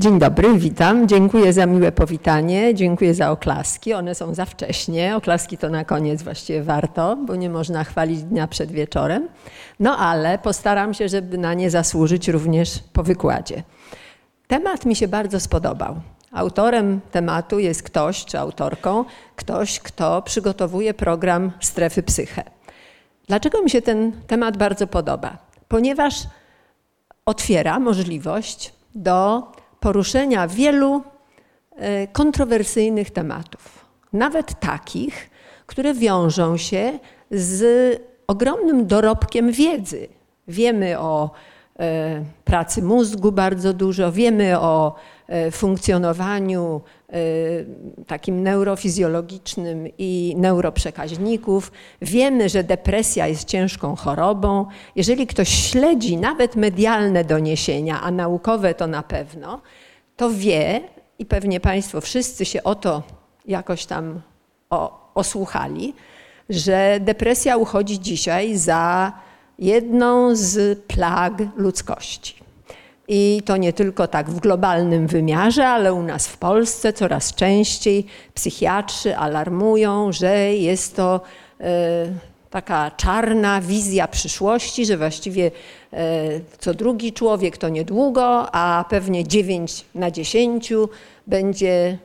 Dzień dobry, witam. Dziękuję za miłe powitanie, dziękuję za oklaski. One są za wcześnie. Oklaski to na koniec właściwie warto, bo nie można chwalić dnia przed wieczorem. No ale postaram się, żeby na nie zasłużyć również po wykładzie. Temat mi się bardzo spodobał. Autorem tematu jest ktoś, czy autorką, ktoś, kto przygotowuje program Strefy Psyche. Dlaczego mi się ten temat bardzo podoba? Ponieważ otwiera możliwość do poruszenia wielu e, kontrowersyjnych tematów, nawet takich, które wiążą się z ogromnym dorobkiem wiedzy. Wiemy o e, pracy mózgu bardzo dużo, wiemy o funkcjonowaniu takim neurofizjologicznym i neuroprzekaźników. Wiemy, że depresja jest ciężką chorobą. Jeżeli ktoś śledzi nawet medialne doniesienia, a naukowe to na pewno, to wie i pewnie Państwo wszyscy się o to jakoś tam osłuchali, że depresja uchodzi dzisiaj za jedną z plag ludzkości. I to nie tylko tak w globalnym wymiarze, ale u nas w Polsce coraz częściej psychiatrzy alarmują, że jest to e, taka czarna wizja przyszłości, że właściwie e, co drugi człowiek to niedługo, a pewnie 9 na 10 będzie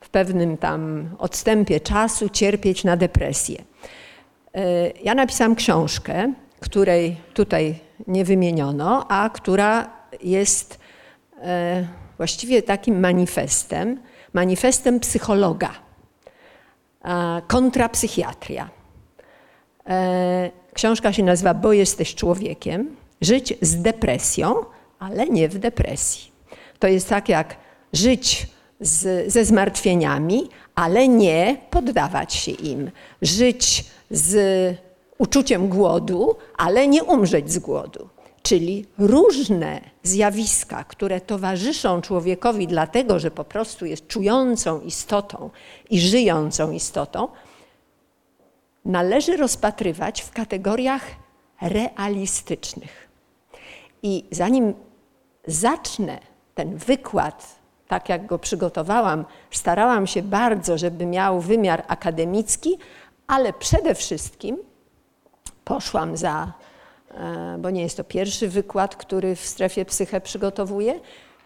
w pewnym tam odstępie czasu cierpieć na depresję. E, ja napisałam książkę, której tutaj nie wymieniono, a która jest e, właściwie takim manifestem, manifestem psychologa, kontrapsychiatria. E, książka się nazywa Bo jesteś człowiekiem. Żyć z depresją, ale nie w depresji. To jest tak jak żyć z, ze zmartwieniami, ale nie poddawać się im. Żyć z uczuciem głodu, ale nie umrzeć z głodu. Czyli różne zjawiska, które towarzyszą człowiekowi, dlatego że po prostu jest czującą istotą i żyjącą istotą, należy rozpatrywać w kategoriach realistycznych. I zanim zacznę ten wykład, tak jak go przygotowałam, starałam się bardzo, żeby miał wymiar akademicki, ale przede wszystkim poszłam za bo nie jest to pierwszy wykład, który w strefie psyche przygotowuję,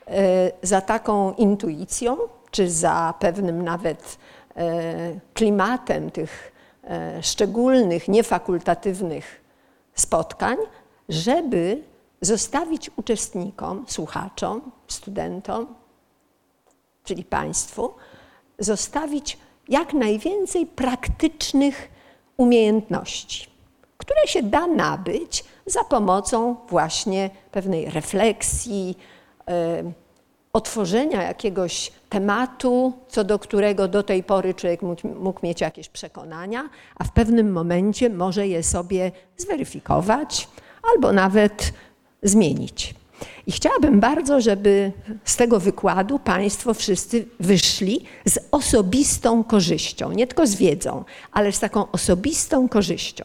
e, za taką intuicją, czy za pewnym nawet e, klimatem tych szczególnych, niefakultatywnych spotkań, żeby zostawić uczestnikom, słuchaczom, studentom, czyli Państwu, zostawić jak najwięcej praktycznych umiejętności, które się da nabyć za pomocą właśnie pewnej refleksji, otworzenia jakiegoś tematu, co do którego do tej pory człowiek mógł mieć jakieś przekonania, a w pewnym momencie może je sobie zweryfikować albo nawet zmienić. I chciałabym bardzo, żeby z tego wykładu Państwo wszyscy wyszli z osobistą korzyścią, nie tylko z wiedzą, ale z taką osobistą korzyścią.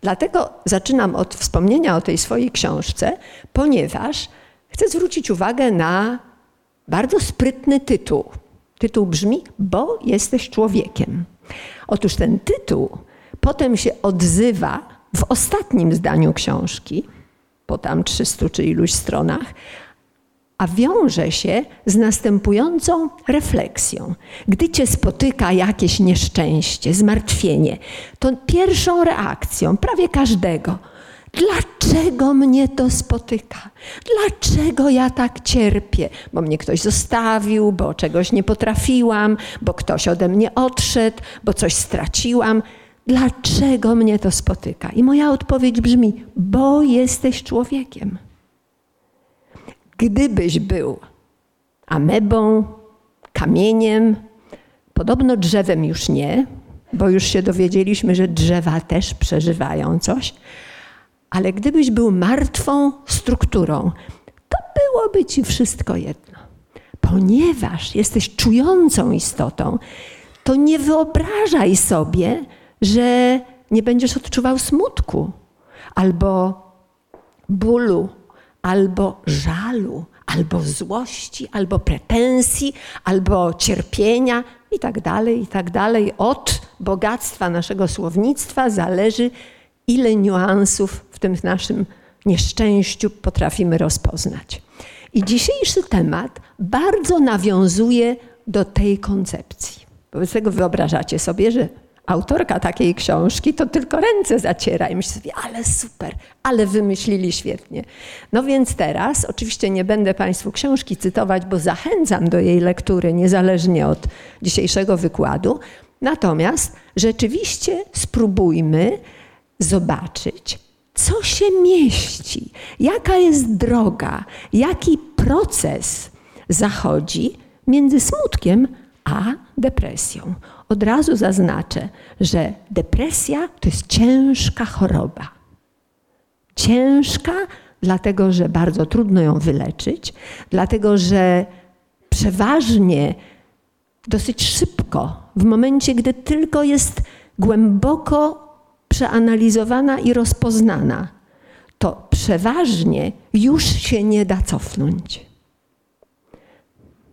Dlatego zaczynam od wspomnienia o tej swojej książce, ponieważ chcę zwrócić uwagę na bardzo sprytny tytuł. Tytuł brzmi: Bo jesteś człowiekiem. Otóż ten tytuł potem się odzywa w ostatnim zdaniu książki, po tam 300 czy iluś stronach, a wiąże się z następującą refleksją. Gdy cię spotyka jakieś nieszczęście, zmartwienie, to pierwszą reakcją prawie każdego, dlaczego mnie to spotyka? Dlaczego ja tak cierpię? Bo mnie ktoś zostawił, bo czegoś nie potrafiłam, bo ktoś ode mnie odszedł, bo coś straciłam. Dlaczego mnie to spotyka? I moja odpowiedź brzmi: bo jesteś człowiekiem. Gdybyś był amebą, kamieniem, podobno drzewem już nie, bo już się dowiedzieliśmy, że drzewa też przeżywają coś, ale gdybyś był martwą strukturą, to byłoby ci wszystko jedno. Ponieważ jesteś czującą istotą, to nie wyobrażaj sobie, że nie będziesz odczuwał smutku albo bólu, albo żalu, albo złości, albo pretensji, albo cierpienia i tak dalej, i tak dalej. Od bogactwa naszego słownictwa zależy, ile niuansów w tym naszym nieszczęściu potrafimy rozpoznać. I dzisiejszy temat bardzo nawiązuje do tej koncepcji. Wobec tego wyobrażacie sobie, że autorka takiej książki to tylko ręce zaciera i myśli sobie, ale super, ale wymyślili świetnie. No więc teraz, oczywiście nie będę Państwu książki cytować, bo zachęcam do jej lektury niezależnie od dzisiejszego wykładu. Natomiast rzeczywiście spróbujmy zobaczyć, co się mieści, jaka jest droga, jaki proces zachodzi między smutkiem a depresją. Od razu zaznaczę, że depresja to jest ciężka choroba. Ciężka, dlatego że bardzo trudno ją wyleczyć, dlatego że przeważnie dosyć szybko, w momencie, gdy tylko jest głęboko przeanalizowana i rozpoznana, to przeważnie już się nie da cofnąć.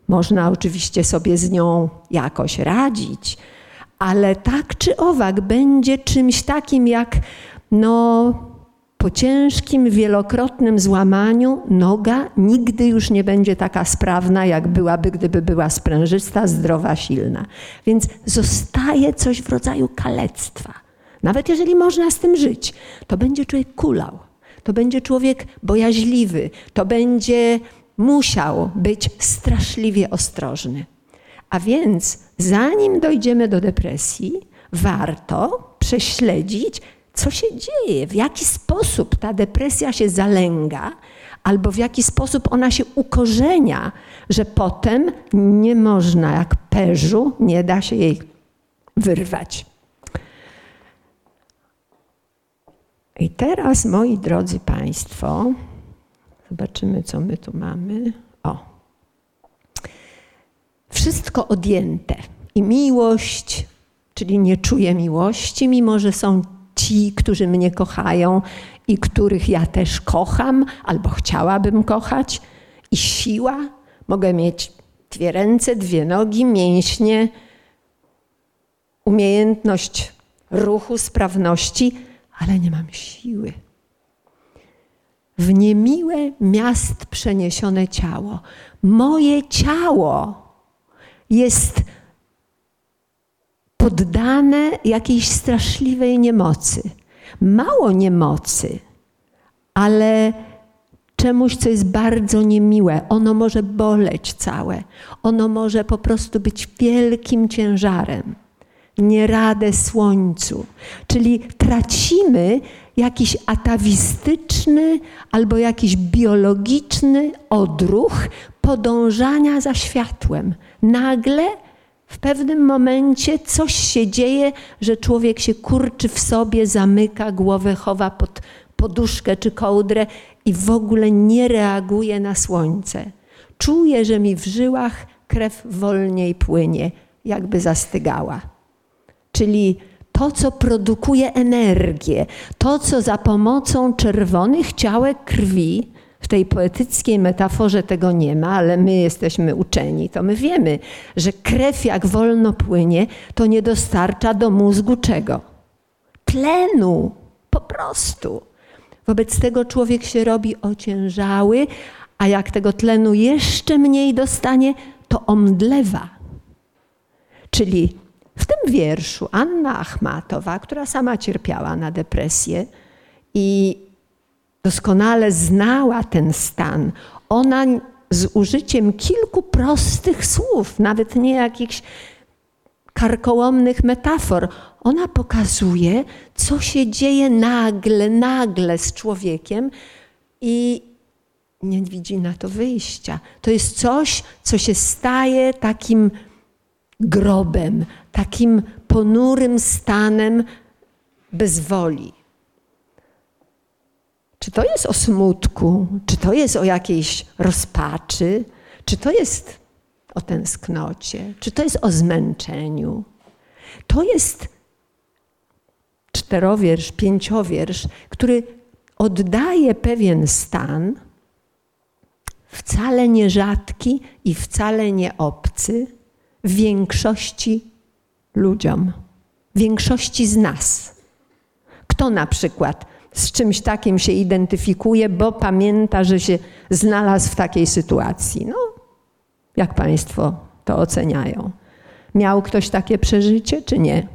Można oczywiście sobie z nią jakoś radzić, ale tak czy owak będzie czymś takim jak no, po ciężkim, wielokrotnym złamaniu noga nigdy już nie będzie taka sprawna, jak byłaby, gdyby była sprężysta, zdrowa, silna. Więc zostaje coś w rodzaju kalectwa. Nawet jeżeli można z tym żyć, to będzie człowiek kulał, to będzie człowiek bojaźliwy, to będzie musiał być straszliwie ostrożny. A więc, zanim dojdziemy do depresji, warto prześledzić, co się dzieje, w jaki sposób ta depresja się zalęga, albo w jaki sposób ona się ukorzenia, że potem nie można, jak perzu, nie da się jej wyrwać. I teraz, moi drodzy Państwo, zobaczymy, co my tu mamy. O. Wszystko odjęte. I miłość, czyli nie czuję miłości, mimo że są ci, którzy mnie kochają i których ja też kocham, albo chciałabym kochać. I siła. Mogę mieć dwie ręce, dwie nogi, mięśnie, umiejętność ruchu, sprawności ale nie mam siły. W niemiłe miast przeniesione ciało. Moje ciało jest poddane jakiejś straszliwej niemocy. Mało niemocy, ale czemuś, co jest bardzo niemiłe. Ono może boleć całe. Ono może po prostu być wielkim ciężarem nie radę słońcu. Czyli tracimy jakiś atawistyczny albo jakiś biologiczny odruch podążania za światłem. Nagle w pewnym momencie coś się dzieje, że człowiek się kurczy w sobie, zamyka głowę, chowa pod poduszkę czy kołdrę i w ogóle nie reaguje na słońce. Czuje, że mi w żyłach krew wolniej płynie, jakby zastygała czyli to, co produkuje energię, to, co za pomocą czerwonych ciałek krwi, w tej poetyckiej metaforze tego nie ma, ale my jesteśmy uczeni, to my wiemy, że krew jak wolno płynie, to nie dostarcza do mózgu czego? Tlenu, po prostu. Wobec tego człowiek się robi ociężały, a jak tego tlenu jeszcze mniej dostanie, to omdlewa. Czyli w tym wierszu Anna Achmatowa, która sama cierpiała na depresję i doskonale znała ten stan, ona z użyciem kilku prostych słów, nawet nie jakichś karkołomnych metafor, ona pokazuje, co się dzieje nagle, nagle z człowiekiem i nie widzi na to wyjścia. To jest coś, co się staje takim grobem, takim ponurym stanem bezwoli. Czy to jest o smutku, czy to jest o jakiejś rozpaczy, czy to jest o tęsknocie, czy to jest o zmęczeniu. To jest czterowiersz, pięciowiersz, który oddaje pewien stan wcale nie rzadki i wcale nie obcy większości ludziom, większości z nas. Kto na przykład z czymś takim się identyfikuje, bo pamięta, że się znalazł w takiej sytuacji? No, jak Państwo to oceniają? Miał ktoś takie przeżycie, czy nie?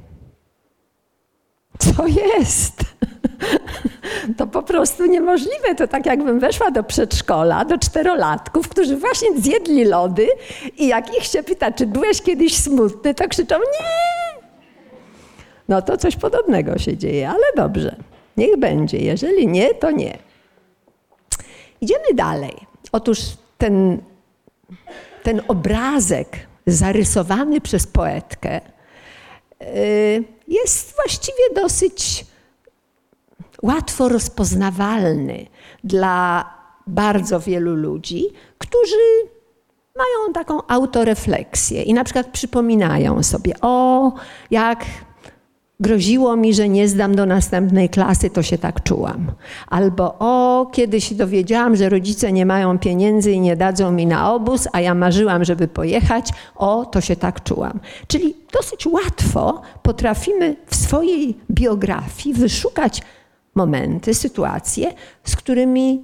Co jest? To po prostu niemożliwe. To tak jakbym weszła do przedszkola, do czterolatków, którzy właśnie zjedli lody i jak ich się pyta, czy byłeś kiedyś smutny, to krzyczą nie. No to coś podobnego się dzieje, ale dobrze. Niech będzie. Jeżeli nie, to nie. Idziemy dalej. Otóż ten, ten obrazek zarysowany przez poetkę y, jest właściwie dosyć łatwo rozpoznawalny dla bardzo wielu ludzi, którzy mają taką autorefleksję i na przykład przypominają sobie, o, jak groziło mi, że nie zdam do następnej klasy, to się tak czułam. Albo o, kiedy się dowiedziałam, że rodzice nie mają pieniędzy i nie dadzą mi na obóz, a ja marzyłam, żeby pojechać, o, to się tak czułam. Czyli dosyć łatwo potrafimy w swojej biografii wyszukać momenty, sytuacje, z którymi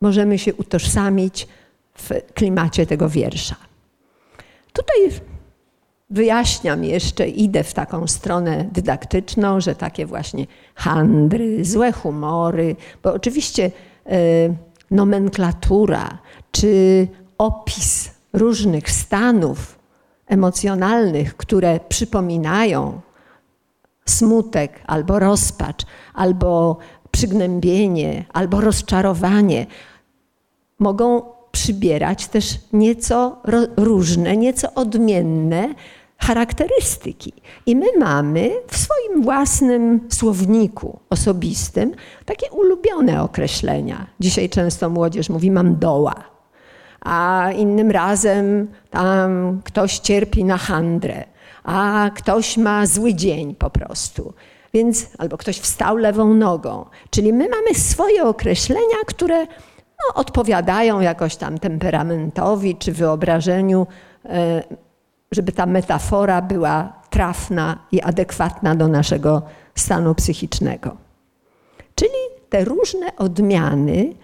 możemy się utożsamić w klimacie tego wiersza. Tutaj wyjaśniam jeszcze, idę w taką stronę dydaktyczną, że takie właśnie handry, złe humory, bo oczywiście e, nomenklatura czy opis różnych stanów emocjonalnych, które przypominają smutek albo rozpacz, albo przygnębienie, albo rozczarowanie, mogą przybierać też nieco różne, nieco odmienne charakterystyki. I my mamy w swoim własnym słowniku osobistym takie ulubione określenia. Dzisiaj często młodzież mówi mam doła, a innym razem tam ktoś cierpi na handrę, a ktoś ma zły dzień po prostu. Więc albo ktoś wstał lewą nogą. Czyli my mamy swoje określenia, które no, odpowiadają jakoś tam temperamentowi czy wyobrażeniu e, żeby ta metafora była trafna i adekwatna do naszego stanu psychicznego. Czyli te różne odmiany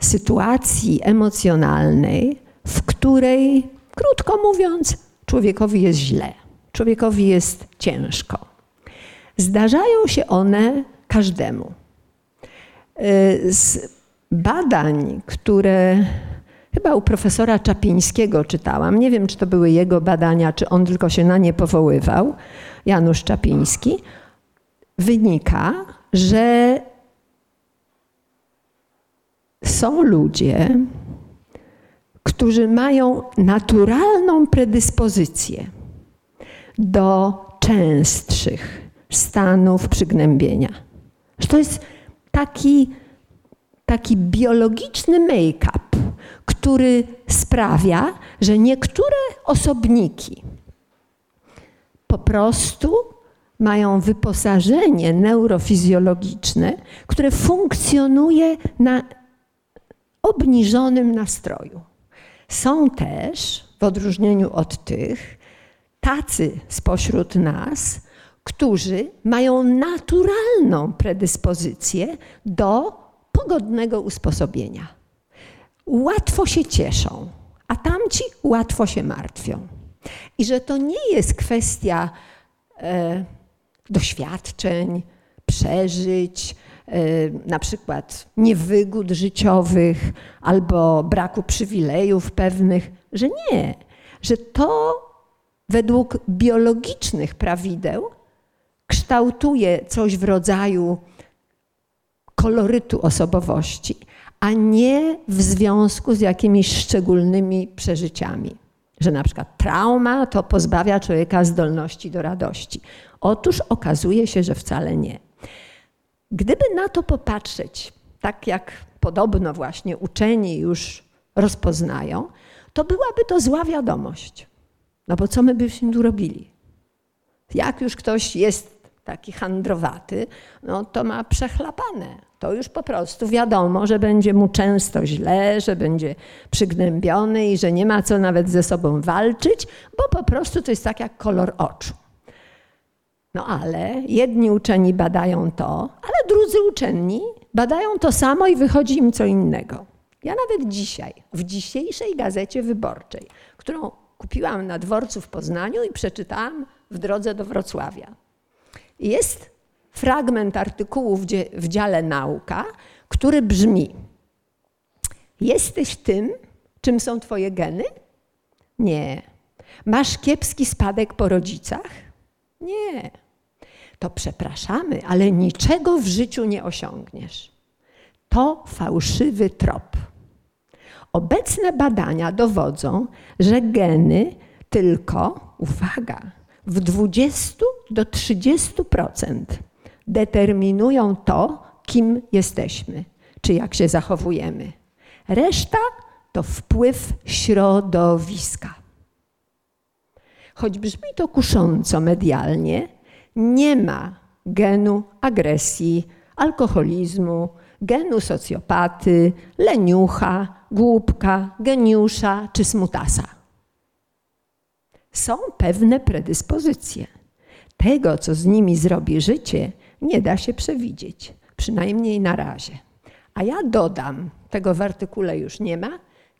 sytuacji emocjonalnej, w której, krótko mówiąc, człowiekowi jest źle, człowiekowi jest ciężko. Zdarzają się one każdemu. Z badań, które Chyba u profesora Czapińskiego czytałam. Nie wiem, czy to były jego badania, czy on tylko się na nie powoływał, Janusz Czapiński. Wynika, że są ludzie, którzy mają naturalną predyspozycję do częstszych stanów przygnębienia. To jest taki, taki biologiczny make-up który sprawia, że niektóre osobniki po prostu mają wyposażenie neurofizjologiczne, które funkcjonuje na obniżonym nastroju. Są też, w odróżnieniu od tych, tacy spośród nas, którzy mają naturalną predyspozycję do pogodnego usposobienia łatwo się cieszą, a tamci łatwo się martwią. I że to nie jest kwestia e, doświadczeń, przeżyć, e, na przykład niewygód życiowych albo braku przywilejów pewnych, że nie, że to według biologicznych prawideł kształtuje coś w rodzaju kolorytu osobowości, a nie w związku z jakimiś szczególnymi przeżyciami. Że na przykład trauma to pozbawia człowieka zdolności do radości. Otóż okazuje się, że wcale nie. Gdyby na to popatrzeć, tak jak podobno właśnie uczeni już rozpoznają, to byłaby to zła wiadomość. No bo co my byśmy tu robili? Jak już ktoś jest taki handrowaty, no to ma przechlapane. To już po prostu wiadomo, że będzie mu często źle, że będzie przygnębiony i że nie ma co nawet ze sobą walczyć, bo po prostu to jest tak jak kolor oczu. No ale jedni uczeni badają to, ale drudzy uczeni badają to samo i wychodzi im co innego. Ja nawet dzisiaj, w dzisiejszej gazecie wyborczej, którą kupiłam na dworcu w Poznaniu i przeczytałam w drodze do Wrocławia. Jest fragment artykułu w dziale nauka, który brzmi: Jesteś tym, czym są Twoje geny? Nie. Masz kiepski spadek po rodzicach? Nie. To przepraszamy, ale niczego w życiu nie osiągniesz. To fałszywy trop. Obecne badania dowodzą, że geny tylko, uwaga, w 20 do 30% determinują to, kim jesteśmy, czy jak się zachowujemy. Reszta to wpływ środowiska. Choć brzmi to kusząco medialnie, nie ma genu agresji, alkoholizmu, genu socjopaty, leniucha, głupka, geniusza czy smutasa. Są pewne predyspozycje. Tego, co z nimi zrobi życie, nie da się przewidzieć, przynajmniej na razie. A ja dodam, tego w artykule już nie ma,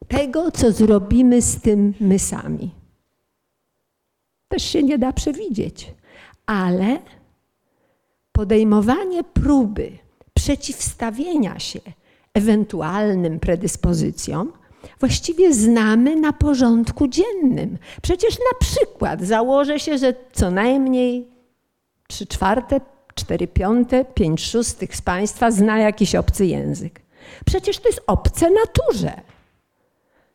tego, co zrobimy z tym my sami. Też się nie da przewidzieć, ale podejmowanie próby przeciwstawienia się ewentualnym predyspozycjom właściwie znamy na porządku dziennym. Przecież na przykład założę się, że co najmniej 3 czwarte, 4 piąte, 5 szóstych z Państwa zna jakiś obcy język. Przecież to jest obce naturze.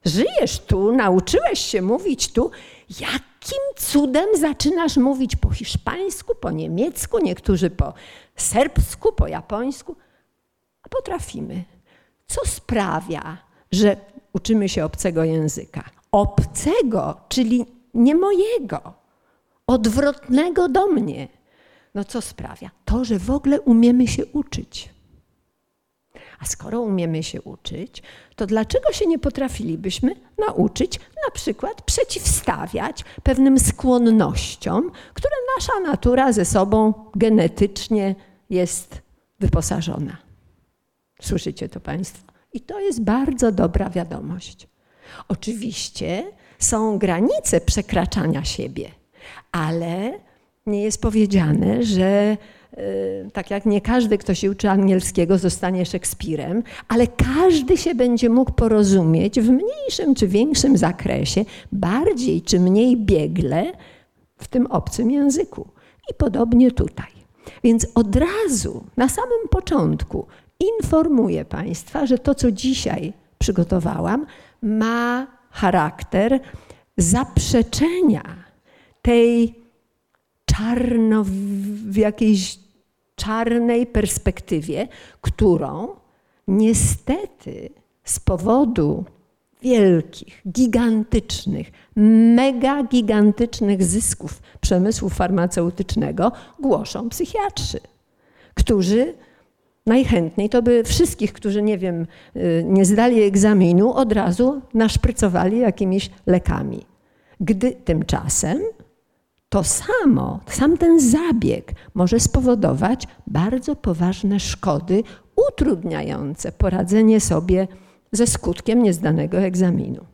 Żyjesz tu, nauczyłeś się mówić tu. Jakim cudem zaczynasz mówić po hiszpańsku, po niemiecku, niektórzy po serbsku, po japońsku? A potrafimy. Co sprawia, że uczymy się obcego języka? Obcego, czyli nie mojego, odwrotnego do mnie. No co sprawia? To, że w ogóle umiemy się uczyć. A skoro umiemy się uczyć, to dlaczego się nie potrafilibyśmy nauczyć na przykład przeciwstawiać pewnym skłonnościom, które nasza natura ze sobą genetycznie jest wyposażona? Słyszycie to Państwo? I to jest bardzo dobra wiadomość. Oczywiście są granice przekraczania siebie, ale nie jest powiedziane, że Y, tak jak nie każdy, kto się uczy angielskiego, zostanie Szekspirem, ale każdy się będzie mógł porozumieć w mniejszym czy większym zakresie, bardziej czy mniej biegle w tym obcym języku. I podobnie tutaj. Więc od razu, na samym początku, informuję Państwa, że to, co dzisiaj przygotowałam, ma charakter zaprzeczenia tej czarno w jakiejś czarnej perspektywie, którą niestety z powodu wielkich, gigantycznych, mega gigantycznych zysków przemysłu farmaceutycznego głoszą psychiatrzy, którzy najchętniej to by wszystkich, którzy nie wiem, y, nie zdali egzaminu, od razu naszprycowali jakimiś lekami. Gdy tymczasem to samo, sam ten zabieg może spowodować bardzo poważne szkody utrudniające poradzenie sobie ze skutkiem niezdanego egzaminu.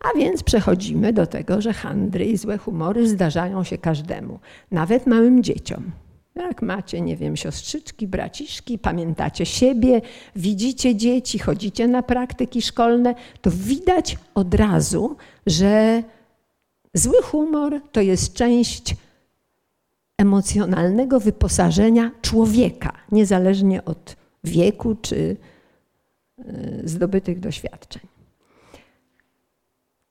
A więc przechodzimy do tego, że handry i złe humory zdarzają się każdemu, nawet małym dzieciom. Jak macie, nie wiem, siostrzyczki, braciszki, pamiętacie siebie, widzicie dzieci, chodzicie na praktyki szkolne, to widać od razu, że Zły humor to jest część emocjonalnego wyposażenia człowieka, niezależnie od wieku czy e, zdobytych doświadczeń.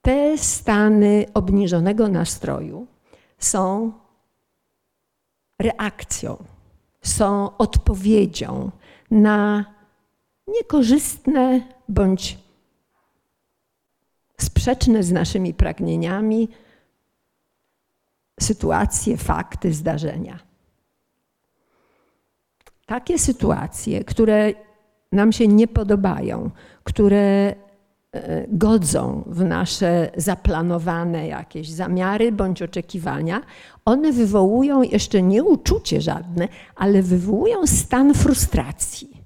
Te stany obniżonego nastroju są reakcją, są odpowiedzią na niekorzystne bądź sprzeczne z naszymi pragnieniami sytuacje, fakty, zdarzenia. takie sytuacje, które nam się nie podobają, które e, godzą w nasze zaplanowane jakieś zamiary bądź oczekiwania, one wywołują jeszcze nie uczucie żadne, ale wywołują stan frustracji.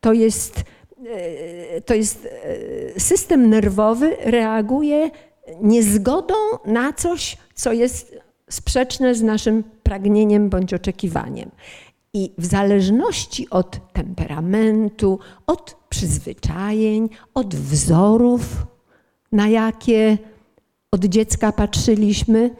To jest, e, to jest e, system nerwowy reaguje niezgodą na coś, co jest sprzeczne z naszym pragnieniem bądź oczekiwaniem. I w zależności od temperamentu, od przyzwyczajeń, od wzorów, na jakie od dziecka patrzyliśmy,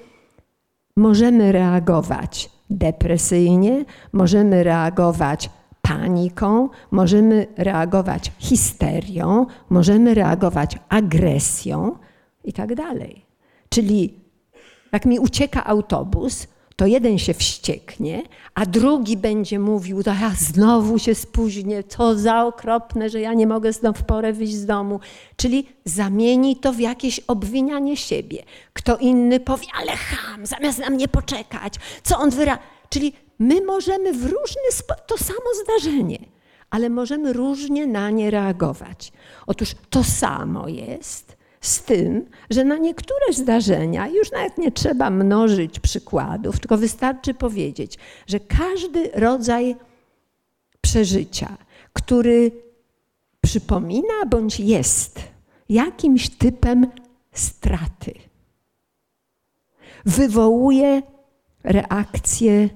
możemy reagować depresyjnie, możemy reagować paniką, możemy reagować histerią, możemy reagować agresją i tak dalej. Czyli jak mi ucieka autobus, to jeden się wścieknie, a drugi będzie mówił, to ja znowu się spóźnię, co za okropne, że ja nie mogę znowu w porę wyjść z domu. Czyli zamieni to w jakieś obwinianie siebie. Kto inny powie, ale ham, zamiast na mnie poczekać, co on wyra... Czyli my możemy w różny sposób, to samo zdarzenie, ale możemy różnie na nie reagować. Otóż to samo jest z tym, że na niektóre zdarzenia już nawet nie trzeba mnożyć przykładów, tylko wystarczy powiedzieć, że każdy rodzaj przeżycia, który przypomina bądź jest jakimś typem straty, wywołuje reakcję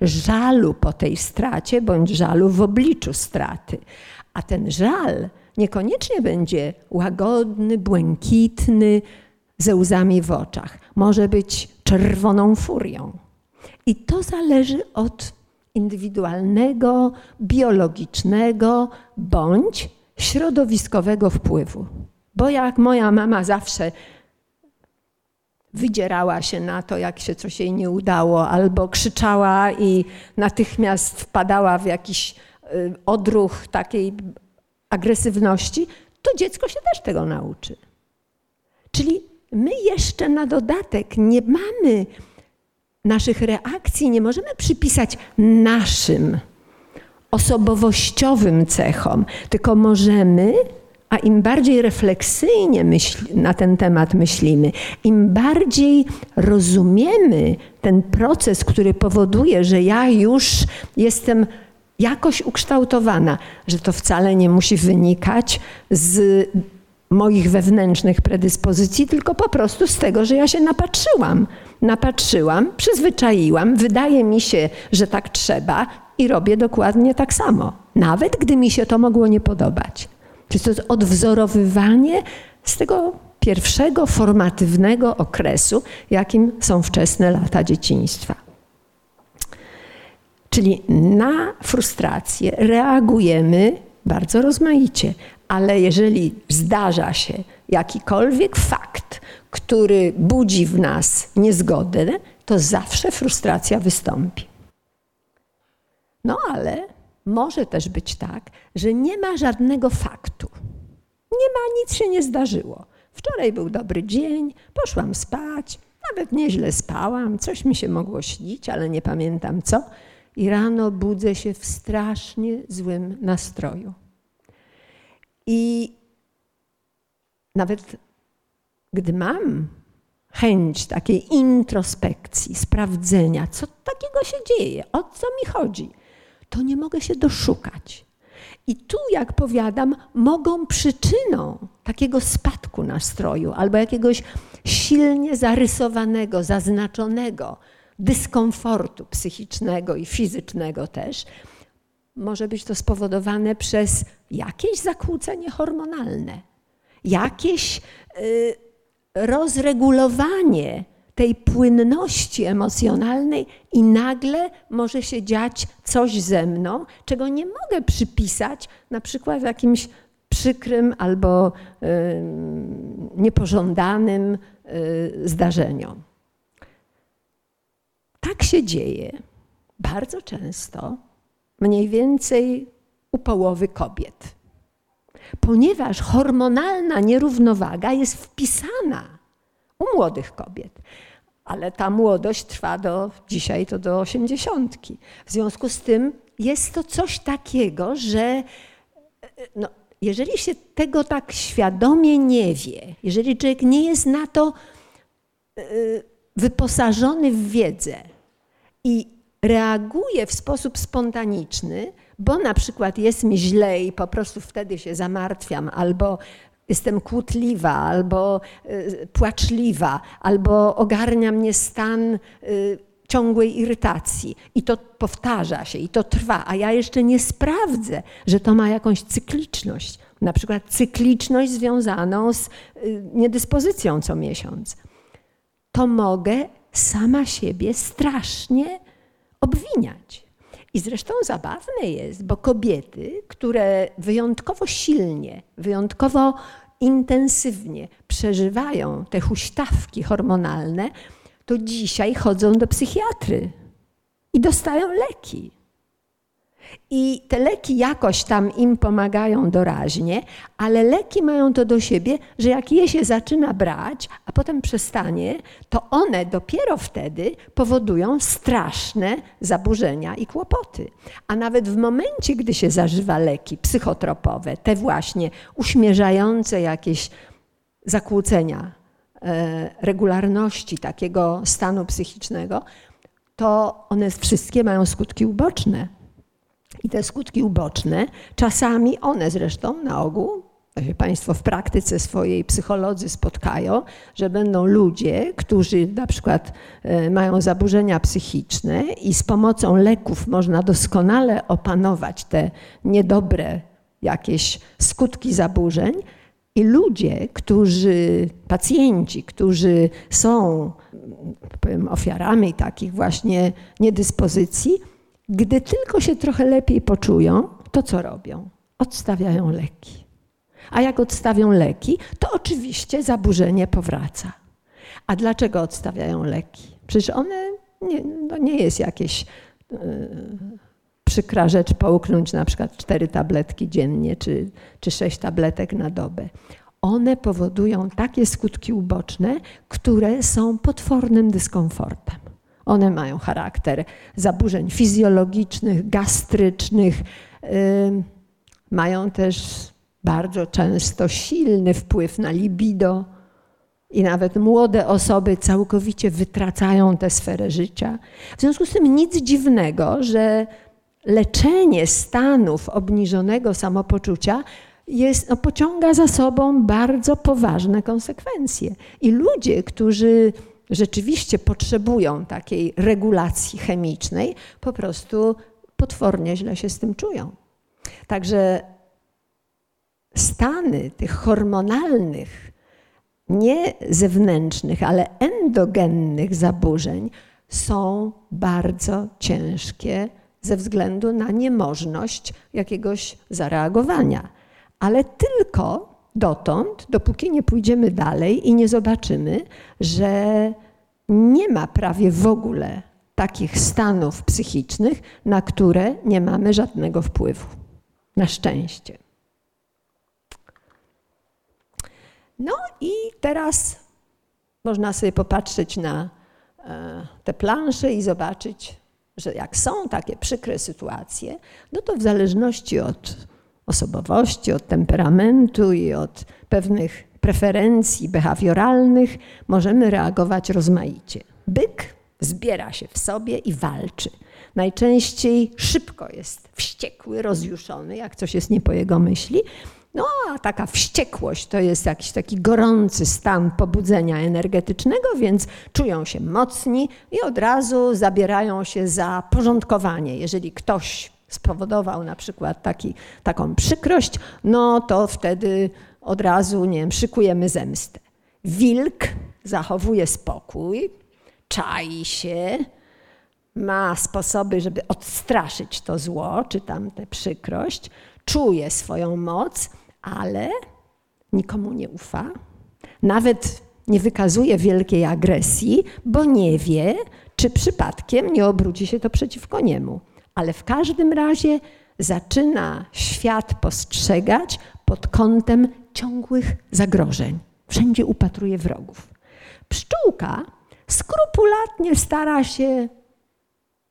żalu po tej stracie bądź żalu w obliczu straty. A ten żal niekoniecznie będzie łagodny, błękitny, ze łzami w oczach. Może być czerwoną furią. I to zależy od indywidualnego, biologicznego bądź środowiskowego wpływu. Bo jak moja mama zawsze wydzierała się na to, jak się coś jej nie udało, albo krzyczała i natychmiast wpadała w jakiś y, odruch takiej agresywności, to dziecko się też tego nauczy. Czyli my jeszcze na dodatek nie mamy naszych reakcji, nie możemy przypisać naszym osobowościowym cechom, tylko możemy, a im bardziej refleksyjnie myśl, na ten temat myślimy, im bardziej rozumiemy ten proces, który powoduje, że ja już jestem jakoś ukształtowana, że to wcale nie musi wynikać z moich wewnętrznych predyspozycji, tylko po prostu z tego, że ja się napatrzyłam. Napatrzyłam, przyzwyczaiłam, wydaje mi się, że tak trzeba i robię dokładnie tak samo, nawet gdy mi się to mogło nie podobać. Czyli to jest odwzorowywanie z tego pierwszego formatywnego okresu, jakim są wczesne lata dzieciństwa. Czyli na frustrację reagujemy bardzo rozmaicie, ale jeżeli zdarza się jakikolwiek fakt, który budzi w nas niezgodę, to zawsze frustracja wystąpi. No ale może też być tak, że nie ma żadnego faktu. Nie ma, nic się nie zdarzyło. Wczoraj był dobry dzień, poszłam spać, nawet nieźle spałam, coś mi się mogło śnić, ale nie pamiętam co i rano budzę się w strasznie złym nastroju. I nawet gdy mam chęć takiej introspekcji, sprawdzenia, co takiego się dzieje, o co mi chodzi, to nie mogę się doszukać. I tu, jak powiadam, mogą przyczyną takiego spadku nastroju albo jakiegoś silnie zarysowanego, zaznaczonego dyskomfortu psychicznego i fizycznego też, może być to spowodowane przez jakieś zakłócenie hormonalne, jakieś y, rozregulowanie tej płynności emocjonalnej i nagle może się dziać coś ze mną, czego nie mogę przypisać na przykład jakimś przykrym albo niepożądanym y, zdarzeniom. Tak się dzieje bardzo często, mniej więcej u połowy kobiet. Ponieważ hormonalna nierównowaga jest wpisana u młodych kobiet, ale ta młodość trwa do dzisiaj to do osiemdziesiątki. W związku z tym jest to coś takiego, że no, jeżeli się tego tak świadomie nie wie, jeżeli człowiek nie jest na to y, wyposażony w wiedzę i reaguje w sposób spontaniczny, bo na przykład jest mi źle i po prostu wtedy się zamartwiam, albo jestem kłótliwa, albo y, płaczliwa, albo ogarnia mnie stan y, ciągłej irytacji. I to powtarza się, i to trwa, a ja jeszcze nie sprawdzę, że to ma jakąś cykliczność. Na przykład cykliczność związaną z y, niedyspozycją co miesiąc. To mogę sama siebie strasznie obwiniać. I zresztą zabawne jest, bo kobiety, które wyjątkowo silnie, wyjątkowo intensywnie przeżywają te huśtawki hormonalne, to dzisiaj chodzą do psychiatry i dostają leki. I te leki jakoś tam im pomagają doraźnie, ale leki mają to do siebie, że jak je się zaczyna brać, a potem przestanie, to one dopiero wtedy powodują straszne zaburzenia i kłopoty. A nawet w momencie, gdy się zażywa leki psychotropowe, te właśnie uśmierzające jakieś zakłócenia e, regularności takiego stanu psychicznego, to one wszystkie mają skutki uboczne i te skutki uboczne, czasami one zresztą na ogół, to się Państwo w praktyce swojej psycholodzy spotkają, że będą ludzie, którzy na przykład e, mają zaburzenia psychiczne i z pomocą leków można doskonale opanować te niedobre jakieś skutki zaburzeń. I ludzie, którzy, pacjenci, którzy są powiem, ofiarami takich właśnie niedyspozycji, gdy tylko się trochę lepiej poczują, to co robią? Odstawiają leki. A jak odstawią leki, to oczywiście zaburzenie powraca. A dlaczego odstawiają leki? Przecież one nie, no nie jest jakieś yy, przykra rzecz połknąć na przykład cztery tabletki dziennie czy, czy sześć tabletek na dobę. One powodują takie skutki uboczne, które są potwornym dyskomfortem. One mają charakter zaburzeń fizjologicznych, gastrycznych, mają też bardzo często silny wpływ na libido. I nawet młode osoby całkowicie wytracają tę sferę życia. W związku z tym nic dziwnego, że leczenie stanów obniżonego samopoczucia jest, no, pociąga za sobą bardzo poważne konsekwencje. I ludzie, którzy rzeczywiście potrzebują takiej regulacji chemicznej, po prostu potwornie źle się z tym czują. Także stany tych hormonalnych, nie zewnętrznych, ale endogennych zaburzeń są bardzo ciężkie ze względu na niemożność jakiegoś zareagowania. Ale tylko dotąd, dopóki nie pójdziemy dalej i nie zobaczymy, że nie ma prawie w ogóle takich stanów psychicznych, na które nie mamy żadnego wpływu. Na szczęście. No i teraz można sobie popatrzeć na e, te plansze i zobaczyć, że jak są takie przykre sytuacje, no to w zależności od osobowości, od temperamentu i od pewnych preferencji behawioralnych możemy reagować rozmaicie. Byk zbiera się w sobie i walczy. Najczęściej szybko jest wściekły, rozjuszony, jak coś jest nie po jego myśli. No, a taka wściekłość to jest jakiś taki gorący stan pobudzenia energetycznego, więc czują się mocni i od razu zabierają się za porządkowanie. Jeżeli ktoś spowodował na przykład taki, taką przykrość, no to wtedy od razu, nie wiem, szykujemy zemstę. Wilk zachowuje spokój, czai się, ma sposoby, żeby odstraszyć to zło, czy tam tę przykrość, czuje swoją moc, ale nikomu nie ufa, nawet nie wykazuje wielkiej agresji, bo nie wie, czy przypadkiem nie obróci się to przeciwko niemu ale w każdym razie zaczyna świat postrzegać pod kątem ciągłych zagrożeń. Wszędzie upatruje wrogów. Pszczółka skrupulatnie stara się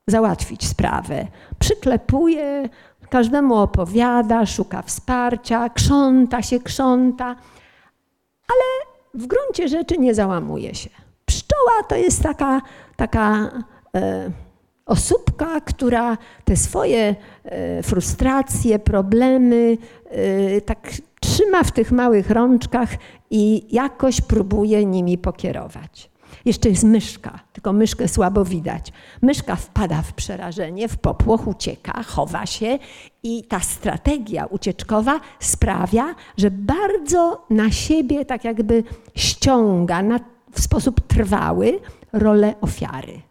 załatwić sprawę. przyklepuje, każdemu opowiada, szuka wsparcia, krząta się, krząta, ale w gruncie rzeczy nie załamuje się. Pszczoła to jest taka, taka e, osóbka, która te swoje e, frustracje, problemy e, tak trzyma w tych małych rączkach i jakoś próbuje nimi pokierować. Jeszcze jest myszka, tylko myszkę słabo widać. Myszka wpada w przerażenie, w popłoch ucieka, chowa się i ta strategia ucieczkowa sprawia, że bardzo na siebie tak jakby ściąga na, w sposób trwały rolę ofiary.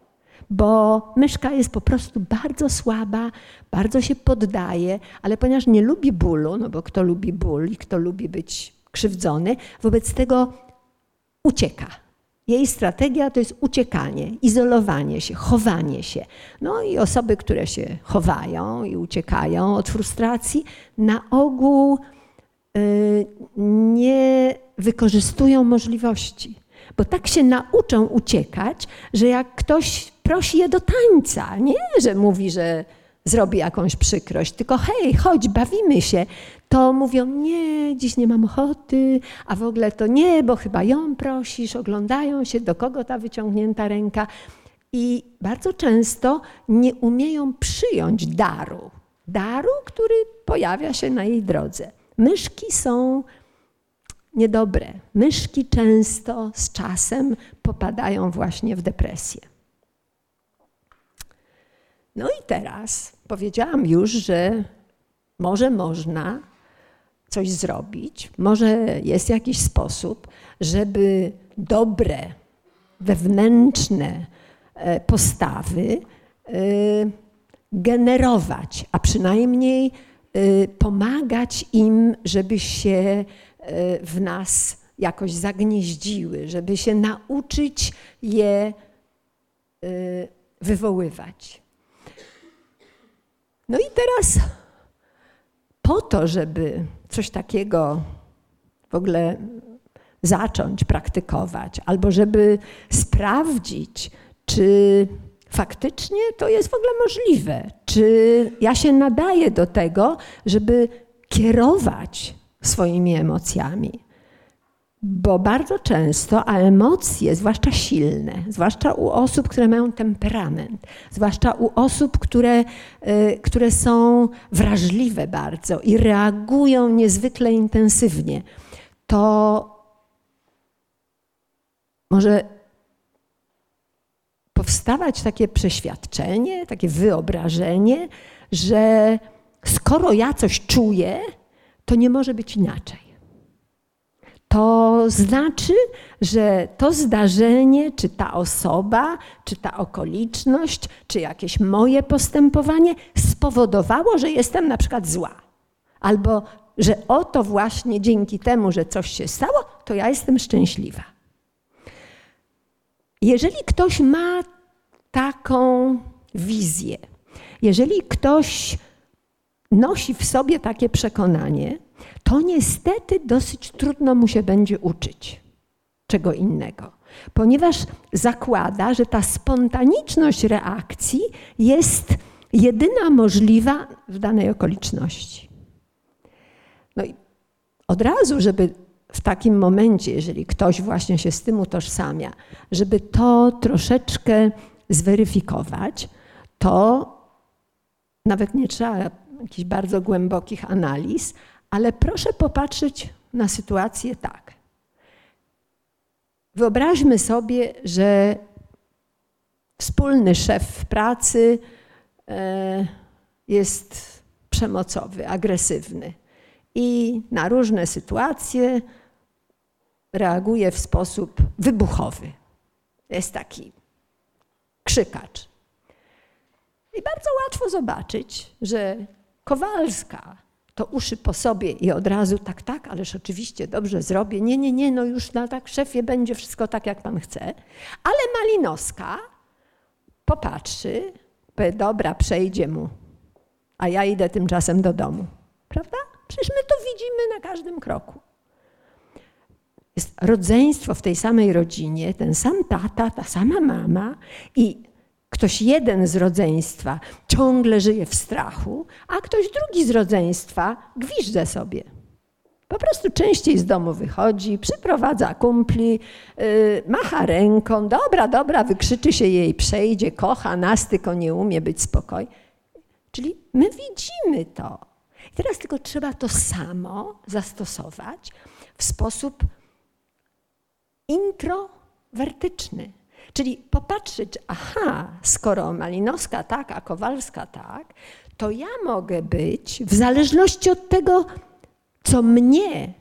Bo myszka jest po prostu bardzo słaba, bardzo się poddaje, ale ponieważ nie lubi bólu, no bo kto lubi ból i kto lubi być krzywdzony, wobec tego ucieka jej strategia to jest uciekanie, izolowanie się, chowanie się. No i osoby, które się chowają i uciekają od frustracji, na ogół y, nie wykorzystują możliwości. Bo tak się nauczą uciekać, że jak ktoś prosi je do tańca, nie, że mówi, że zrobi jakąś przykrość, tylko hej, chodź, bawimy się, to mówią, nie, dziś nie mam ochoty, a w ogóle to nie, bo chyba ją prosisz, oglądają się, do kogo ta wyciągnięta ręka. I bardzo często nie umieją przyjąć daru, daru, który pojawia się na jej drodze. Myszki są niedobre. Myszki często z czasem popadają właśnie w depresję. No i teraz powiedziałam już, że może można coś zrobić, może jest jakiś sposób, żeby dobre, wewnętrzne e, postawy e, generować, a przynajmniej e, pomagać im, żeby się w nas jakoś zagnieździły, żeby się nauczyć je wywoływać. No i teraz po to, żeby coś takiego w ogóle zacząć praktykować, albo żeby sprawdzić, czy faktycznie to jest w ogóle możliwe, czy ja się nadaję do tego, żeby kierować swoimi emocjami. Bo bardzo często, a emocje, zwłaszcza silne, zwłaszcza u osób, które mają temperament, zwłaszcza u osób, które, y, które są wrażliwe bardzo i reagują niezwykle intensywnie, to może powstawać takie przeświadczenie, takie wyobrażenie, że skoro ja coś czuję, to nie może być inaczej to znaczy, że to zdarzenie, czy ta osoba, czy ta okoliczność, czy jakieś moje postępowanie spowodowało, że jestem na przykład zła. Albo że oto właśnie dzięki temu, że coś się stało, to ja jestem szczęśliwa. Jeżeli ktoś ma taką wizję, jeżeli ktoś nosi w sobie takie przekonanie, to niestety dosyć trudno mu się będzie uczyć czego innego, ponieważ zakłada, że ta spontaniczność reakcji jest jedyna możliwa w danej okoliczności. No i od razu, żeby w takim momencie, jeżeli ktoś właśnie się z tym utożsamia, żeby to troszeczkę zweryfikować, to nawet nie trzeba jakichś bardzo głębokich analiz, ale proszę popatrzeć na sytuację tak. Wyobraźmy sobie, że wspólny szef pracy e, jest przemocowy, agresywny i na różne sytuacje reaguje w sposób wybuchowy. Jest taki krzykacz. I bardzo łatwo zobaczyć, że Kowalska to uszy po sobie i od razu tak, tak, ależ oczywiście dobrze zrobię. Nie, nie, nie, no już na tak szefie będzie wszystko tak, jak pan chce. Ale Malinowska popatrzy, powie, dobra, przejdzie mu, a ja idę tymczasem do domu. Prawda? Przecież my to widzimy na każdym kroku. Jest rodzeństwo w tej samej rodzinie, ten sam tata, ta sama mama i Ktoś jeden z rodzeństwa ciągle żyje w strachu, a ktoś drugi z rodzeństwa gwizdze sobie. Po prostu częściej z domu wychodzi, przyprowadza kumpli, yy, macha ręką, dobra, dobra, wykrzyczy się jej, przejdzie, kocha nas, tylko nie umie być spokojny. Czyli my widzimy to. I teraz tylko trzeba to samo zastosować w sposób introwertyczny. Czyli popatrzeć, aha, skoro Malinowska tak, a Kowalska tak, to ja mogę być w zależności od tego, co mnie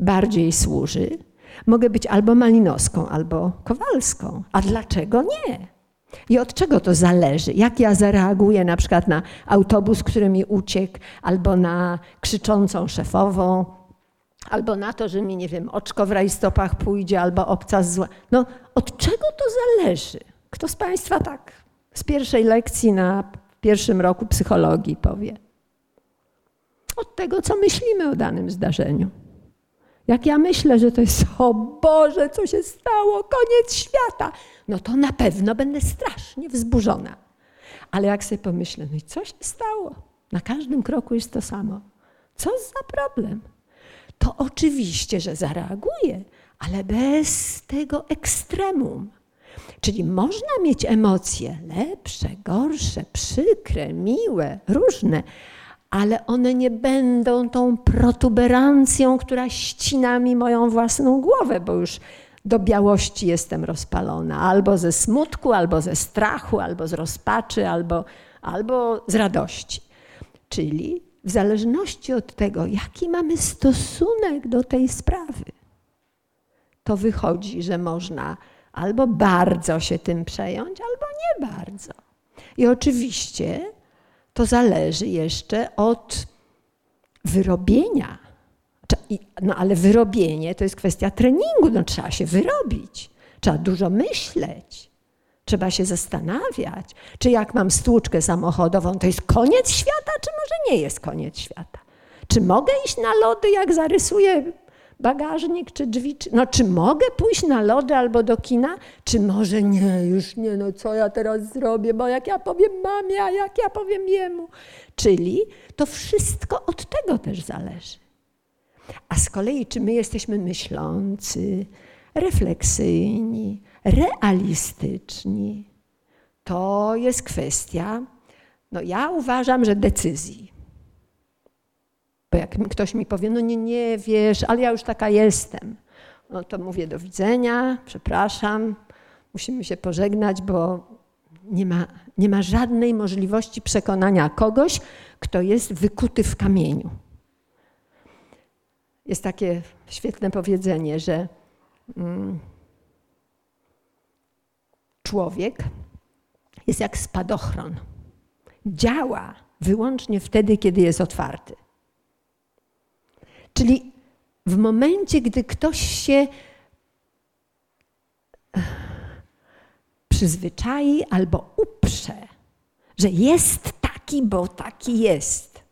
bardziej służy, mogę być albo Malinowską, albo Kowalską. A dlaczego nie? I od czego to zależy? Jak ja zareaguję na przykład na autobus, który mi uciekł, albo na krzyczącą szefową, albo na to, że mi, nie wiem, oczko w rajstopach pójdzie, albo obca zła. No, od czego to zależy? Kto z Państwa tak z pierwszej lekcji na pierwszym roku psychologii powie? Od tego, co myślimy o danym zdarzeniu. Jak ja myślę, że to jest, o Boże, co się stało, koniec świata, no to na pewno będę strasznie wzburzona. Ale jak sobie pomyślę, no i co się stało? Na każdym kroku jest to samo. Co za problem? To oczywiście, że zareaguję, ale bez tego ekstremum. Czyli można mieć emocje lepsze, gorsze, przykre, miłe, różne, ale one nie będą tą protuberancją, która ścina mi moją własną głowę, bo już do białości jestem rozpalona, albo ze smutku, albo ze strachu, albo z rozpaczy, albo, albo z radości. Czyli w zależności od tego, jaki mamy stosunek do tej sprawy, to wychodzi, że można albo bardzo się tym przejąć, albo nie bardzo. I oczywiście to zależy jeszcze od wyrobienia. No ale wyrobienie to jest kwestia treningu, no trzeba się wyrobić, trzeba dużo myśleć, trzeba się zastanawiać, czy jak mam stłuczkę samochodową, to jest koniec świata, czy może nie jest koniec świata. Czy mogę iść na lody, jak zarysuję bagażnik czy drzwi? Czy, no, czy mogę pójść na lody albo do kina? Czy może nie, już nie, no co ja teraz zrobię, bo jak ja powiem mamie, a jak ja powiem jemu? Czyli to wszystko od tego też zależy. A z kolei, czy my jesteśmy myślący, refleksyjni, realistyczni, to jest kwestia, no ja uważam, że decyzji. Bo jak ktoś mi powie, no nie, nie wiesz, ale ja już taka jestem, no to mówię do widzenia, przepraszam, musimy się pożegnać, bo nie ma, nie ma żadnej możliwości przekonania kogoś, kto jest wykuty w kamieniu. Jest takie świetne powiedzenie, że mm, człowiek jest jak spadochron. Działa wyłącznie wtedy, kiedy jest otwarty. Czyli w momencie, gdy ktoś się przyzwyczai albo uprze, że jest taki, bo taki jest.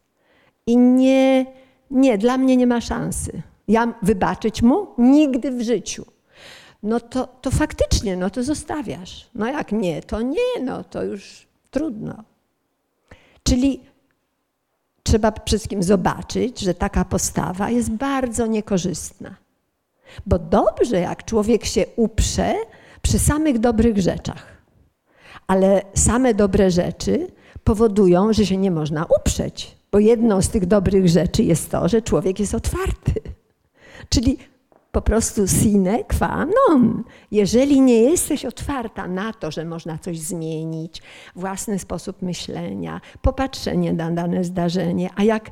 I nie, nie, dla mnie nie ma szansy. Ja wybaczyć mu? Nigdy w życiu. No to, to faktycznie, no to zostawiasz. No jak nie, to nie, no to już trudno. Czyli trzeba wszystkim zobaczyć, że taka postawa jest bardzo niekorzystna. Bo dobrze, jak człowiek się uprze przy samych dobrych rzeczach. Ale same dobre rzeczy powodują, że się nie można uprzeć, bo jedną z tych dobrych rzeczy jest to, że człowiek jest otwarty. Czyli po prostu sine qua non. Jeżeli nie jesteś otwarta na to, że można coś zmienić, własny sposób myślenia, popatrzenie na dane zdarzenie, a jak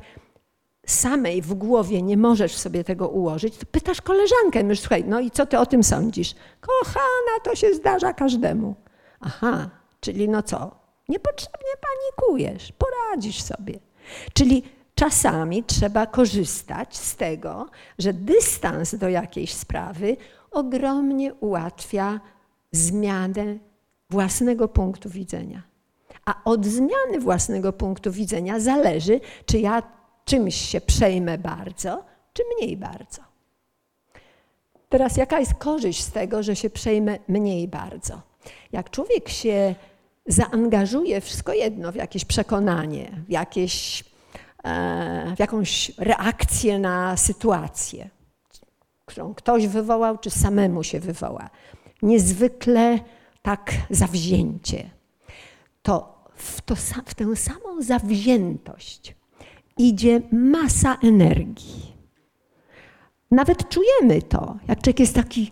samej w głowie nie możesz sobie tego ułożyć, to pytasz koleżankę, mówisz, słuchaj, no i co ty o tym sądzisz? Kochana, to się zdarza każdemu. Aha, czyli no co? Niepotrzebnie panikujesz, poradzisz sobie. Czyli czasami trzeba korzystać z tego, że dystans do jakiejś sprawy ogromnie ułatwia zmianę własnego punktu widzenia. A od zmiany własnego punktu widzenia zależy, czy ja czymś się przejmę bardzo, czy mniej bardzo. Teraz jaka jest korzyść z tego, że się przejmę mniej bardzo? Jak człowiek się zaangażuję wszystko jedno w jakieś przekonanie, w, jakieś, w jakąś reakcję na sytuację, którą ktoś wywołał, czy samemu się wywoła, niezwykle tak zawzięcie, to w, to, w tę samą zawziętość idzie masa energii. Nawet czujemy to, jak człowiek jest taki,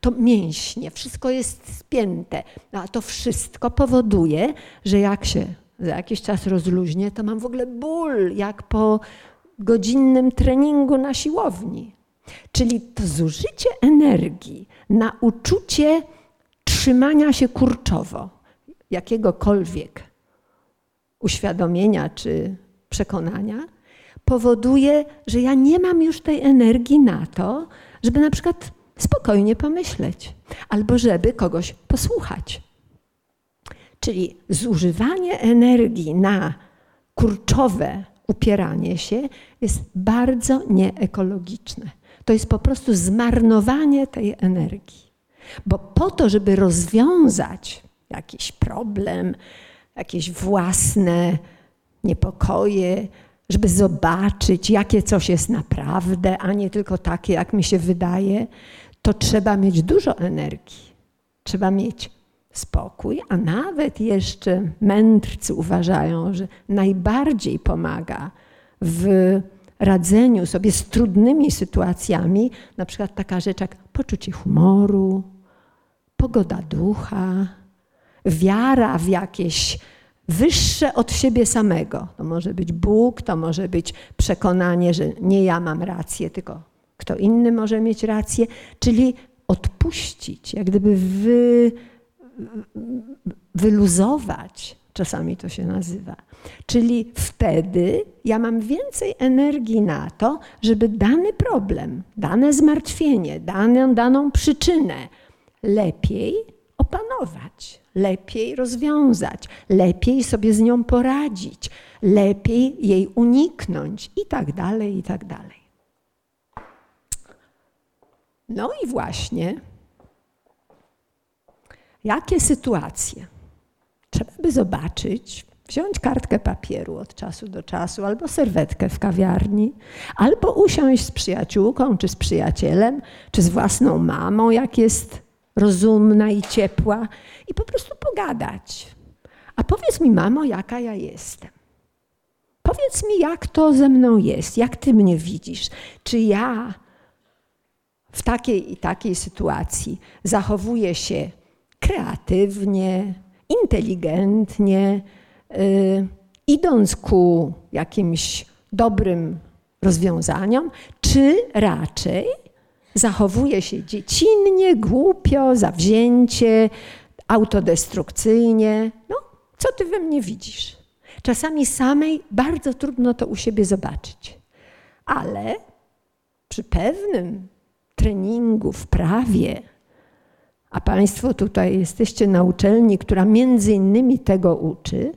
to mięśnie, wszystko jest spięte. A to wszystko powoduje, że jak się za jakiś czas rozluźnię, to mam w ogóle ból, jak po godzinnym treningu na siłowni. Czyli to zużycie energii na uczucie trzymania się kurczowo, jakiegokolwiek uświadomienia czy przekonania, powoduje, że ja nie mam już tej energii na to, żeby na przykład spokojnie pomyśleć albo żeby kogoś posłuchać. Czyli zużywanie energii na kurczowe upieranie się jest bardzo nieekologiczne. To jest po prostu zmarnowanie tej energii. Bo po to, żeby rozwiązać jakiś problem, jakieś własne niepokoje, żeby zobaczyć, jakie coś jest naprawdę, a nie tylko takie, jak mi się wydaje, to trzeba mieć dużo energii. Trzeba mieć spokój, a nawet jeszcze mędrcy uważają, że najbardziej pomaga w radzeniu sobie z trudnymi sytuacjami, na przykład taka rzecz jak poczucie humoru, pogoda ducha, wiara w jakieś wyższe od siebie samego. To może być Bóg, to może być przekonanie, że nie ja mam rację, tylko kto inny może mieć rację, czyli odpuścić, jak gdyby wy, wyluzować, czasami to się nazywa. Czyli wtedy ja mam więcej energii na to, żeby dany problem, dane zmartwienie, daną, daną przyczynę lepiej opanować, lepiej rozwiązać, lepiej sobie z nią poradzić, lepiej jej uniknąć i tak dalej, i tak dalej. No i właśnie, jakie sytuacje trzeba by zobaczyć, wziąć kartkę papieru od czasu do czasu, albo serwetkę w kawiarni, albo usiąść z przyjaciółką, czy z przyjacielem, czy z własną mamą, jak jest rozumna i ciepła, i po prostu pogadać. A powiedz mi, mamo, jaka ja jestem. Powiedz mi, jak to ze mną jest, jak ty mnie widzisz. Czy ja w takiej i takiej sytuacji zachowuję się kreatywnie, inteligentnie, yy, idąc ku jakimś dobrym rozwiązaniom, czy raczej zachowuje się dziecinnie, głupio, zawzięcie, autodestrukcyjnie. No, co ty we mnie widzisz? Czasami samej bardzo trudno to u siebie zobaczyć, ale przy pewnym treningu, wprawie, a Państwo tutaj jesteście na uczelni, która między innymi tego uczy,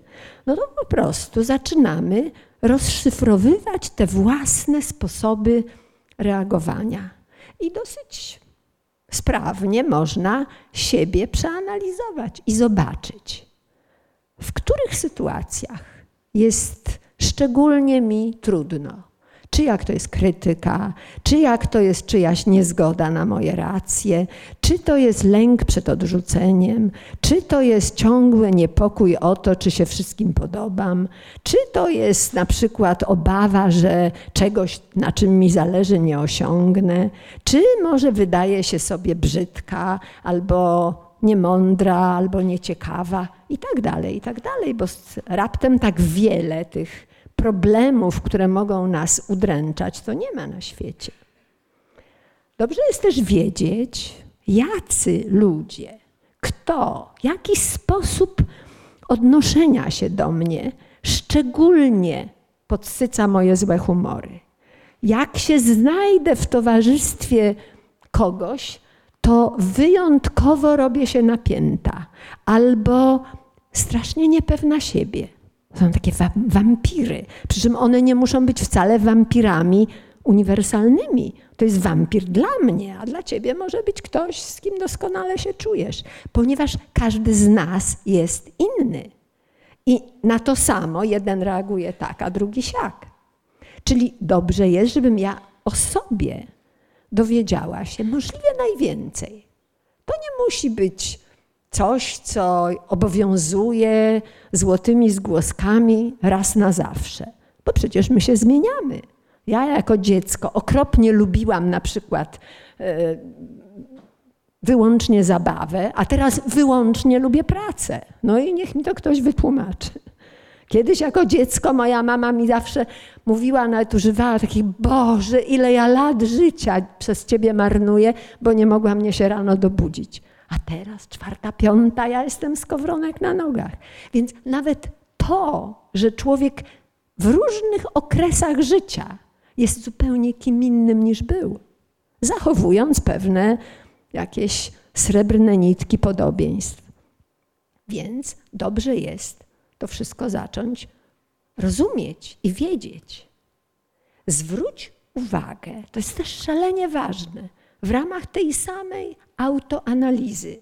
no to po prostu zaczynamy rozszyfrowywać te własne sposoby reagowania. I dosyć sprawnie można siebie przeanalizować i zobaczyć, w których sytuacjach jest szczególnie mi trudno czy jak to jest krytyka, czy jak to jest czyjaś niezgoda na moje racje, czy to jest lęk przed odrzuceniem, czy to jest ciągły niepokój o to, czy się wszystkim podobam, czy to jest na przykład obawa, że czegoś, na czym mi zależy, nie osiągnę, czy może wydaje się sobie brzydka albo niemądra albo nieciekawa? I tak dalej, i tak dalej, bo raptem tak wiele tych problemów, które mogą nas udręczać, to nie ma na świecie. Dobrze jest też wiedzieć, jacy ludzie, kto, jaki sposób odnoszenia się do mnie szczególnie podsyca moje złe humory. Jak się znajdę w towarzystwie kogoś, to wyjątkowo robię się napięta albo strasznie niepewna siebie. Są takie wa wampiry. Przy czym one nie muszą być wcale wampirami uniwersalnymi. To jest wampir dla mnie, a dla ciebie może być ktoś, z kim doskonale się czujesz, ponieważ każdy z nas jest inny. I na to samo jeden reaguje tak, a drugi siak. Czyli dobrze jest, żebym ja o sobie dowiedziała się możliwie najwięcej. To nie musi być coś, co obowiązuje złotymi zgłoskami raz na zawsze, bo przecież my się zmieniamy. Ja jako dziecko okropnie lubiłam na przykład e, wyłącznie zabawę, a teraz wyłącznie lubię pracę. No i niech mi to ktoś wytłumaczy. Kiedyś jako dziecko moja mama mi zawsze mówiła, nawet używała takich, Boże, ile ja lat życia przez Ciebie marnuję, bo nie mogła mnie się rano dobudzić. A teraz czwarta, piąta, ja jestem skowronek na nogach. Więc nawet to, że człowiek w różnych okresach życia jest zupełnie kim innym niż był, zachowując pewne jakieś srebrne nitki podobieństw. Więc dobrze jest to wszystko zacząć rozumieć i wiedzieć. Zwróć uwagę, to jest też szalenie ważne, w ramach tej samej autoanalizy.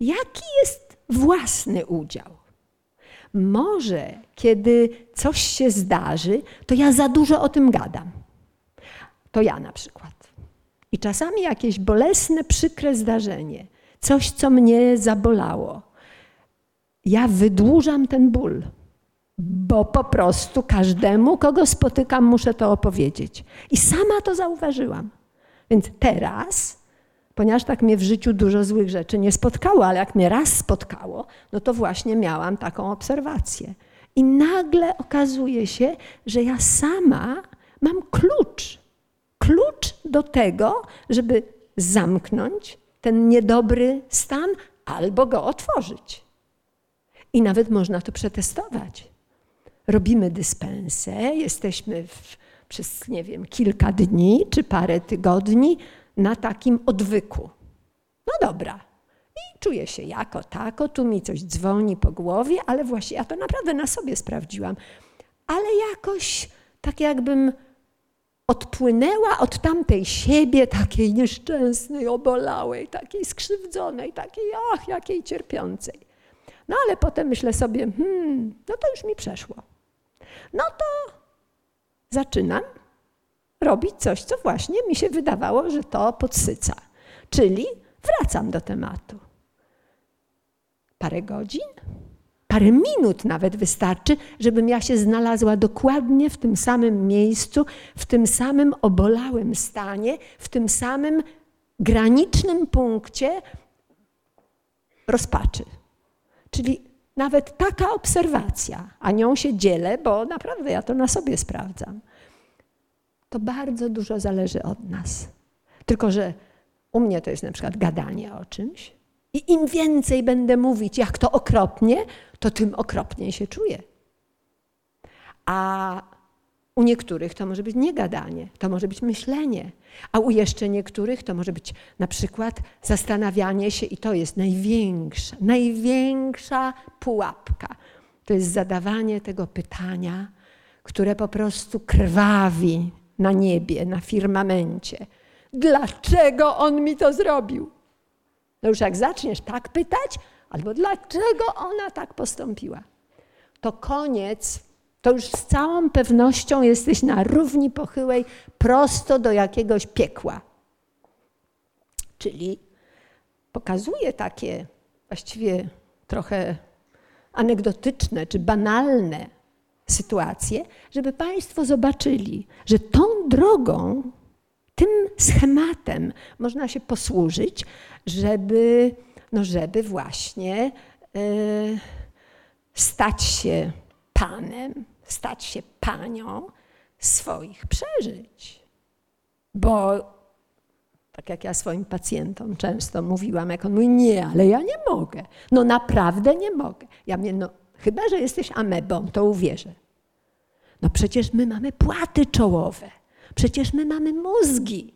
Jaki jest własny udział? Może, kiedy coś się zdarzy, to ja za dużo o tym gadam. To ja na przykład. I czasami jakieś bolesne, przykre zdarzenie, coś, co mnie zabolało, ja wydłużam ten ból, bo po prostu każdemu, kogo spotykam, muszę to opowiedzieć. I sama to zauważyłam. Więc teraz, ponieważ tak mnie w życiu dużo złych rzeczy nie spotkało, ale jak mnie raz spotkało, no to właśnie miałam taką obserwację. I nagle okazuje się, że ja sama mam klucz. Klucz do tego, żeby zamknąć ten niedobry stan albo go otworzyć. I nawet można to przetestować. Robimy dyspensę, jesteśmy w, przez, nie wiem, kilka dni czy parę tygodni na takim odwyku. No dobra. I czuję się jako tako, tu mi coś dzwoni po głowie, ale właśnie ja to naprawdę na sobie sprawdziłam. Ale jakoś tak jakbym odpłynęła od tamtej siebie, takiej nieszczęsnej, obolałej, takiej skrzywdzonej, takiej, ach, jakiej cierpiącej. No ale potem myślę sobie, hmm, no to już mi przeszło. No to zaczynam robić coś, co właśnie mi się wydawało, że to podsyca. Czyli wracam do tematu. Parę godzin, parę minut nawet wystarczy, żebym ja się znalazła dokładnie w tym samym miejscu, w tym samym obolałym stanie, w tym samym granicznym punkcie rozpaczy. Czyli nawet taka obserwacja, a nią się dzielę, bo naprawdę ja to na sobie sprawdzam, to bardzo dużo zależy od nas. Tylko, że u mnie to jest na przykład gadanie o czymś, i im więcej będę mówić, jak to okropnie, to tym okropniej się czuję. A u niektórych to może być nie gadanie, to może być myślenie, a u jeszcze niektórych to może być na przykład zastanawianie się, i to jest największa, największa pułapka. To jest zadawanie tego pytania, które po prostu krwawi na niebie, na firmamencie. Dlaczego on mi to zrobił? No już jak zaczniesz tak pytać, albo dlaczego ona tak postąpiła, to koniec to już z całą pewnością jesteś na równi pochyłej prosto do jakiegoś piekła. Czyli pokazuje takie właściwie trochę anegdotyczne czy banalne sytuacje, żeby Państwo zobaczyli, że tą drogą, tym schematem można się posłużyć, żeby, no żeby właśnie yy, stać się panem, stać się panią swoich przeżyć. Bo tak jak ja swoim pacjentom często mówiłam, jak on mówi, nie, ale ja nie mogę. No naprawdę nie mogę. Ja mówię, no chyba, że jesteś amebą, to uwierzę. No przecież my mamy płaty czołowe. Przecież my mamy mózgi.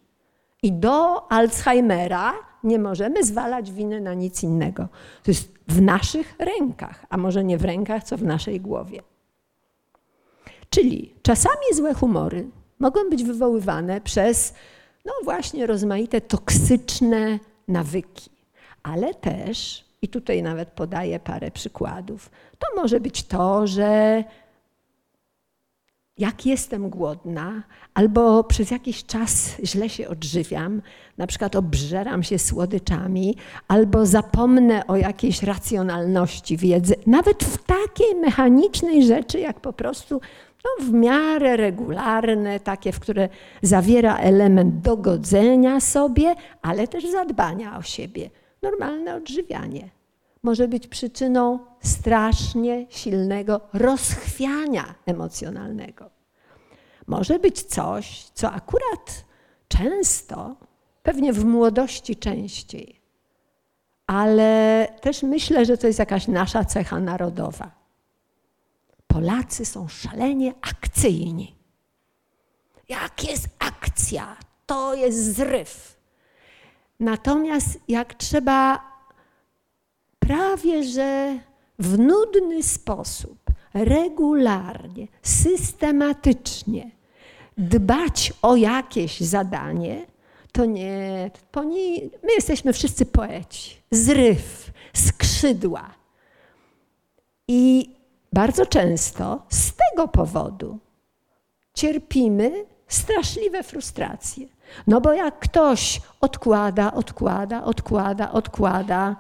I do Alzheimera nie możemy zwalać winy na nic innego. To jest w naszych rękach, a może nie w rękach, co w naszej głowie. Czyli czasami złe humory mogą być wywoływane przez, no właśnie, rozmaite toksyczne nawyki, ale też, i tutaj nawet podaję parę przykładów, to może być to, że jak jestem głodna, albo przez jakiś czas źle się odżywiam, na przykład obżeram się słodyczami, albo zapomnę o jakiejś racjonalności wiedzy, nawet w takiej mechanicznej rzeczy, jak po prostu no, w miarę regularne, takie, w które zawiera element dogodzenia sobie, ale też zadbania o siebie. Normalne odżywianie może być przyczyną strasznie silnego rozchwiania emocjonalnego. Może być coś, co akurat często, pewnie w młodości częściej, ale też myślę, że to jest jakaś nasza cecha narodowa. Polacy są szalenie akcyjni. Jak jest akcja, to jest zryw. Natomiast jak trzeba prawie że w nudny sposób, regularnie, systematycznie dbać o jakieś zadanie, to nie, to nie, my jesteśmy wszyscy poeci. Zryw, skrzydła. I bardzo często z tego powodu cierpimy straszliwe frustracje. No bo jak ktoś odkłada, odkłada, odkłada, odkłada,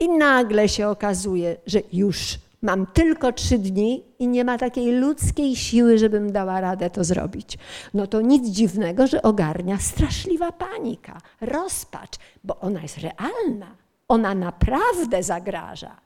i nagle się okazuje, że już mam tylko trzy dni i nie ma takiej ludzkiej siły, żebym dała radę to zrobić. No to nic dziwnego, że ogarnia straszliwa panika, rozpacz, bo ona jest realna. Ona naprawdę zagraża.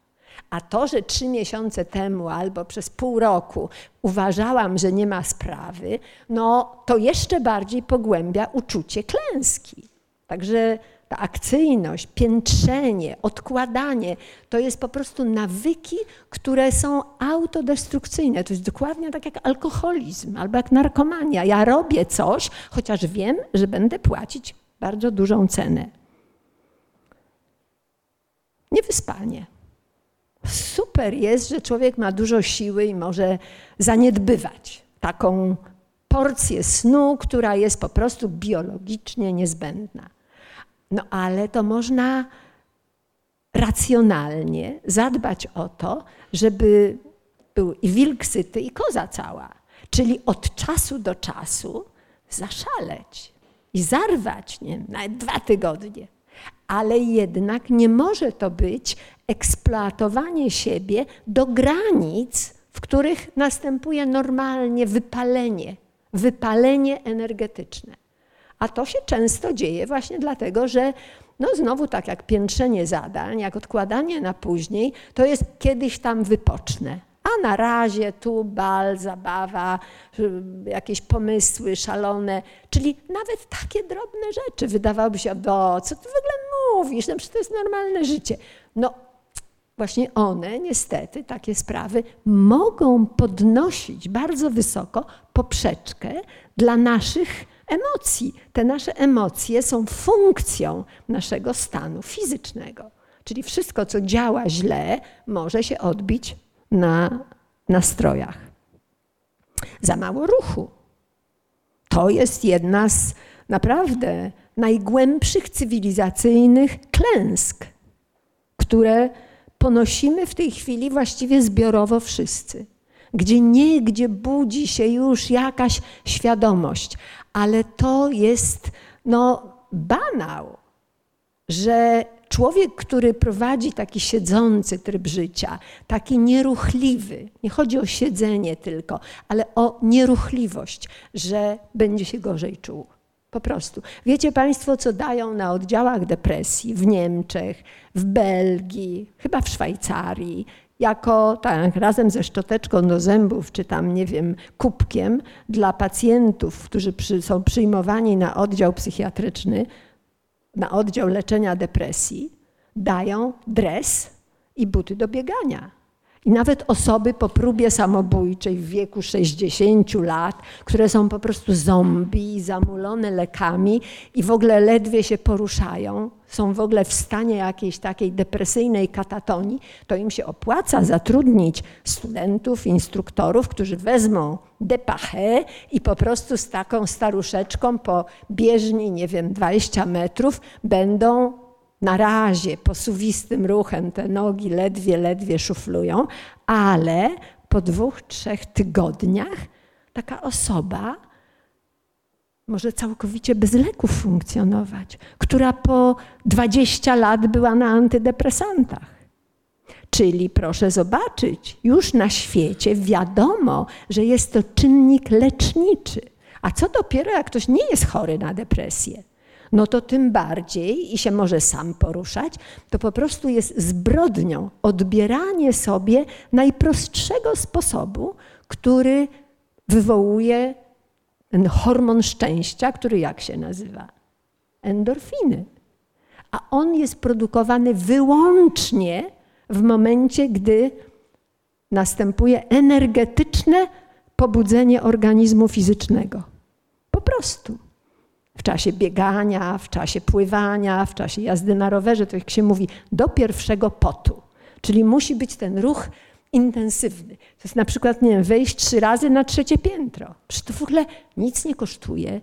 A to, że trzy miesiące temu albo przez pół roku uważałam, że nie ma sprawy, no to jeszcze bardziej pogłębia uczucie klęski. Także ta akcyjność, piętrzenie, odkładanie, to jest po prostu nawyki, które są autodestrukcyjne. To jest dokładnie tak jak alkoholizm albo jak narkomania. Ja robię coś, chociaż wiem, że będę płacić bardzo dużą cenę. Niewyspanie. Super jest, że człowiek ma dużo siły i może zaniedbywać taką porcję snu, która jest po prostu biologicznie niezbędna. No ale to można racjonalnie zadbać o to, żeby był i wilk syty, i koza cała. Czyli od czasu do czasu zaszaleć i zarwać, nie nawet dwa tygodnie. Ale jednak nie może to być eksploatowanie siebie do granic, w których następuje normalnie wypalenie, wypalenie energetyczne. A to się często dzieje właśnie dlatego, że no znowu tak jak piętrzenie zadań, jak odkładanie na później, to jest kiedyś tam wypocznę. A na razie tu bal, zabawa, jakieś pomysły szalone, czyli nawet takie drobne rzeczy wydawałoby się, do co ty w ogóle mówisz, no przecież to jest normalne życie. No właśnie one niestety, takie sprawy, mogą podnosić bardzo wysoko poprzeczkę dla naszych emocji. Te nasze emocje są funkcją naszego stanu fizycznego. Czyli wszystko, co działa źle, może się odbić na nastrojach. Za mało ruchu. To jest jedna z naprawdę najgłębszych cywilizacyjnych klęsk, które ponosimy w tej chwili właściwie zbiorowo wszyscy. Gdzie niegdzie budzi się już jakaś świadomość, ale to jest no, banał, że człowiek, który prowadzi taki siedzący tryb życia, taki nieruchliwy, nie chodzi o siedzenie tylko, ale o nieruchliwość, że będzie się gorzej czuł. Po prostu. Wiecie Państwo, co dają na oddziałach depresji w Niemczech, w Belgii, chyba w Szwajcarii, jako tak, razem ze szczoteczką do zębów, czy tam, nie wiem, kubkiem dla pacjentów, którzy przy, są przyjmowani na oddział psychiatryczny, na oddział leczenia depresji, dają dres i buty do biegania. I nawet osoby po próbie samobójczej w wieku 60 lat, które są po prostu zombie, zamulone lekami i w ogóle ledwie się poruszają, są w ogóle w stanie jakiejś takiej depresyjnej katatonii, to im się opłaca zatrudnić studentów, instruktorów, którzy wezmą depachę i po prostu z taką staruszeczką po bieżni, nie wiem, 20 metrów będą na razie posuwistym ruchem te nogi ledwie, ledwie szuflują, ale po dwóch, trzech tygodniach taka osoba może całkowicie bez leków funkcjonować, która po 20 lat była na antydepresantach. Czyli proszę zobaczyć, już na świecie wiadomo, że jest to czynnik leczniczy. A co dopiero, jak ktoś nie jest chory na depresję? No to tym bardziej i się może sam poruszać, to po prostu jest zbrodnią odbieranie sobie najprostszego sposobu, który wywołuje ten hormon szczęścia, który jak się nazywa? Endorfiny. A on jest produkowany wyłącznie w momencie, gdy następuje energetyczne pobudzenie organizmu fizycznego. Po prostu w czasie biegania, w czasie pływania, w czasie jazdy na rowerze, to jak się mówi, do pierwszego potu. Czyli musi być ten ruch intensywny. To jest na przykład, nie wiem, wejść trzy razy na trzecie piętro. To w ogóle nic nie kosztuje.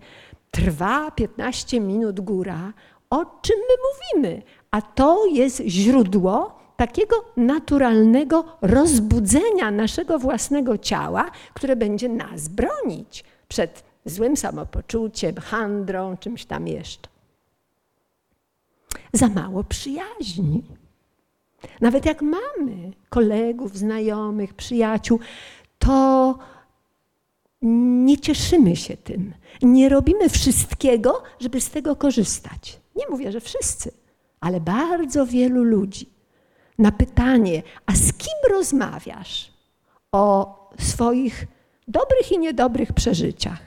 Trwa 15 minut góra. O czym my mówimy? A to jest źródło takiego naturalnego rozbudzenia naszego własnego ciała, które będzie nas bronić przed złym samopoczuciem, handrą, czymś tam jeszcze. Za mało przyjaźni. Nawet jak mamy kolegów, znajomych, przyjaciół, to nie cieszymy się tym. Nie robimy wszystkiego, żeby z tego korzystać. Nie mówię, że wszyscy, ale bardzo wielu ludzi. Na pytanie, a z kim rozmawiasz o swoich dobrych i niedobrych przeżyciach?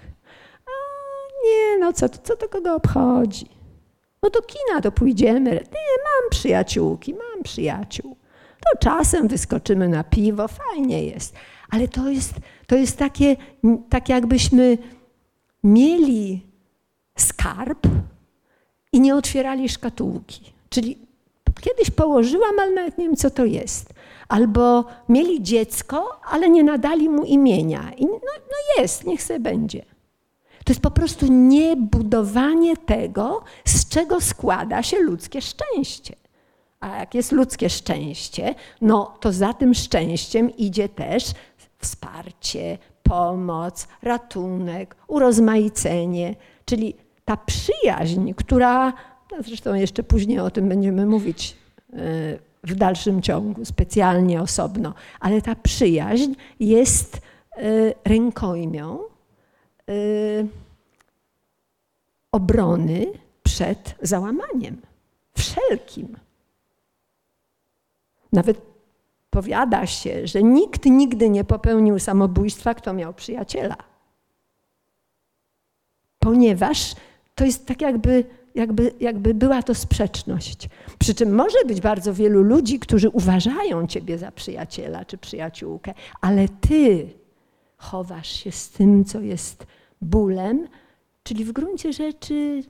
Nie, no co, co to kogo obchodzi? No do kina to pójdziemy. Nie, mam przyjaciółki, mam przyjaciół. To czasem wyskoczymy na piwo, fajnie jest. Ale to jest, to jest takie, tak jakbyśmy mieli skarb i nie otwierali szkatułki. Czyli kiedyś położyłam, ale nawet nie wiem, co to jest. Albo mieli dziecko, ale nie nadali mu imienia. I no, no jest, niech sobie będzie. To jest po prostu niebudowanie tego, z czego składa się ludzkie szczęście. A jak jest ludzkie szczęście, no to za tym szczęściem idzie też wsparcie, pomoc, ratunek, urozmaicenie, czyli ta przyjaźń, która, no zresztą jeszcze później o tym będziemy mówić e, w dalszym ciągu, specjalnie osobno, ale ta przyjaźń jest e, rękojmią, Y, obrony przed załamaniem. Wszelkim. Nawet powiada się, że nikt nigdy nie popełnił samobójstwa, kto miał przyjaciela. Ponieważ to jest tak jakby, jakby, jakby była to sprzeczność. Przy czym może być bardzo wielu ludzi, którzy uważają ciebie za przyjaciela czy przyjaciółkę, ale ty chowasz się z tym, co jest bólem, czyli w gruncie rzeczy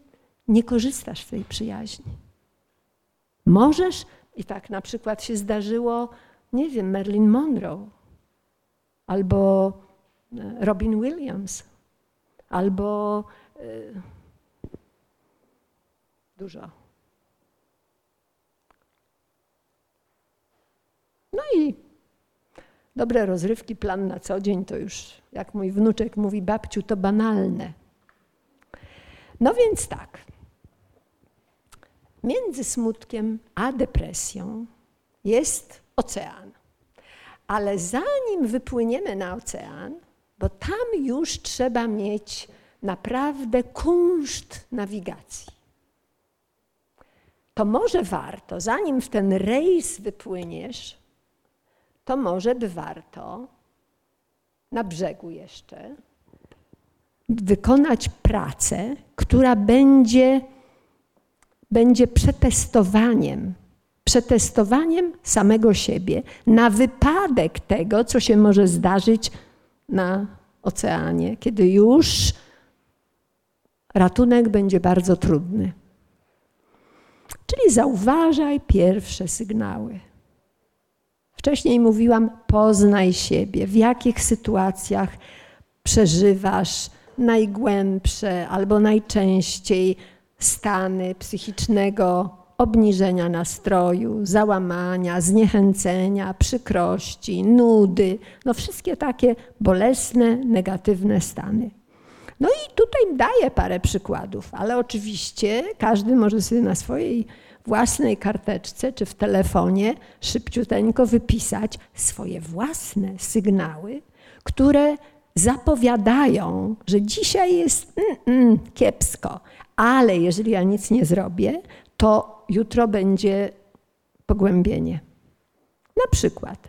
nie korzystasz z tej przyjaźni. Możesz, i tak na przykład się zdarzyło, nie wiem, Marilyn Monroe, albo e, Robin Williams, albo y, dużo. No i Dobre rozrywki, plan na co dzień to już, jak mój wnuczek mówi, babciu, to banalne. No więc tak. Między smutkiem a depresją jest ocean. Ale zanim wypłyniemy na ocean, bo tam już trzeba mieć naprawdę kunszt nawigacji. To może warto, zanim w ten rejs wypłyniesz, to może by warto na brzegu jeszcze wykonać pracę, która będzie, będzie przetestowaniem przetestowaniem samego siebie na wypadek tego, co się może zdarzyć na oceanie, kiedy już ratunek będzie bardzo trudny. Czyli zauważaj pierwsze sygnały. Wcześniej mówiłam, poznaj siebie, w jakich sytuacjach przeżywasz najgłębsze albo najczęściej stany psychicznego obniżenia nastroju, załamania, zniechęcenia, przykrości, nudy, no wszystkie takie bolesne, negatywne stany. No i tutaj daję parę przykładów, ale oczywiście każdy może sobie na swojej własnej karteczce czy w telefonie szybciuteńko wypisać swoje własne sygnały, które zapowiadają, że dzisiaj jest mm, mm, kiepsko, ale jeżeli ja nic nie zrobię, to jutro będzie pogłębienie. Na przykład,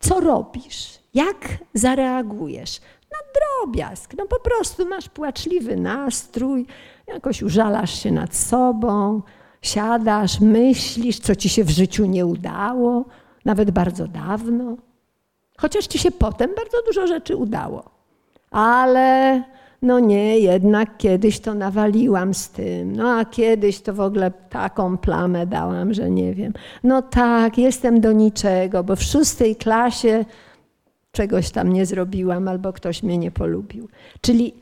co robisz? Jak zareagujesz? Na drobiazg. No po prostu masz płaczliwy nastrój, jakoś użalasz się nad sobą, siadasz, myślisz, co ci się w życiu nie udało, nawet bardzo dawno. Chociaż ci się potem bardzo dużo rzeczy udało. Ale no nie, jednak kiedyś to nawaliłam z tym. No a kiedyś to w ogóle taką plamę dałam, że nie wiem. No tak, jestem do niczego, bo w szóstej klasie czegoś tam nie zrobiłam albo ktoś mnie nie polubił. Czyli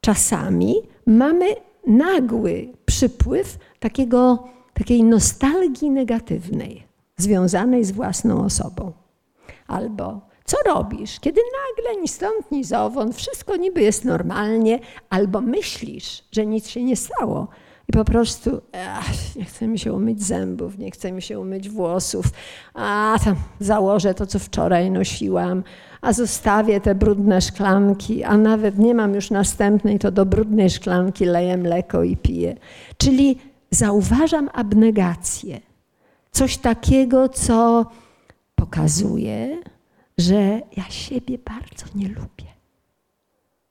czasami mamy nagły przypływ takiego, takiej nostalgii negatywnej, związanej z własną osobą. Albo co robisz, kiedy nagle ni stąd, ni zowąd, wszystko niby jest normalnie, albo myślisz, że nic się nie stało i po prostu ach, nie chce mi się umyć zębów, nie chce mi się umyć włosów, a tam założę to, co wczoraj nosiłam, a zostawię te brudne szklanki, a nawet nie mam już następnej, to do brudnej szklanki leję mleko i piję. Czyli zauważam abnegację. Coś takiego, co pokazuje, że ja siebie bardzo nie lubię.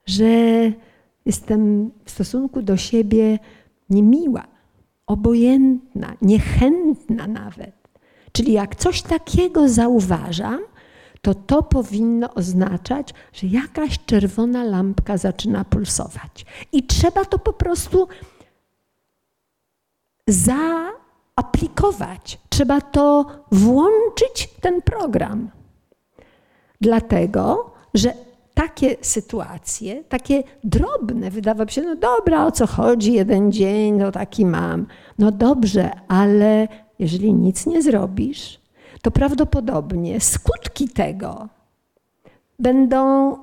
Że jestem w stosunku do siebie niemiła, obojętna, niechętna nawet. Czyli jak coś takiego zauważam, to to powinno oznaczać, że jakaś czerwona lampka zaczyna pulsować. I trzeba to po prostu zaaplikować. Trzeba to włączyć ten program. Dlatego, że takie sytuacje, takie drobne, wydawałoby się, no dobra, o co chodzi, jeden dzień, no taki mam. No dobrze, ale jeżeli nic nie zrobisz, to prawdopodobnie skutki tego będą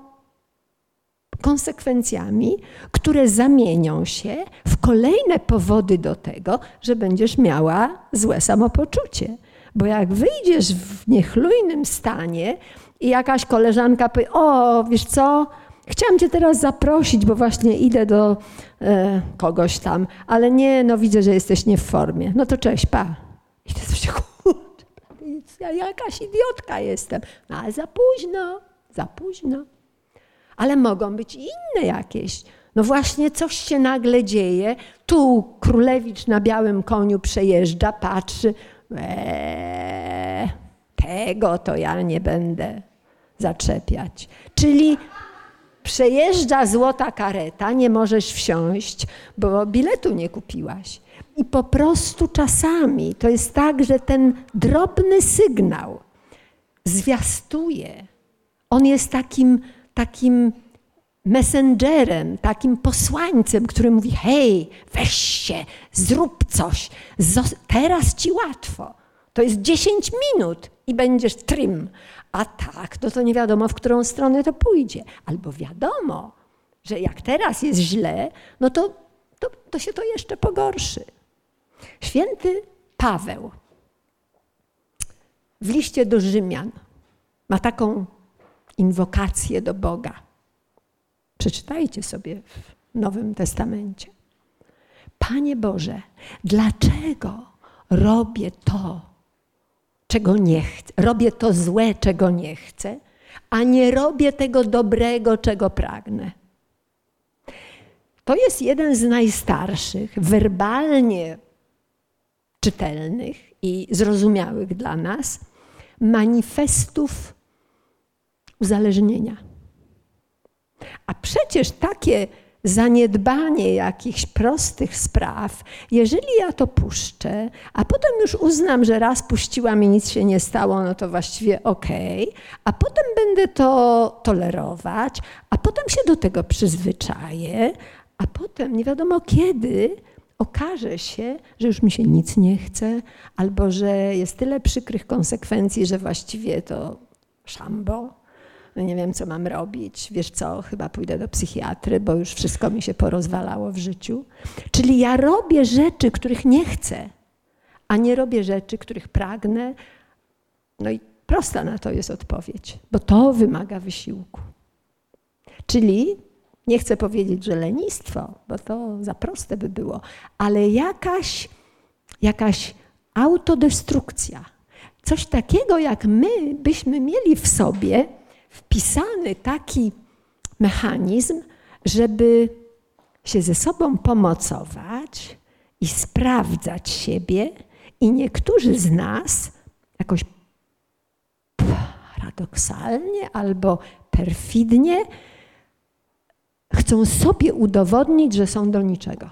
konsekwencjami, które zamienią się w kolejne powody do tego, że będziesz miała złe samopoczucie. Bo jak wyjdziesz w niechlujnym stanie, i jakaś koleżanka powie, o, wiesz co, chciałam cię teraz zaprosić, bo właśnie idę do e, kogoś tam, ale nie, no widzę, że jesteś nie w formie. No to cześć, pa. I to się, ja jakaś idiotka jestem. No ale za późno, za późno. Ale mogą być inne jakieś. No właśnie coś się nagle dzieje. Tu królewicz na białym koniu przejeżdża, patrzy. Eee, tego to ja nie będę zaczepiać. Czyli przejeżdża złota kareta, nie możesz wsiąść, bo biletu nie kupiłaś. I po prostu czasami to jest tak, że ten drobny sygnał zwiastuje. On jest takim, takim messengerem, takim posłańcem, który mówi: hej, weź się, zrób coś, teraz ci łatwo. To jest 10 minut i będziesz trim. A tak, no to nie wiadomo, w którą stronę to pójdzie. Albo wiadomo, że jak teraz jest źle, no to, to, to się to jeszcze pogorszy. Święty Paweł w liście do Rzymian ma taką inwokację do Boga. Przeczytajcie sobie w Nowym Testamencie. Panie Boże, dlaczego robię to, czego nie chcę. Robię to złe, czego nie chcę, a nie robię tego dobrego, czego pragnę. To jest jeden z najstarszych, werbalnie czytelnych i zrozumiałych dla nas manifestów uzależnienia. A przecież takie zaniedbanie jakichś prostych spraw, jeżeli ja to puszczę, a potem już uznam, że raz puściłam i nic się nie stało, no to właściwie okej, okay, a potem będę to tolerować, a potem się do tego przyzwyczaję, a potem nie wiadomo kiedy okaże się, że już mi się nic nie chce, albo że jest tyle przykrych konsekwencji, że właściwie to szambo no nie wiem, co mam robić, wiesz co, chyba pójdę do psychiatry, bo już wszystko mi się porozwalało w życiu. Czyli ja robię rzeczy, których nie chcę, a nie robię rzeczy, których pragnę. No i prosta na to jest odpowiedź, bo to wymaga wysiłku. Czyli nie chcę powiedzieć, że lenistwo, bo to za proste by było, ale jakaś, jakaś autodestrukcja. Coś takiego, jak my byśmy mieli w sobie, wpisany taki mechanizm, żeby się ze sobą pomocować i sprawdzać siebie, i niektórzy z nas jakoś paradoksalnie albo perfidnie chcą sobie udowodnić, że są do niczego.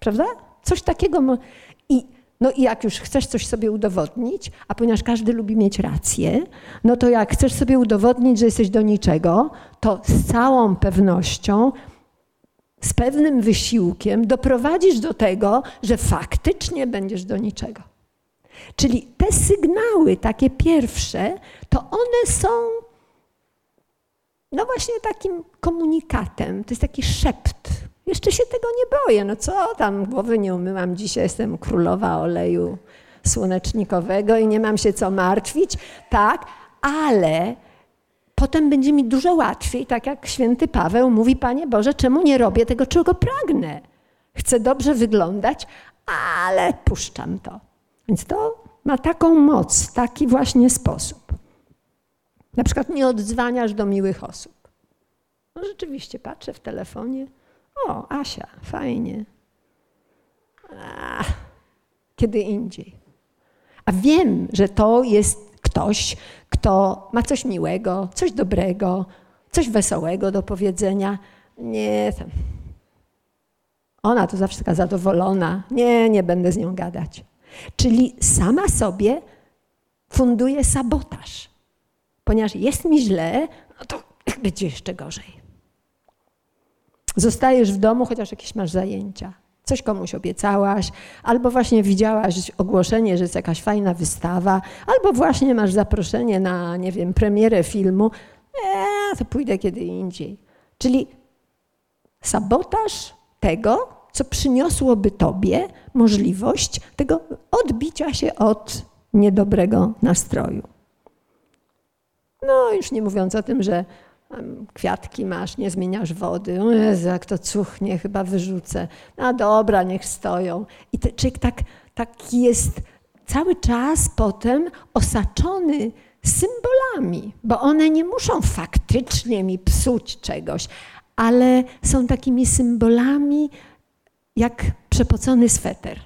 Prawda? Coś takiego. I no i jak już chcesz coś sobie udowodnić, a ponieważ każdy lubi mieć rację, no to jak chcesz sobie udowodnić, że jesteś do niczego, to z całą pewnością, z pewnym wysiłkiem doprowadzisz do tego, że faktycznie będziesz do niczego. Czyli te sygnały, takie pierwsze, to one są no właśnie takim komunikatem, to jest taki szept jeszcze się tego nie boję. No co tam, głowy nie umyłam dzisiaj, jestem królowa oleju słonecznikowego i nie mam się co martwić. Tak, ale potem będzie mi dużo łatwiej, tak jak święty Paweł mówi, Panie Boże, czemu nie robię tego, czego pragnę? Chcę dobrze wyglądać, ale puszczam to. Więc to ma taką moc, taki właśnie sposób. Na przykład nie odzwaniasz do miłych osób. No rzeczywiście, patrzę w telefonie, o, Asia, fajnie. Kiedy indziej. A wiem, że to jest ktoś, kto ma coś miłego, coś dobrego, coś wesołego do powiedzenia. Nie, tam. ona to zawsze taka zadowolona. Nie, nie będę z nią gadać. Czyli sama sobie funduje sabotaż. Ponieważ jest mi źle, no to będzie jeszcze gorzej. Zostajesz w domu, chociaż jakieś masz zajęcia. Coś komuś obiecałaś, albo właśnie widziałaś ogłoszenie, że jest jakaś fajna wystawa, albo właśnie masz zaproszenie na, nie wiem, premierę filmu. Eee, to pójdę kiedy indziej. Czyli sabotaż tego, co przyniosłoby tobie możliwość tego odbicia się od niedobrego nastroju. No, już nie mówiąc o tym, że kwiatki masz, nie zmieniasz wody. O Jezu, jak to cuchnie, chyba wyrzucę. No dobra, niech stoją. I ten człowiek tak, tak jest cały czas potem osaczony symbolami, bo one nie muszą faktycznie mi psuć czegoś, ale są takimi symbolami jak przepocony sweter.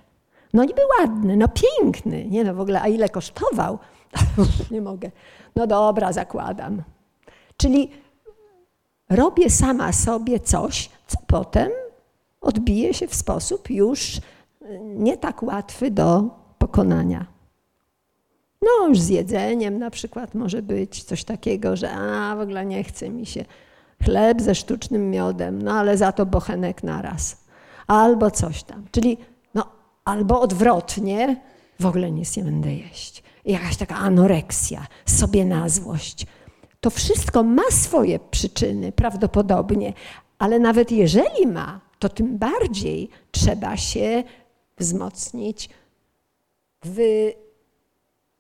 No niby ładny, no piękny, nie no w ogóle, a ile kosztował? nie mogę. No dobra, zakładam. Czyli robię sama sobie coś, co potem odbije się w sposób już nie tak łatwy do pokonania. No, już z jedzeniem na przykład może być coś takiego, że a, w ogóle nie chce mi się chleb ze sztucznym miodem, no ale za to bochenek naraz. Albo coś tam. Czyli no, albo odwrotnie, w ogóle nic nie będę jeść. Jakaś taka anoreksja, sobie na złość. To wszystko ma swoje przyczyny prawdopodobnie, ale nawet jeżeli ma, to tym bardziej trzeba się wzmocnić,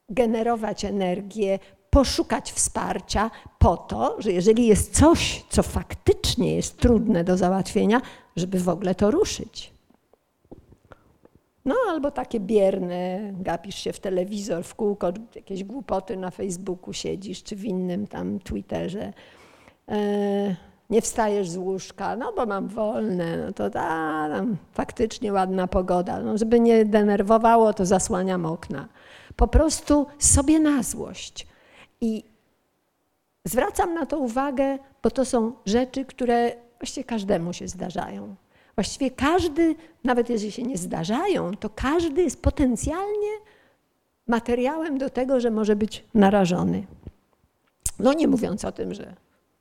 wygenerować energię, poszukać wsparcia po to, że jeżeli jest coś, co faktycznie jest trudne do załatwienia, żeby w ogóle to ruszyć. No albo takie bierne, gapisz się w telewizor, w kółko, jakieś głupoty na Facebooku siedzisz, czy w innym tam Twitterze. E, nie wstajesz z łóżka, no bo mam wolne, no to da, tam faktycznie ładna pogoda. No, żeby nie denerwowało, to zasłaniam okna. Po prostu sobie na złość. I zwracam na to uwagę, bo to są rzeczy, które właściwie każdemu się zdarzają. Właściwie każdy, nawet jeżeli się nie zdarzają, to każdy jest potencjalnie materiałem do tego, że może być narażony. No nie mówiąc o tym, że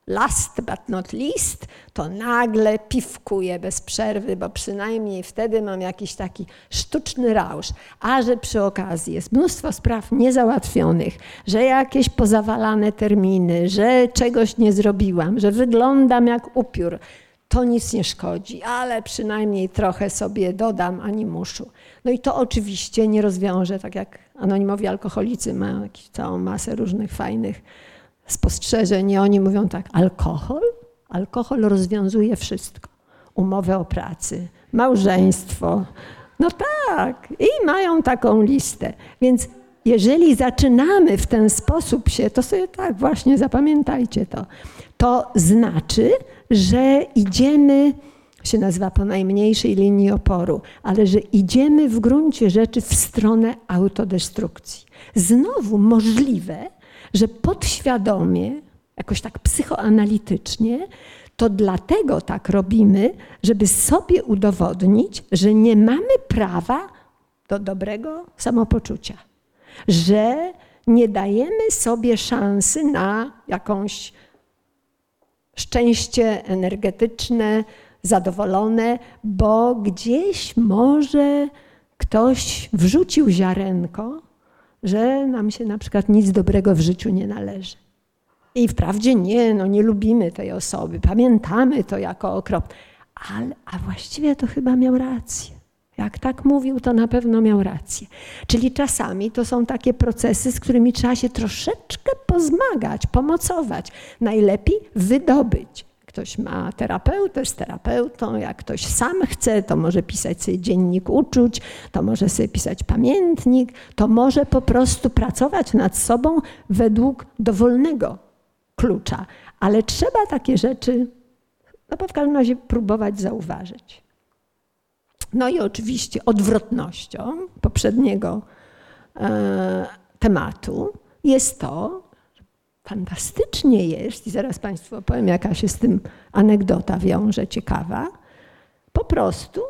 last but not least, to nagle piwkuję bez przerwy, bo przynajmniej wtedy mam jakiś taki sztuczny rausz. A że przy okazji jest mnóstwo spraw niezałatwionych, że jakieś pozawalane terminy, że czegoś nie zrobiłam, że wyglądam jak upiór, to nic nie szkodzi, ale przynajmniej trochę sobie dodam animuszu. No i to oczywiście nie rozwiąże, tak jak anonimowi alkoholicy mają całą masę różnych fajnych spostrzeżeń i oni mówią tak, alkohol? Alkohol rozwiązuje wszystko. Umowę o pracy, małżeństwo. No tak, i mają taką listę. Więc jeżeli zaczynamy w ten sposób się, to sobie tak właśnie zapamiętajcie to, to znaczy, że idziemy, się nazywa po najmniejszej linii oporu, ale że idziemy w gruncie rzeczy w stronę autodestrukcji. Znowu możliwe, że podświadomie, jakoś tak psychoanalitycznie, to dlatego tak robimy, żeby sobie udowodnić, że nie mamy prawa do dobrego samopoczucia, że nie dajemy sobie szansy na jakąś szczęście energetyczne, zadowolone, bo gdzieś może ktoś wrzucił ziarenko, że nam się na przykład nic dobrego w życiu nie należy. I wprawdzie nie, no nie lubimy tej osoby, pamiętamy to jako okropne, ale a właściwie to chyba miał rację. Jak tak mówił, to na pewno miał rację. Czyli czasami to są takie procesy, z którymi trzeba się troszeczkę pozmagać, pomocować. Najlepiej wydobyć. Ktoś ma terapeutę z terapeutą, jak ktoś sam chce, to może pisać sobie dziennik uczuć, to może sobie pisać pamiętnik, to może po prostu pracować nad sobą według dowolnego klucza. Ale trzeba takie rzeczy, no bo w każdym razie próbować zauważyć. No i oczywiście odwrotnością poprzedniego e, tematu jest to, fantastycznie jest, i zaraz Państwu opowiem, jaka się z tym anegdota wiąże, ciekawa, po prostu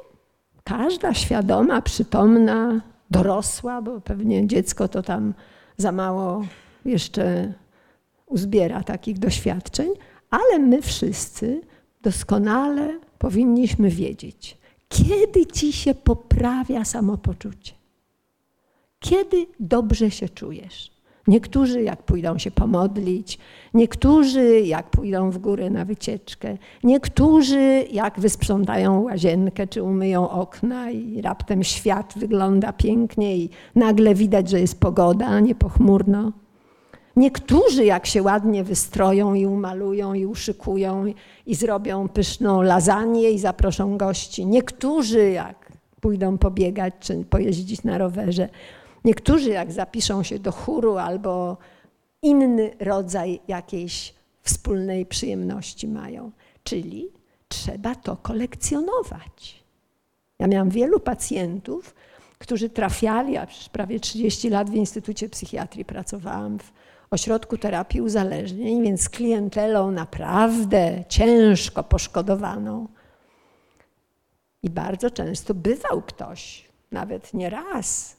każda świadoma, przytomna, dorosła, bo pewnie dziecko to tam za mało jeszcze uzbiera takich doświadczeń, ale my wszyscy doskonale powinniśmy wiedzieć, kiedy ci się poprawia samopoczucie? Kiedy dobrze się czujesz? Niektórzy jak pójdą się pomodlić, niektórzy jak pójdą w górę na wycieczkę, niektórzy jak wysprzątają łazienkę czy umyją okna i raptem świat wygląda pięknie i nagle widać, że jest pogoda, a nie pochmurno. Niektórzy, jak się ładnie wystroją i umalują i uszykują i zrobią pyszną lasagne i zaproszą gości. Niektórzy, jak pójdą pobiegać czy pojeździć na rowerze. Niektórzy, jak zapiszą się do chóru albo inny rodzaj jakiejś wspólnej przyjemności mają. Czyli trzeba to kolekcjonować. Ja miałam wielu pacjentów, którzy trafiali, a przez prawie 30 lat w Instytucie Psychiatrii pracowałam w ośrodku terapii uzależnień, więc klientelą naprawdę ciężko poszkodowaną. I bardzo często bywał ktoś, nawet nie raz,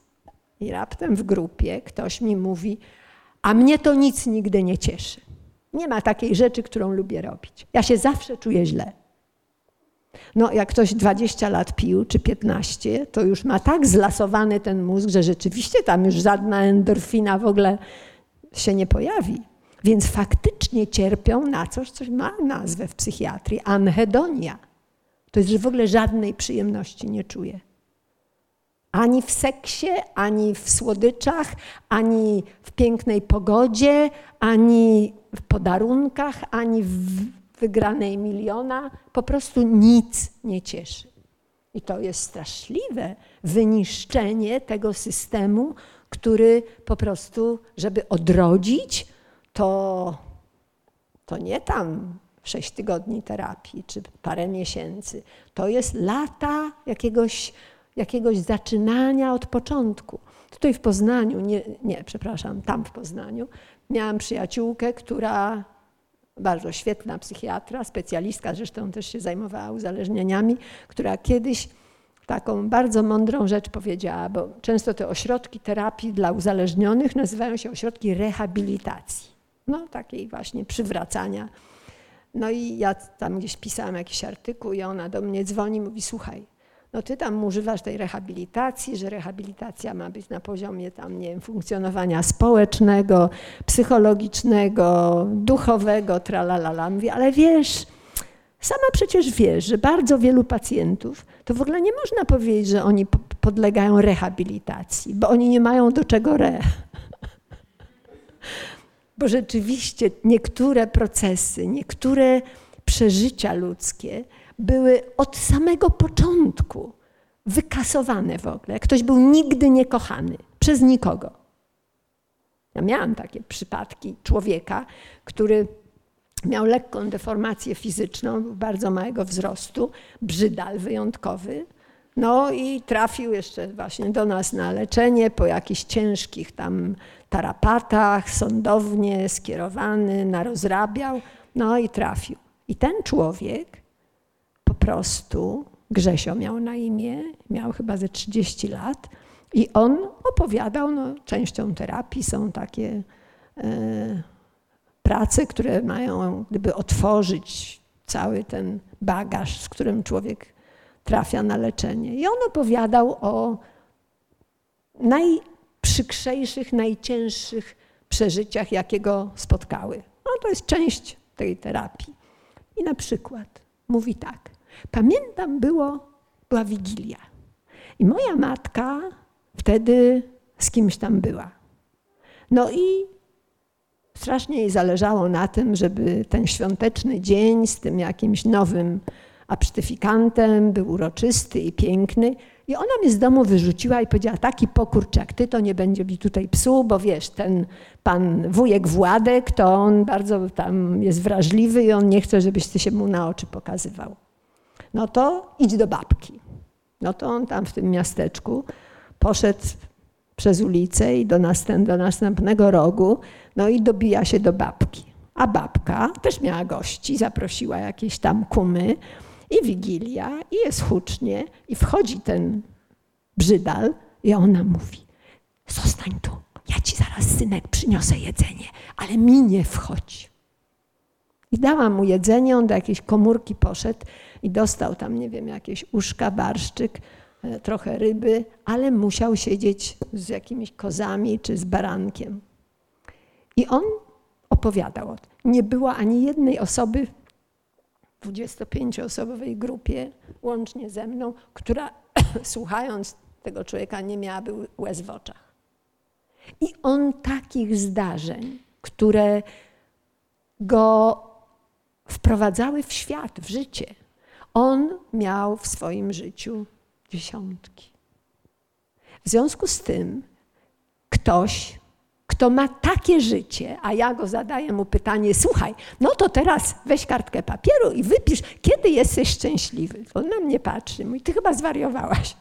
i raptem w grupie ktoś mi mówi, a mnie to nic nigdy nie cieszy. Nie ma takiej rzeczy, którą lubię robić. Ja się zawsze czuję źle. No, jak ktoś 20 lat pił, czy 15, to już ma tak zlasowany ten mózg, że rzeczywiście tam już żadna endorfina w ogóle się nie pojawi. Więc faktycznie cierpią na coś, co ma nazwę w psychiatrii anhedonia. To jest, że w ogóle żadnej przyjemności nie czuje. Ani w seksie, ani w słodyczach, ani w pięknej pogodzie, ani w podarunkach, ani w wygranej miliona. Po prostu nic nie cieszy. I to jest straszliwe wyniszczenie tego systemu, który po prostu, żeby odrodzić, to, to nie tam sześć tygodni terapii, czy parę miesięcy. To jest lata jakiegoś, jakiegoś zaczynania od początku. Tutaj w Poznaniu, nie, nie, przepraszam, tam w Poznaniu, miałam przyjaciółkę, która bardzo świetna psychiatra, specjalistka, zresztą też się zajmowała uzależnieniami, która kiedyś taką bardzo mądrą rzecz powiedziała, bo często te ośrodki terapii dla uzależnionych nazywają się ośrodki rehabilitacji. No takiej właśnie przywracania. No i ja tam gdzieś pisałam jakiś artykuł i ona do mnie dzwoni, mówi słuchaj, no ty tam używasz tej rehabilitacji, że rehabilitacja ma być na poziomie tam, nie wiem, funkcjonowania społecznego, psychologicznego, duchowego, tralalala. Mówię, ale wiesz, sama przecież wiesz, że bardzo wielu pacjentów, to w ogóle nie można powiedzieć, że oni podlegają rehabilitacji, bo oni nie mają do czego re. Bo rzeczywiście niektóre procesy, niektóre przeżycia ludzkie były od samego początku wykasowane w ogóle. Ktoś był nigdy niekochany przez nikogo. Ja miałam takie przypadki człowieka, który miał lekką deformację fizyczną, bardzo małego wzrostu, brzydal wyjątkowy. No i trafił jeszcze właśnie do nas na leczenie po jakichś ciężkich tam tarapatach, sądownie skierowany, narozrabiał, no i trafił. I ten człowiek po prostu, Grzesio miał na imię, miał chyba ze 30 lat i on opowiadał, no, częścią terapii są takie e, prace, które mają gdyby otworzyć cały ten bagaż, z którym człowiek trafia na leczenie. I on opowiadał o najprzykrzejszych, najcięższych przeżyciach, jakie go spotkały. No to jest część tej terapii. I na przykład mówi tak. Pamiętam, było, była Wigilia. I moja matka wtedy z kimś tam była. No i strasznie jej zależało na tym, żeby ten świąteczny dzień z tym jakimś nowym absztyfikantem był uroczysty i piękny. I ona mnie z domu wyrzuciła i powiedziała, taki pokurcz jak ty, to nie będzie mi tutaj psu, bo wiesz, ten pan wujek Władek, to on bardzo tam jest wrażliwy i on nie chce, żebyś ty się mu na oczy pokazywał no to idź do babki. No to on tam w tym miasteczku poszedł przez ulicę i do, następ, do następnego rogu, no i dobija się do babki. A babka też miała gości, zaprosiła jakieś tam kumy i wigilia, i jest hucznie, i wchodzi ten brzydal i ona mówi, zostań tu, ja ci zaraz synek przyniosę jedzenie, ale mi nie wchodź. I dałam mu jedzenie, on do jakiejś komórki poszedł i dostał tam, nie wiem, jakieś uszka, barszczyk, trochę ryby, ale musiał siedzieć z jakimiś kozami czy z barankiem. I on opowiadał. Nie było ani jednej osoby w 25-osobowej grupie, łącznie ze mną, która słuchając tego człowieka nie miałaby łez w oczach. I on takich zdarzeń, które go wprowadzały w świat, w życie. On miał w swoim życiu dziesiątki. W związku z tym ktoś, kto ma takie życie, a ja go zadaję mu pytanie, słuchaj, no to teraz weź kartkę papieru i wypisz, kiedy jesteś szczęśliwy. On na mnie patrzy, mówi, ty chyba zwariowałaś.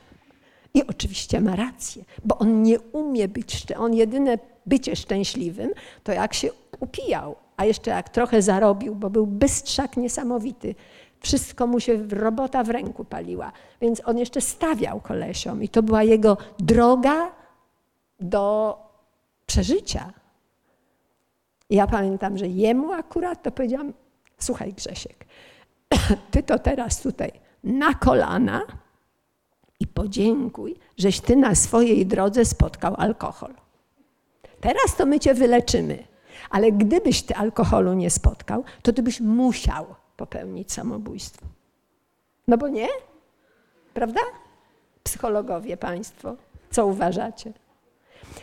I oczywiście ma rację, bo on nie umie być szczęśliwy. On jedyne bycie szczęśliwym to jak się upijał a jeszcze jak trochę zarobił, bo był bystrzak niesamowity. Wszystko mu się robota w ręku paliła. Więc on jeszcze stawiał kolesiom i to była jego droga do przeżycia. Ja pamiętam, że jemu akurat to powiedziałam, słuchaj Grzesiek, ty to teraz tutaj na kolana i podziękuj, żeś ty na swojej drodze spotkał alkohol. Teraz to my cię wyleczymy. Ale gdybyś ty alkoholu nie spotkał, to ty byś musiał popełnić samobójstwo. No bo nie? Prawda? Psychologowie państwo, co uważacie?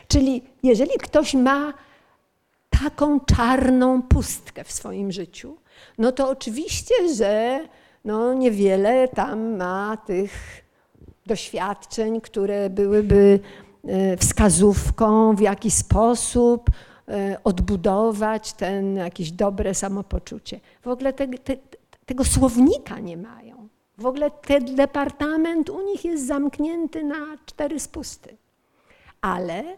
Czyli jeżeli ktoś ma taką czarną pustkę w swoim życiu, no to oczywiście, że no niewiele tam ma tych doświadczeń, które byłyby e, wskazówką, w jaki sposób e, odbudować ten jakieś dobre samopoczucie. W ogóle te, te, tego słownika nie mają. W ogóle ten departament u nich jest zamknięty na cztery spusty. Ale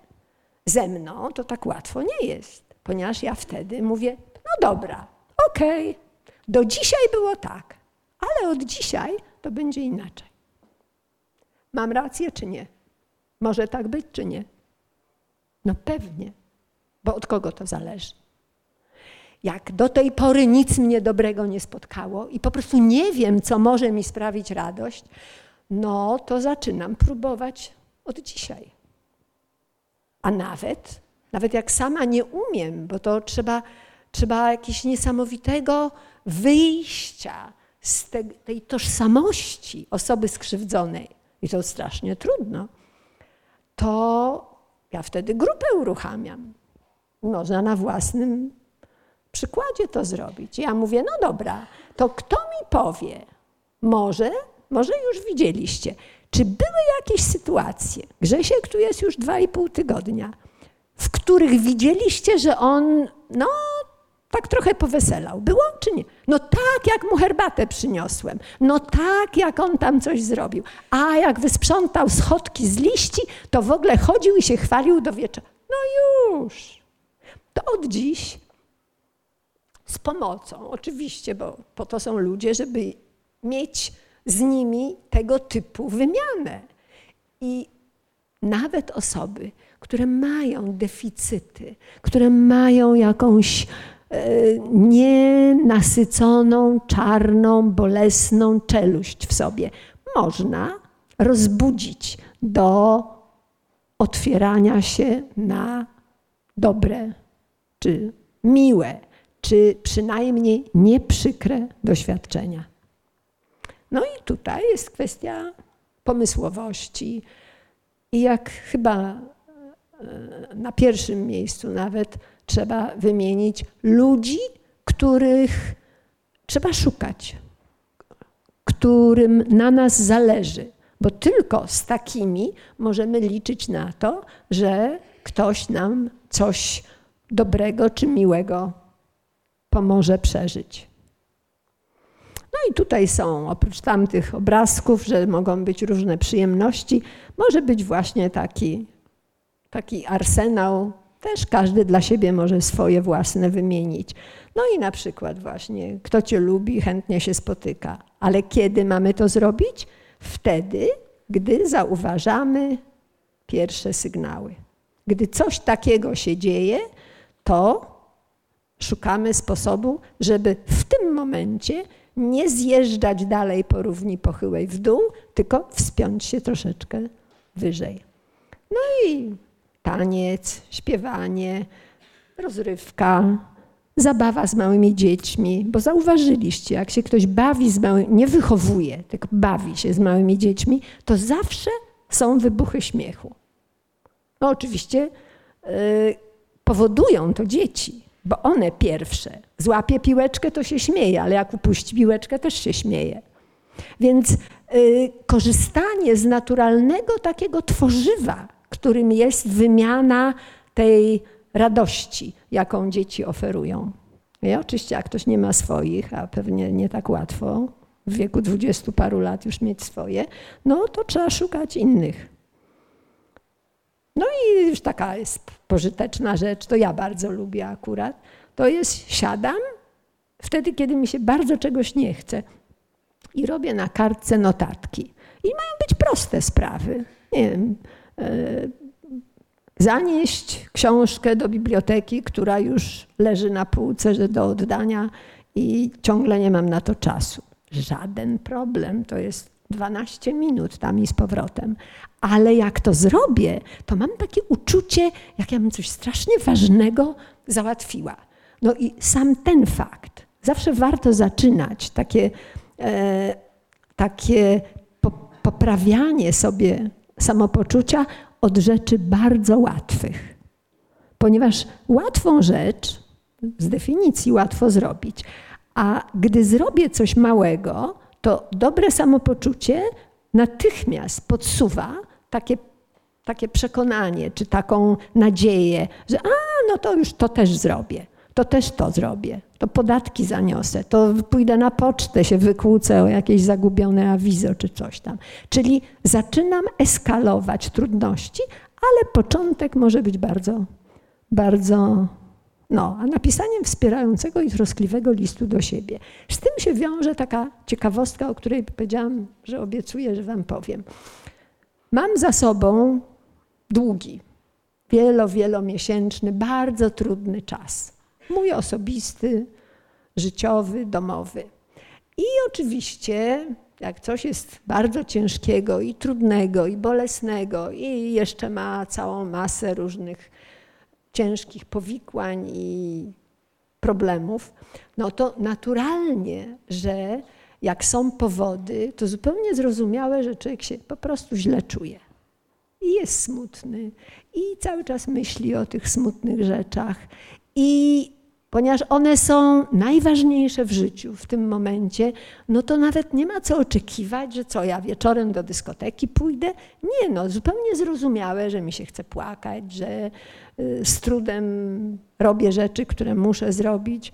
ze mną to tak łatwo nie jest, ponieważ ja wtedy mówię, no dobra, okej, okay, do dzisiaj było tak, ale od dzisiaj to będzie inaczej. Mam rację czy nie? Może tak być czy nie? No pewnie, bo od kogo to zależy? Jak do tej pory nic mnie dobrego nie spotkało i po prostu nie wiem, co może mi sprawić radość, no to zaczynam próbować od dzisiaj. A nawet, nawet jak sama nie umiem, bo to trzeba, trzeba jakiegoś niesamowitego wyjścia z te, tej tożsamości osoby skrzywdzonej, i to strasznie trudno, to ja wtedy grupę uruchamiam. Można na własnym przykładzie to zrobić. Ja mówię, no dobra, to kto mi powie, może, może już widzieliście, czy były jakieś sytuacje, Grzesiek tu jest już dwa i pół tygodnia, w których widzieliście, że on, no, tak trochę poweselał. Było czy nie? No tak, jak mu herbatę przyniosłem. No tak, jak on tam coś zrobił. A jak wysprzątał schodki z liści, to w ogóle chodził i się chwalił do wieczora. No już. To od dziś z pomocą, oczywiście, bo po to są ludzie, żeby mieć z nimi tego typu wymianę. I nawet osoby, które mają deficyty, które mają jakąś e, nienasyconą, czarną, bolesną czeluść w sobie, można rozbudzić do otwierania się na dobre czy miłe, czy przynajmniej nieprzykre doświadczenia. No i tutaj jest kwestia pomysłowości. I jak chyba e, na pierwszym miejscu nawet trzeba wymienić ludzi, których trzeba szukać, którym na nas zależy, bo tylko z takimi możemy liczyć na to, że ktoś nam coś dobrego czy miłego pomoże przeżyć. No i tutaj są, oprócz tamtych obrazków, że mogą być różne przyjemności, może być właśnie taki, taki arsenał, też każdy dla siebie może swoje własne wymienić. No i na przykład właśnie, kto cię lubi, chętnie się spotyka. Ale kiedy mamy to zrobić? Wtedy, gdy zauważamy pierwsze sygnały. Gdy coś takiego się dzieje, to szukamy sposobu, żeby w tym momencie nie zjeżdżać dalej po równi pochyłej w dół, tylko wspiąć się troszeczkę wyżej. No i taniec, śpiewanie, rozrywka, zabawa z małymi dziećmi, bo zauważyliście, jak się ktoś bawi z małymi, nie wychowuje, tylko bawi się z małymi dziećmi, to zawsze są wybuchy śmiechu. No oczywiście yy, powodują to dzieci, bo one pierwsze. Złapie piłeczkę, to się śmieje, ale jak upuści piłeczkę, też się śmieje. Więc y, korzystanie z naturalnego takiego tworzywa, którym jest wymiana tej radości, jaką dzieci oferują. I oczywiście, jak ktoś nie ma swoich, a pewnie nie tak łatwo w wieku dwudziestu paru lat już mieć swoje, no to trzeba szukać innych. No i już taka jest pożyteczna rzecz, to ja bardzo lubię akurat, to jest siadam wtedy, kiedy mi się bardzo czegoś nie chce i robię na kartce notatki. I mają być proste sprawy. Nie wiem, e, zanieść książkę do biblioteki, która już leży na półce do oddania i ciągle nie mam na to czasu. Żaden problem, to jest 12 minut tam i z powrotem. Ale jak to zrobię, to mam takie uczucie, jak ja bym coś strasznie ważnego załatwiła. No i sam ten fakt, zawsze warto zaczynać takie, e, takie po, poprawianie sobie samopoczucia od rzeczy bardzo łatwych. Ponieważ łatwą rzecz, z definicji łatwo zrobić, a gdy zrobię coś małego, to dobre samopoczucie natychmiast podsuwa takie takie przekonanie, czy taką nadzieję, że a, no to już to też zrobię, to też to zrobię, to podatki zaniosę, to pójdę na pocztę, się wykłócę o jakieś zagubione awizo czy coś tam. Czyli zaczynam eskalować trudności, ale początek może być bardzo, bardzo no, a napisaniem wspierającego i troskliwego listu do siebie. Z tym się wiąże taka ciekawostka, o której powiedziałam, że obiecuję, że wam powiem. Mam za sobą długi, wielo, wielomiesięczny, bardzo trudny czas. Mój osobisty, życiowy, domowy. I oczywiście, jak coś jest bardzo ciężkiego i trudnego i bolesnego i jeszcze ma całą masę różnych ciężkich powikłań i problemów, no to naturalnie, że jak są powody, to zupełnie zrozumiałe, że człowiek się po prostu źle czuje. I jest smutny, i cały czas myśli o tych smutnych rzeczach. I ponieważ one są najważniejsze w życiu w tym momencie, no to nawet nie ma co oczekiwać, że co, ja wieczorem do dyskoteki pójdę? Nie, no zupełnie zrozumiałe, że mi się chce płakać, że z trudem robię rzeczy, które muszę zrobić.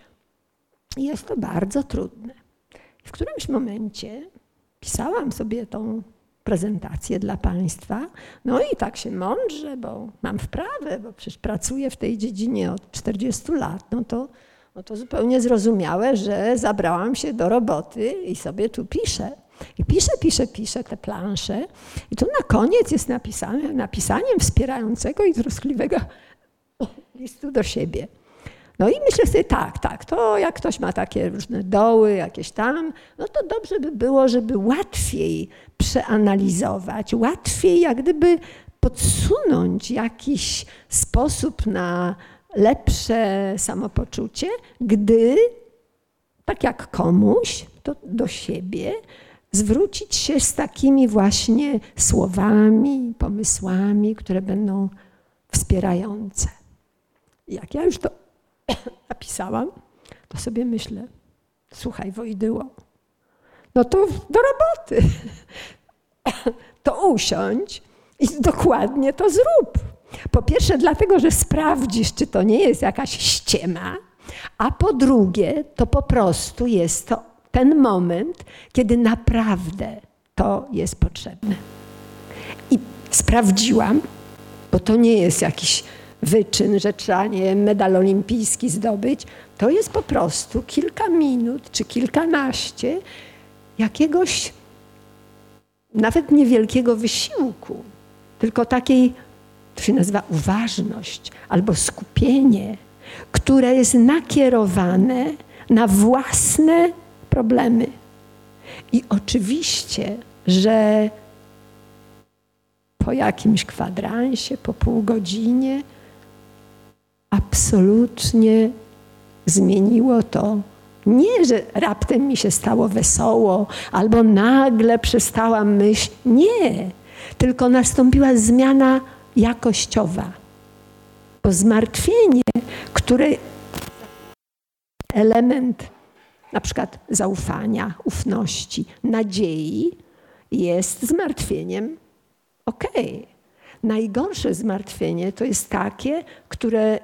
Jest to bardzo trudne. W którymś momencie pisałam sobie tą prezentację dla Państwa. No i tak się mądrze, bo mam wprawę, bo przecież pracuję w tej dziedzinie od 40 lat, no to, no to zupełnie zrozumiałe, że zabrałam się do roboty i sobie tu piszę. I piszę, piszę, piszę te plansze. I tu na koniec jest napisane, napisaniem wspierającego i troskliwego listu do siebie. No i myślę sobie, tak, tak, to jak ktoś ma takie różne doły, jakieś tam, no to dobrze by było, żeby łatwiej przeanalizować, łatwiej jak gdyby podsunąć jakiś sposób na lepsze samopoczucie, gdy tak jak komuś, to do siebie zwrócić się z takimi właśnie słowami, pomysłami, które będą wspierające. Jak ja już to napisałam, to sobie myślę, słuchaj Wojdyło, no to do roboty. To usiądź i dokładnie to zrób. Po pierwsze dlatego, że sprawdzisz, czy to nie jest jakaś ściema, a po drugie, to po prostu jest to ten moment, kiedy naprawdę to jest potrzebne. I sprawdziłam, bo to nie jest jakiś wyczyn, że trzeba nie medal olimpijski zdobyć. To jest po prostu kilka minut czy kilkanaście jakiegoś nawet niewielkiego wysiłku, tylko takiej, to się nazywa uważność albo skupienie, które jest nakierowane na własne problemy. I oczywiście, że po jakimś kwadransie, po pół godzinie, absolutnie zmieniło to. Nie, że raptem mi się stało wesoło, albo nagle przestałam myśl. Nie, tylko nastąpiła zmiana jakościowa. Bo zmartwienie, które element na przykład zaufania, ufności, nadziei, jest zmartwieniem okej. Okay. Najgorsze zmartwienie to jest takie, które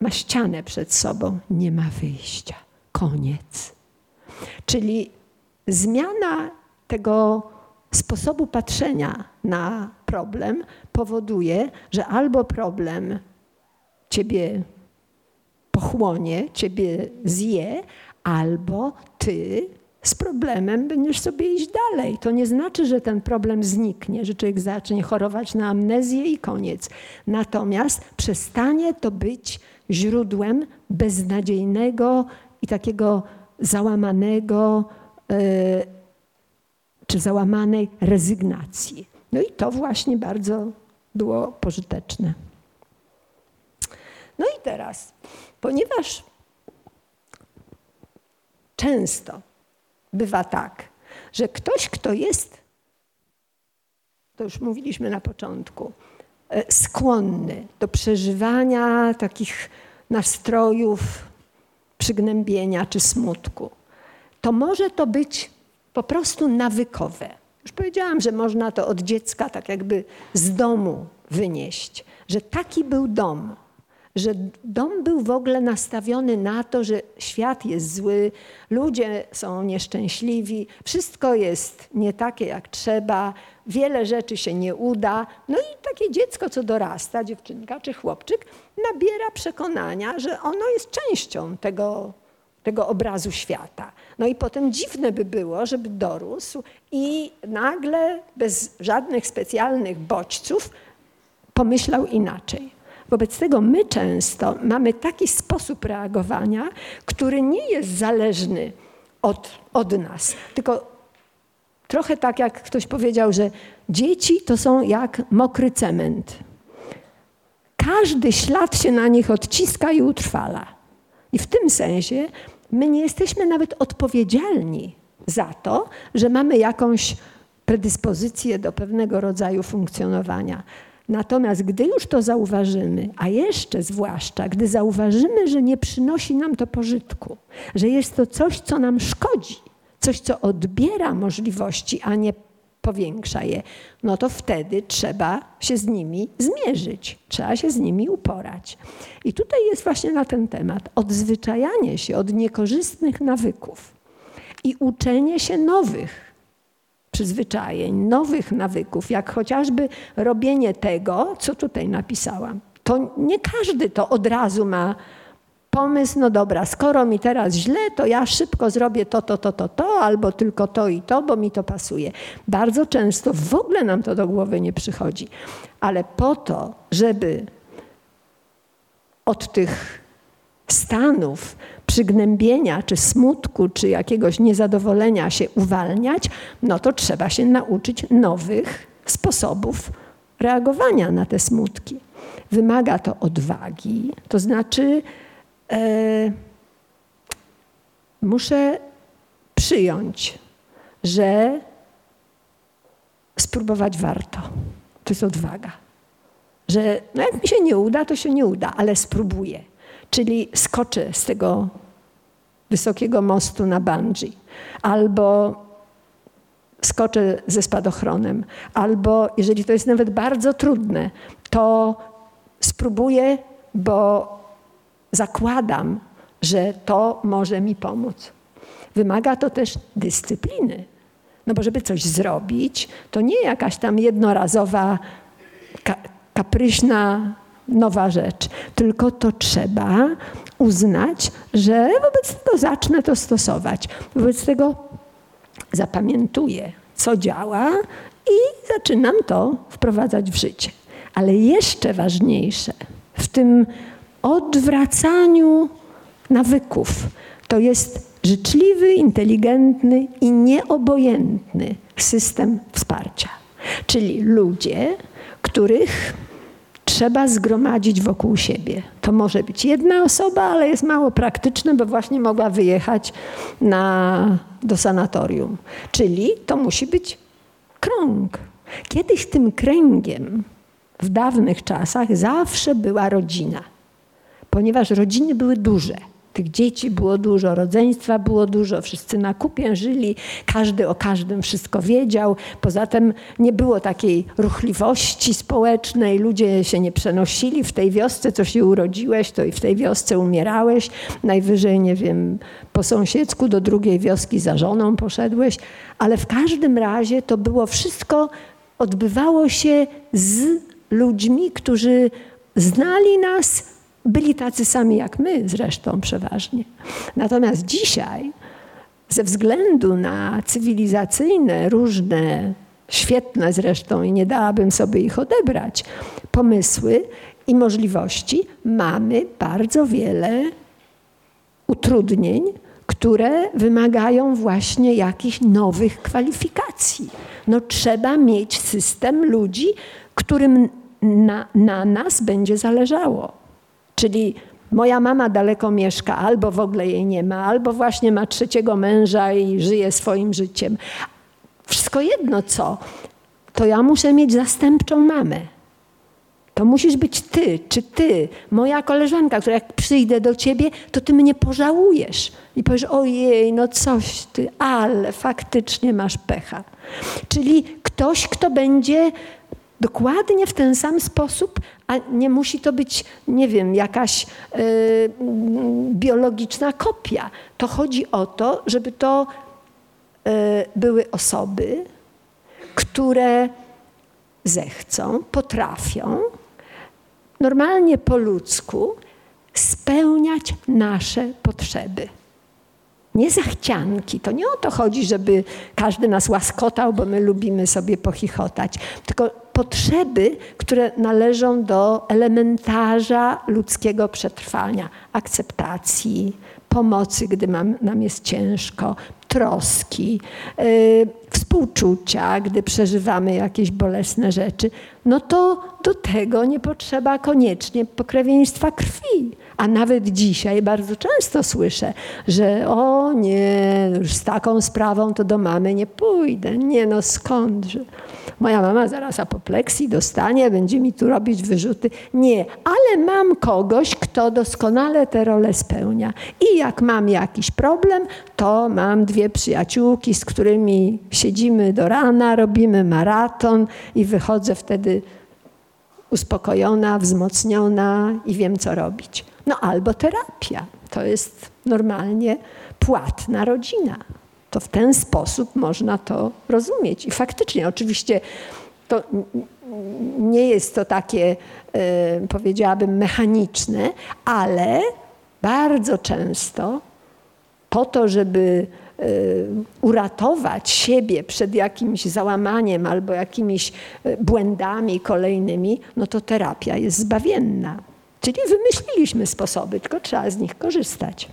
ma ścianę przed sobą, nie ma wyjścia. Koniec. Czyli zmiana tego sposobu patrzenia na problem powoduje, że albo problem ciebie pochłonie, ciebie zje, albo ty z problemem będziesz sobie iść dalej. To nie znaczy, że ten problem zniknie, że człowiek zacznie chorować na amnezję i koniec. Natomiast przestanie to być źródłem beznadziejnego i takiego załamanego e, czy załamanej rezygnacji. No i to właśnie bardzo było pożyteczne. No i teraz, ponieważ często bywa tak, że ktoś, kto jest, to już mówiliśmy na początku, skłonny do przeżywania takich nastrojów przygnębienia czy smutku, to może to być po prostu nawykowe. Już powiedziałam, że można to od dziecka tak jakby z domu wynieść, że taki był dom, że dom był w ogóle nastawiony na to, że świat jest zły, ludzie są nieszczęśliwi, wszystko jest nie takie jak trzeba, wiele rzeczy się nie uda. No i takie dziecko, co dorasta, dziewczynka czy chłopczyk, nabiera przekonania, że ono jest częścią tego, tego obrazu świata. No i potem dziwne by było, żeby dorósł i nagle bez żadnych specjalnych bodźców pomyślał inaczej. Wobec tego my często mamy taki sposób reagowania, który nie jest zależny od, od nas, tylko trochę tak jak ktoś powiedział, że dzieci to są jak mokry cement. Każdy ślad się na nich odciska i utrwala. I w tym sensie my nie jesteśmy nawet odpowiedzialni za to, że mamy jakąś predyspozycję do pewnego rodzaju funkcjonowania. Natomiast gdy już to zauważymy, a jeszcze zwłaszcza, gdy zauważymy, że nie przynosi nam to pożytku, że jest to coś, co nam szkodzi, coś, co odbiera możliwości, a nie powiększa je, no to wtedy trzeba się z nimi zmierzyć, trzeba się z nimi uporać. I tutaj jest właśnie na ten temat odzwyczajanie się od niekorzystnych nawyków i uczenie się nowych przyzwyczajeń, nowych nawyków, jak chociażby robienie tego, co tutaj napisałam. To nie każdy to od razu ma pomysł, no dobra, skoro mi teraz źle, to ja szybko zrobię to, to, to, to, to, albo tylko to i to, bo mi to pasuje. Bardzo często w ogóle nam to do głowy nie przychodzi. Ale po to, żeby od tych stanów przygnębienia, czy smutku, czy jakiegoś niezadowolenia się uwalniać, no to trzeba się nauczyć nowych sposobów reagowania na te smutki. Wymaga to odwagi, to znaczy e, muszę przyjąć, że spróbować warto. To jest odwaga. Że no jak mi się nie uda, to się nie uda, ale spróbuję. Czyli skoczę z tego wysokiego mostu na bungee, albo skoczę ze spadochronem, albo jeżeli to jest nawet bardzo trudne, to spróbuję, bo zakładam, że to może mi pomóc. Wymaga to też dyscypliny. No bo żeby coś zrobić, to nie jakaś tam jednorazowa, ka kapryśna nowa rzecz, tylko to trzeba uznać, że wobec tego zacznę to stosować. Wobec tego zapamiętuję, co działa i zaczynam to wprowadzać w życie. Ale jeszcze ważniejsze w tym odwracaniu nawyków to jest życzliwy, inteligentny i nieobojętny system wsparcia. Czyli ludzie, których trzeba zgromadzić wokół siebie. To może być jedna osoba, ale jest mało praktyczne, bo właśnie mogła wyjechać na, do sanatorium. Czyli to musi być krąg. Kiedyś tym kręgiem w dawnych czasach zawsze była rodzina, ponieważ rodziny były duże. Tych dzieci było dużo, rodzeństwa było dużo, wszyscy na kupie żyli, każdy o każdym wszystko wiedział. Poza tym nie było takiej ruchliwości społecznej, ludzie się nie przenosili. W tej wiosce, co się urodziłeś, to i w tej wiosce umierałeś. Najwyżej, nie wiem, po sąsiedzku do drugiej wioski za żoną poszedłeś. Ale w każdym razie to było wszystko, odbywało się z ludźmi, którzy znali nas, byli tacy sami jak my zresztą przeważnie. Natomiast dzisiaj, ze względu na cywilizacyjne, różne, świetne zresztą i nie dałabym sobie ich odebrać, pomysły i możliwości, mamy bardzo wiele utrudnień, które wymagają właśnie jakichś nowych kwalifikacji. No, trzeba mieć system ludzi, którym na, na nas będzie zależało. Czyli moja mama daleko mieszka, albo w ogóle jej nie ma, albo właśnie ma trzeciego męża i żyje swoim życiem. Wszystko jedno co, to ja muszę mieć zastępczą mamę. To musisz być ty, czy ty, moja koleżanka, która jak przyjdę do ciebie, to ty mnie pożałujesz. I powiesz, ojej, no coś ty, ale faktycznie masz pecha. Czyli ktoś, kto będzie dokładnie w ten sam sposób, a nie musi to być, nie wiem, jakaś yy, biologiczna kopia. To chodzi o to, żeby to yy, były osoby, które zechcą, potrafią normalnie po ludzku spełniać nasze potrzeby. Nie zachcianki. To nie o to chodzi, żeby każdy nas łaskotał, bo my lubimy sobie pochichotać, tylko potrzeby, które należą do elementarza ludzkiego przetrwania, akceptacji, pomocy, gdy mam, nam jest ciężko, troski, yy, współczucia, gdy przeżywamy jakieś bolesne rzeczy, no to do tego nie potrzeba koniecznie pokrewieństwa krwi. A nawet dzisiaj bardzo często słyszę, że o nie, już z taką sprawą to do mamy nie pójdę. Nie no skądże. Moja mama zaraz apopleksji dostanie, będzie mi tu robić wyrzuty. Nie, ale mam kogoś, kto doskonale tę rolę spełnia. I jak mam jakiś problem, to mam dwie przyjaciółki, z którymi siedzimy do rana, robimy maraton i wychodzę wtedy uspokojona, wzmocniona i wiem, co robić. No albo terapia. To jest normalnie płatna rodzina. To w ten sposób można to rozumieć. I faktycznie, oczywiście, to nie jest to takie, e, powiedziałabym, mechaniczne, ale bardzo często po to, żeby e, uratować siebie przed jakimś załamaniem albo jakimiś e, błędami kolejnymi, no to terapia jest zbawienna. Czyli wymyśliliśmy sposoby, tylko trzeba z nich korzystać.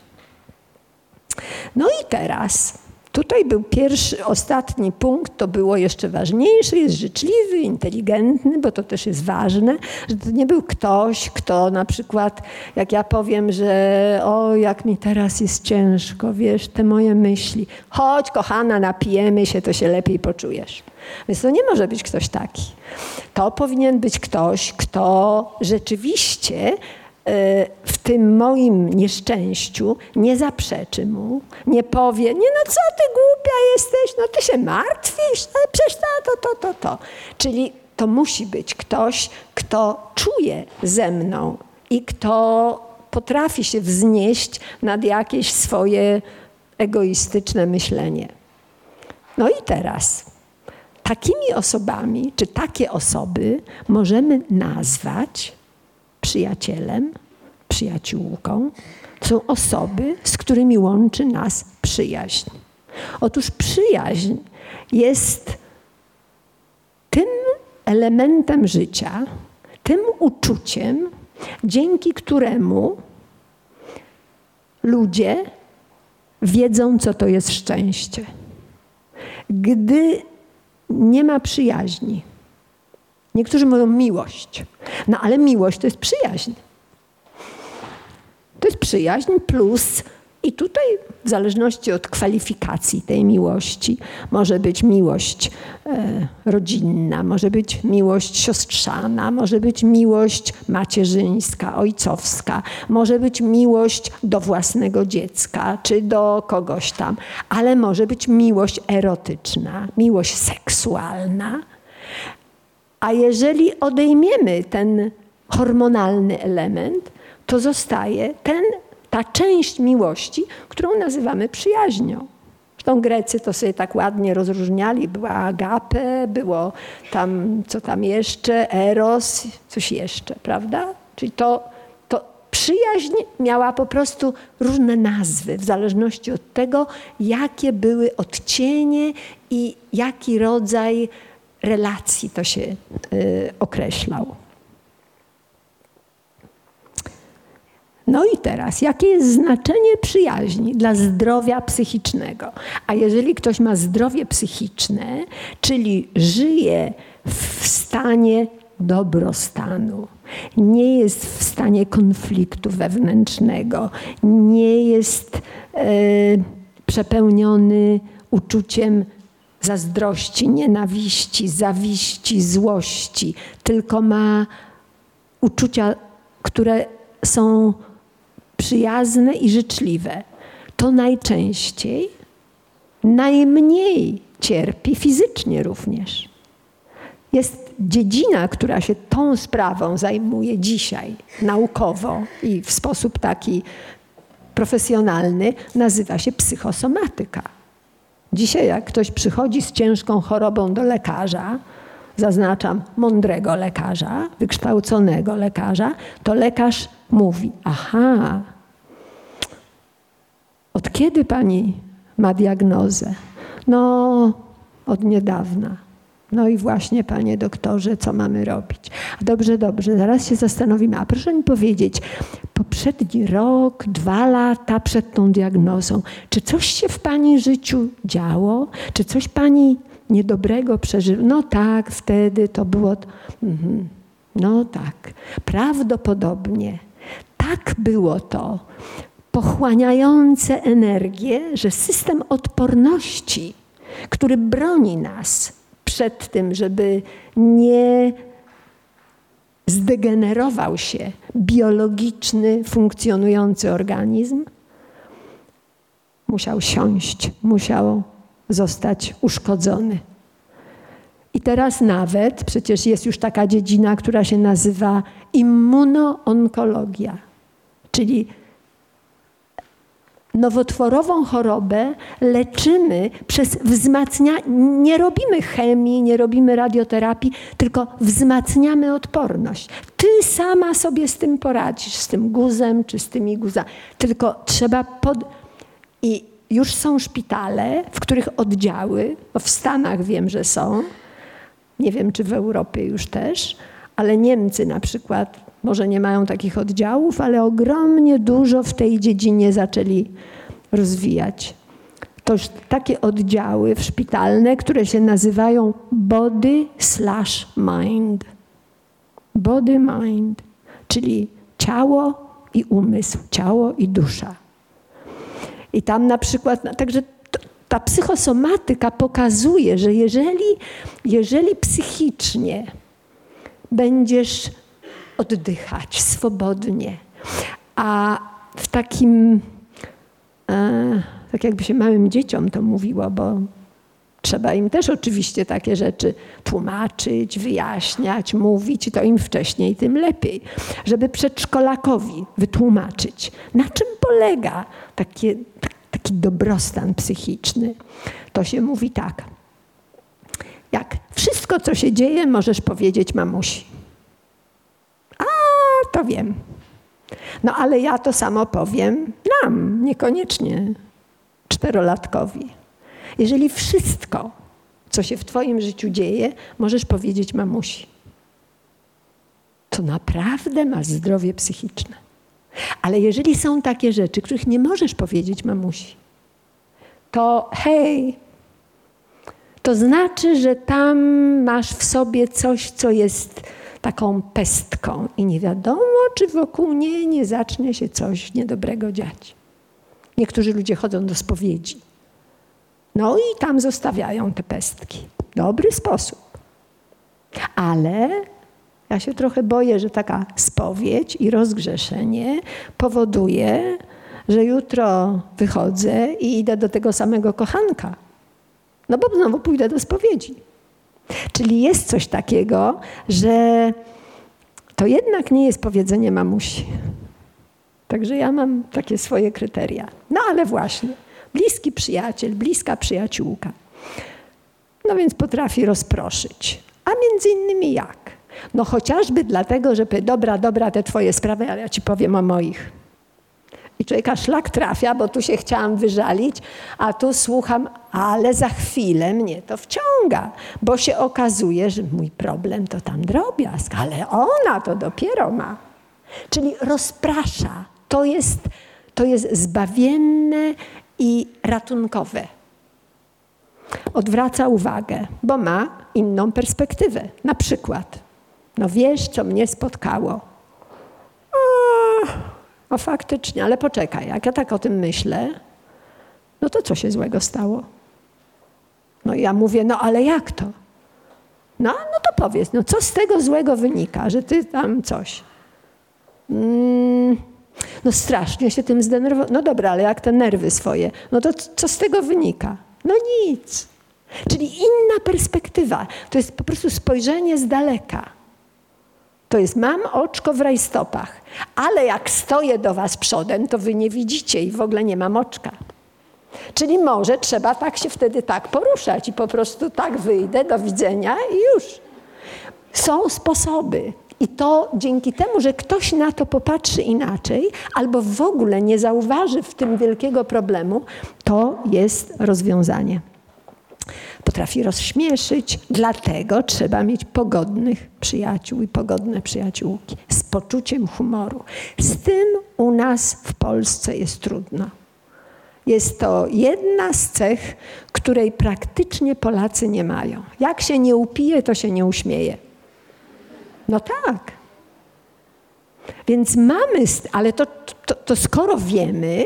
No i teraz Tutaj był pierwszy, ostatni punkt, to było jeszcze ważniejsze, jest życzliwy, inteligentny, bo to też jest ważne, że to nie był ktoś, kto na przykład, jak ja powiem, że o, jak mi teraz jest ciężko, wiesz, te moje myśli, chodź kochana, napijemy się, to się lepiej poczujesz. Więc to nie może być ktoś taki. To powinien być ktoś, kto rzeczywiście w tym moim nieszczęściu nie zaprzeczy mu, nie powie, nie no co ty głupia jesteś, no ty się martwisz, ale przecież to, to, to, to, to. Czyli to musi być ktoś, kto czuje ze mną i kto potrafi się wznieść nad jakieś swoje egoistyczne myślenie. No i teraz, takimi osobami, czy takie osoby możemy nazwać przyjacielem, przyjaciółką, są osoby, z którymi łączy nas przyjaźń. Otóż przyjaźń jest tym elementem życia, tym uczuciem, dzięki któremu ludzie wiedzą, co to jest szczęście. Gdy nie ma przyjaźni, Niektórzy mówią miłość. No ale miłość to jest przyjaźń. To jest przyjaźń plus i tutaj w zależności od kwalifikacji tej miłości może być miłość e, rodzinna, może być miłość siostrzana, może być miłość macierzyńska, ojcowska, może być miłość do własnego dziecka czy do kogoś tam, ale może być miłość erotyczna, miłość seksualna a jeżeli odejmiemy ten hormonalny element, to zostaje ten, ta część miłości, którą nazywamy przyjaźnią. Zresztą Grecy to sobie tak ładnie rozróżniali. Była agape, było tam, co tam jeszcze, eros, coś jeszcze, prawda? Czyli to, to przyjaźń miała po prostu różne nazwy, w zależności od tego, jakie były odcienie i jaki rodzaj relacji to się y, określał. No i teraz, jakie jest znaczenie przyjaźni dla zdrowia psychicznego? A jeżeli ktoś ma zdrowie psychiczne, czyli żyje w stanie dobrostanu, nie jest w stanie konfliktu wewnętrznego, nie jest e, przepełniony uczuciem zazdrości, nienawiści, zawiści, złości, tylko ma uczucia, które są przyjazne i życzliwe, to najczęściej najmniej cierpi fizycznie również. Jest dziedzina, która się tą sprawą zajmuje dzisiaj naukowo i w sposób taki profesjonalny, nazywa się psychosomatyka. Dzisiaj, jak ktoś przychodzi z ciężką chorobą do lekarza, zaznaczam mądrego lekarza, wykształconego lekarza, to lekarz mówi: Aha, od kiedy pani ma diagnozę? No, od niedawna. No i właśnie, panie doktorze, co mamy robić? Dobrze, dobrze, zaraz się zastanowimy. A proszę mi powiedzieć, poprzedni rok, dwa lata przed tą diagnozą, czy coś się w pani życiu działo? Czy coś pani niedobrego przeżyła? No tak, wtedy to było. Mhm. No tak, prawdopodobnie tak było to pochłaniające energię, że system odporności, który broni nas przed tym, żeby nie zdegenerował się biologiczny, funkcjonujący organizm, musiał siąść, musiał zostać uszkodzony. I teraz nawet, przecież jest już taka dziedzina, która się nazywa immunoonkologia, czyli nowotworową chorobę leczymy przez wzmacnianie, nie robimy chemii, nie robimy radioterapii, tylko wzmacniamy odporność. Ty sama sobie z tym poradzisz, z tym guzem czy z tymi guzami. Tylko trzeba pod... I już są szpitale, w których oddziały, w Stanach wiem, że są, nie wiem czy w Europie już też, ale Niemcy na przykład może nie mają takich oddziałów, ale ogromnie dużo w tej dziedzinie zaczęli rozwijać. To już takie oddziały szpitalne, które się nazywają body slash mind. Body mind, czyli ciało i umysł, ciało i dusza. I tam na przykład, także ta psychosomatyka pokazuje, że jeżeli, jeżeli psychicznie będziesz oddychać swobodnie, a w takim, e, tak jakby się małym dzieciom to mówiło, bo trzeba im też oczywiście takie rzeczy tłumaczyć, wyjaśniać, mówić, to im wcześniej, tym lepiej, żeby przedszkolakowi wytłumaczyć, na czym polega takie, taki dobrostan psychiczny. To się mówi tak. Jak wszystko, co się dzieje, możesz powiedzieć mamusi to wiem. No ale ja to samo powiem nam, niekoniecznie czterolatkowi. Jeżeli wszystko, co się w Twoim życiu dzieje, możesz powiedzieć mamusi, to naprawdę masz zdrowie psychiczne. Ale jeżeli są takie rzeczy, których nie możesz powiedzieć mamusi, to hej, to znaczy, że tam masz w sobie coś, co jest taką pestką i nie wiadomo, czy wokół niej nie zacznie się coś niedobrego dziać. Niektórzy ludzie chodzą do spowiedzi. No i tam zostawiają te pestki. Dobry sposób. Ale ja się trochę boję, że taka spowiedź i rozgrzeszenie powoduje, że jutro wychodzę i idę do tego samego kochanka. No bo znowu pójdę do spowiedzi. Czyli jest coś takiego, że to jednak nie jest powiedzenie mamusi. Także ja mam takie swoje kryteria. No ale właśnie, bliski przyjaciel, bliska przyjaciółka. No więc potrafi rozproszyć. A między innymi jak? No chociażby dlatego, że dobra, dobra, te twoje sprawy, ale ja ci powiem o moich. I człowieka szlak trafia, bo tu się chciałam wyżalić, a tu słucham, ale za chwilę mnie to wciąga, bo się okazuje, że mój problem to tam drobiazg, ale ona to dopiero ma. Czyli rozprasza. To jest, to jest zbawienne i ratunkowe. Odwraca uwagę, bo ma inną perspektywę. Na przykład, no wiesz, co mnie spotkało. Faktycznie, ale poczekaj, jak ja tak o tym myślę, no to co się złego stało? No i ja mówię, no ale jak to? No, no to powiedz, no co z tego złego wynika, że ty tam coś? Mm, no strasznie się tym zdenerwowałam. No dobra, ale jak te nerwy swoje? No to co z tego wynika? No nic. Czyli inna perspektywa. To jest po prostu spojrzenie z daleka. To jest mam oczko w rajstopach, ale jak stoję do was przodem, to wy nie widzicie i w ogóle nie mam oczka. Czyli może trzeba tak się wtedy tak poruszać i po prostu tak wyjdę, do widzenia i już. Są sposoby. I to dzięki temu, że ktoś na to popatrzy inaczej, albo w ogóle nie zauważy w tym wielkiego problemu, to jest rozwiązanie. Potrafi rozśmieszyć, dlatego trzeba mieć pogodnych przyjaciół i pogodne przyjaciółki z poczuciem humoru. Z tym u nas w Polsce jest trudno. Jest to jedna z cech, której praktycznie Polacy nie mają. Jak się nie upije, to się nie uśmieje. No tak. Więc mamy, ale to, to, to skoro wiemy,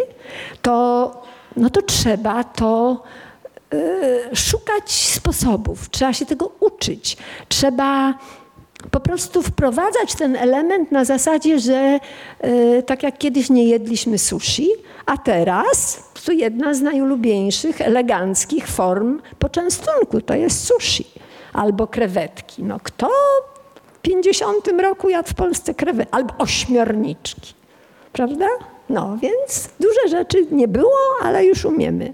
to, no to trzeba to szukać sposobów, trzeba się tego uczyć, trzeba po prostu wprowadzać ten element na zasadzie, że y, tak jak kiedyś nie jedliśmy sushi, a teraz to jedna z najulubieńszych, eleganckich form poczęstunku to jest sushi albo krewetki. No kto w 50 roku jadł w Polsce krewetki albo ośmiorniczki, prawda? No więc duże rzeczy nie było, ale już umiemy.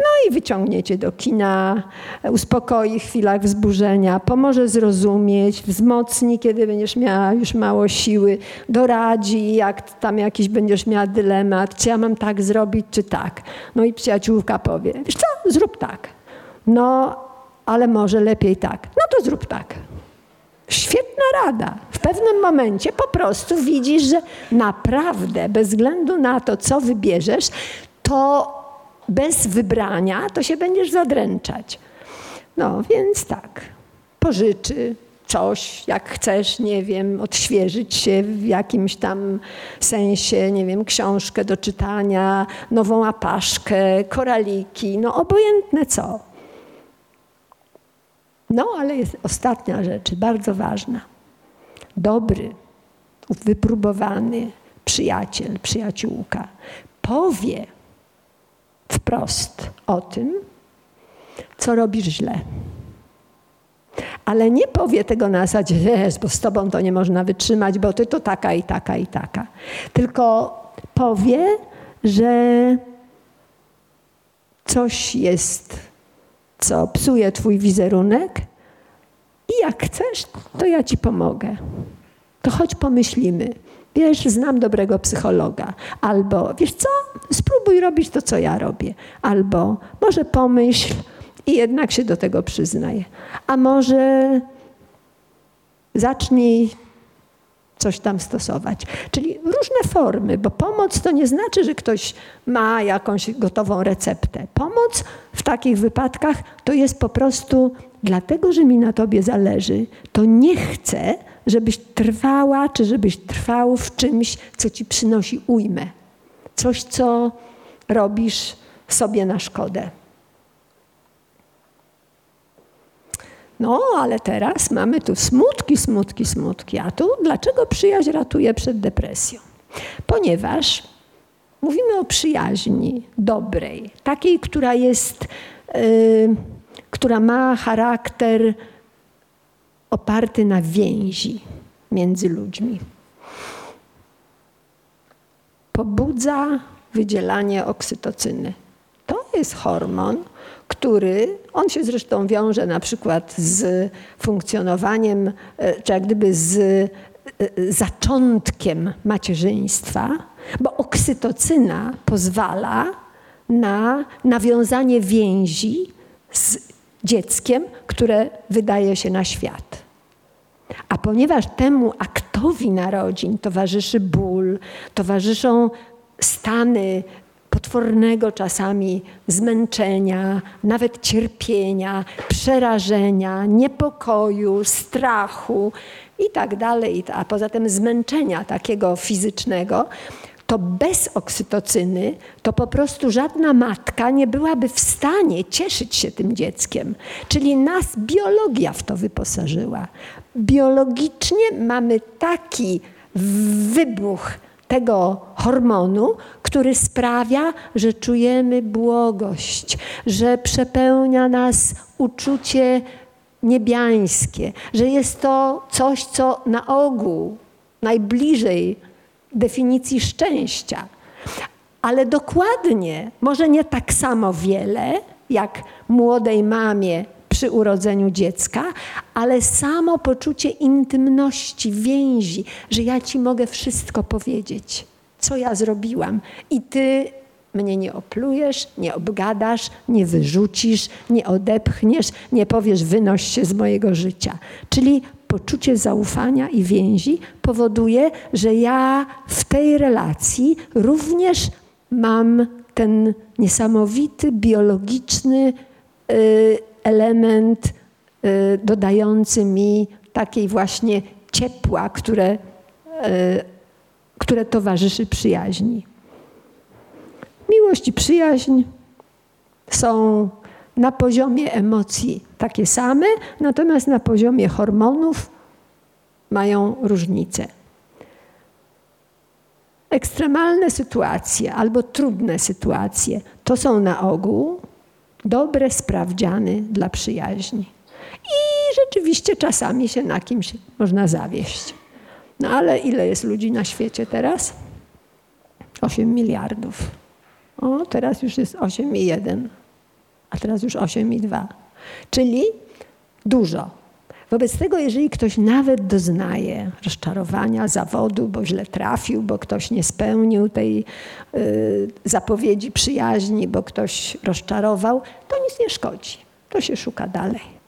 No i wyciągniecie do kina, uspokoi chwilach wzburzenia, pomoże zrozumieć, wzmocni, kiedy będziesz miała już mało siły, doradzi, jak tam jakiś będziesz miała dylemat, czy ja mam tak zrobić, czy tak. No i przyjaciółka powie, wiesz co, zrób tak. No, ale może lepiej tak. No to zrób tak. Świetna rada. W pewnym momencie po prostu widzisz, że naprawdę, bez względu na to, co wybierzesz, to bez wybrania, to się będziesz zadręczać. No więc tak, pożyczy coś, jak chcesz, nie wiem, odświeżyć się w jakimś tam sensie, nie wiem, książkę do czytania, nową apaszkę, koraliki, no obojętne co. No ale jest ostatnia rzecz, bardzo ważna. Dobry, wypróbowany przyjaciel, przyjaciółka powie, wprost o tym, co robisz źle. Ale nie powie tego na zasadzie, bo z tobą to nie można wytrzymać, bo ty to taka i taka i taka. Tylko powie, że coś jest, co psuje twój wizerunek i jak chcesz, to ja ci pomogę. To choć pomyślimy wiesz, znam dobrego psychologa, albo wiesz co, spróbuj robić to, co ja robię, albo może pomyśl i jednak się do tego przyznaj, a może zacznij coś tam stosować. Czyli różne formy, bo pomoc to nie znaczy, że ktoś ma jakąś gotową receptę. Pomoc w takich wypadkach to jest po prostu dlatego, że mi na tobie zależy, to nie chcę, żebyś trwała, czy żebyś trwał w czymś, co ci przynosi ujmę. Coś, co robisz sobie na szkodę. No, ale teraz mamy tu smutki, smutki, smutki. A tu dlaczego przyjaźń ratuje przed depresją? Ponieważ mówimy o przyjaźni dobrej, takiej, która jest, yy, która ma charakter oparty na więzi między ludźmi. Pobudza wydzielanie oksytocyny. To jest hormon, który, on się zresztą wiąże na przykład z funkcjonowaniem, e, czy jak gdyby z e, zaczątkiem macierzyństwa, bo oksytocyna pozwala na nawiązanie więzi z dzieckiem, które wydaje się na świat. A ponieważ temu aktowi narodzin towarzyszy ból, towarzyszą stany potwornego czasami zmęczenia, nawet cierpienia, przerażenia, niepokoju, strachu i tak a poza tym zmęczenia takiego fizycznego, to bez oksytocyny to po prostu żadna matka nie byłaby w stanie cieszyć się tym dzieckiem. Czyli nas biologia w to wyposażyła. biologicznie mamy taki wybuch tego hormonu, który sprawia, że czujemy błogość, że przepełnia nas uczucie niebiańskie, że jest to coś, co na ogół najbliżej definicji szczęścia. Ale dokładnie, może nie tak samo wiele, jak młodej mamie przy urodzeniu dziecka, ale samo poczucie intymności, więzi, że ja ci mogę wszystko powiedzieć, co ja zrobiłam i ty mnie nie oplujesz, nie obgadasz, nie wyrzucisz, nie odepchniesz, nie powiesz wynoś się z mojego życia. Czyli poczucie zaufania i więzi powoduje, że ja w tej relacji również mam ten niesamowity biologiczny y, element y, dodający mi takiej właśnie ciepła, które, y, które towarzyszy przyjaźni. Miłość i przyjaźń są na poziomie emocji takie same, natomiast na poziomie hormonów mają różnice. Ekstremalne sytuacje albo trudne sytuacje to są na ogół dobre sprawdziany dla przyjaźni. I rzeczywiście czasami się na kimś można zawieść. No ale ile jest ludzi na świecie teraz? 8 miliardów. O, teraz już jest 8,1, a teraz już 8,2. Czyli dużo. Wobec tego, jeżeli ktoś nawet doznaje rozczarowania, zawodu, bo źle trafił, bo ktoś nie spełnił tej y, zapowiedzi przyjaźni, bo ktoś rozczarował, to nic nie szkodzi. To się szuka dalej.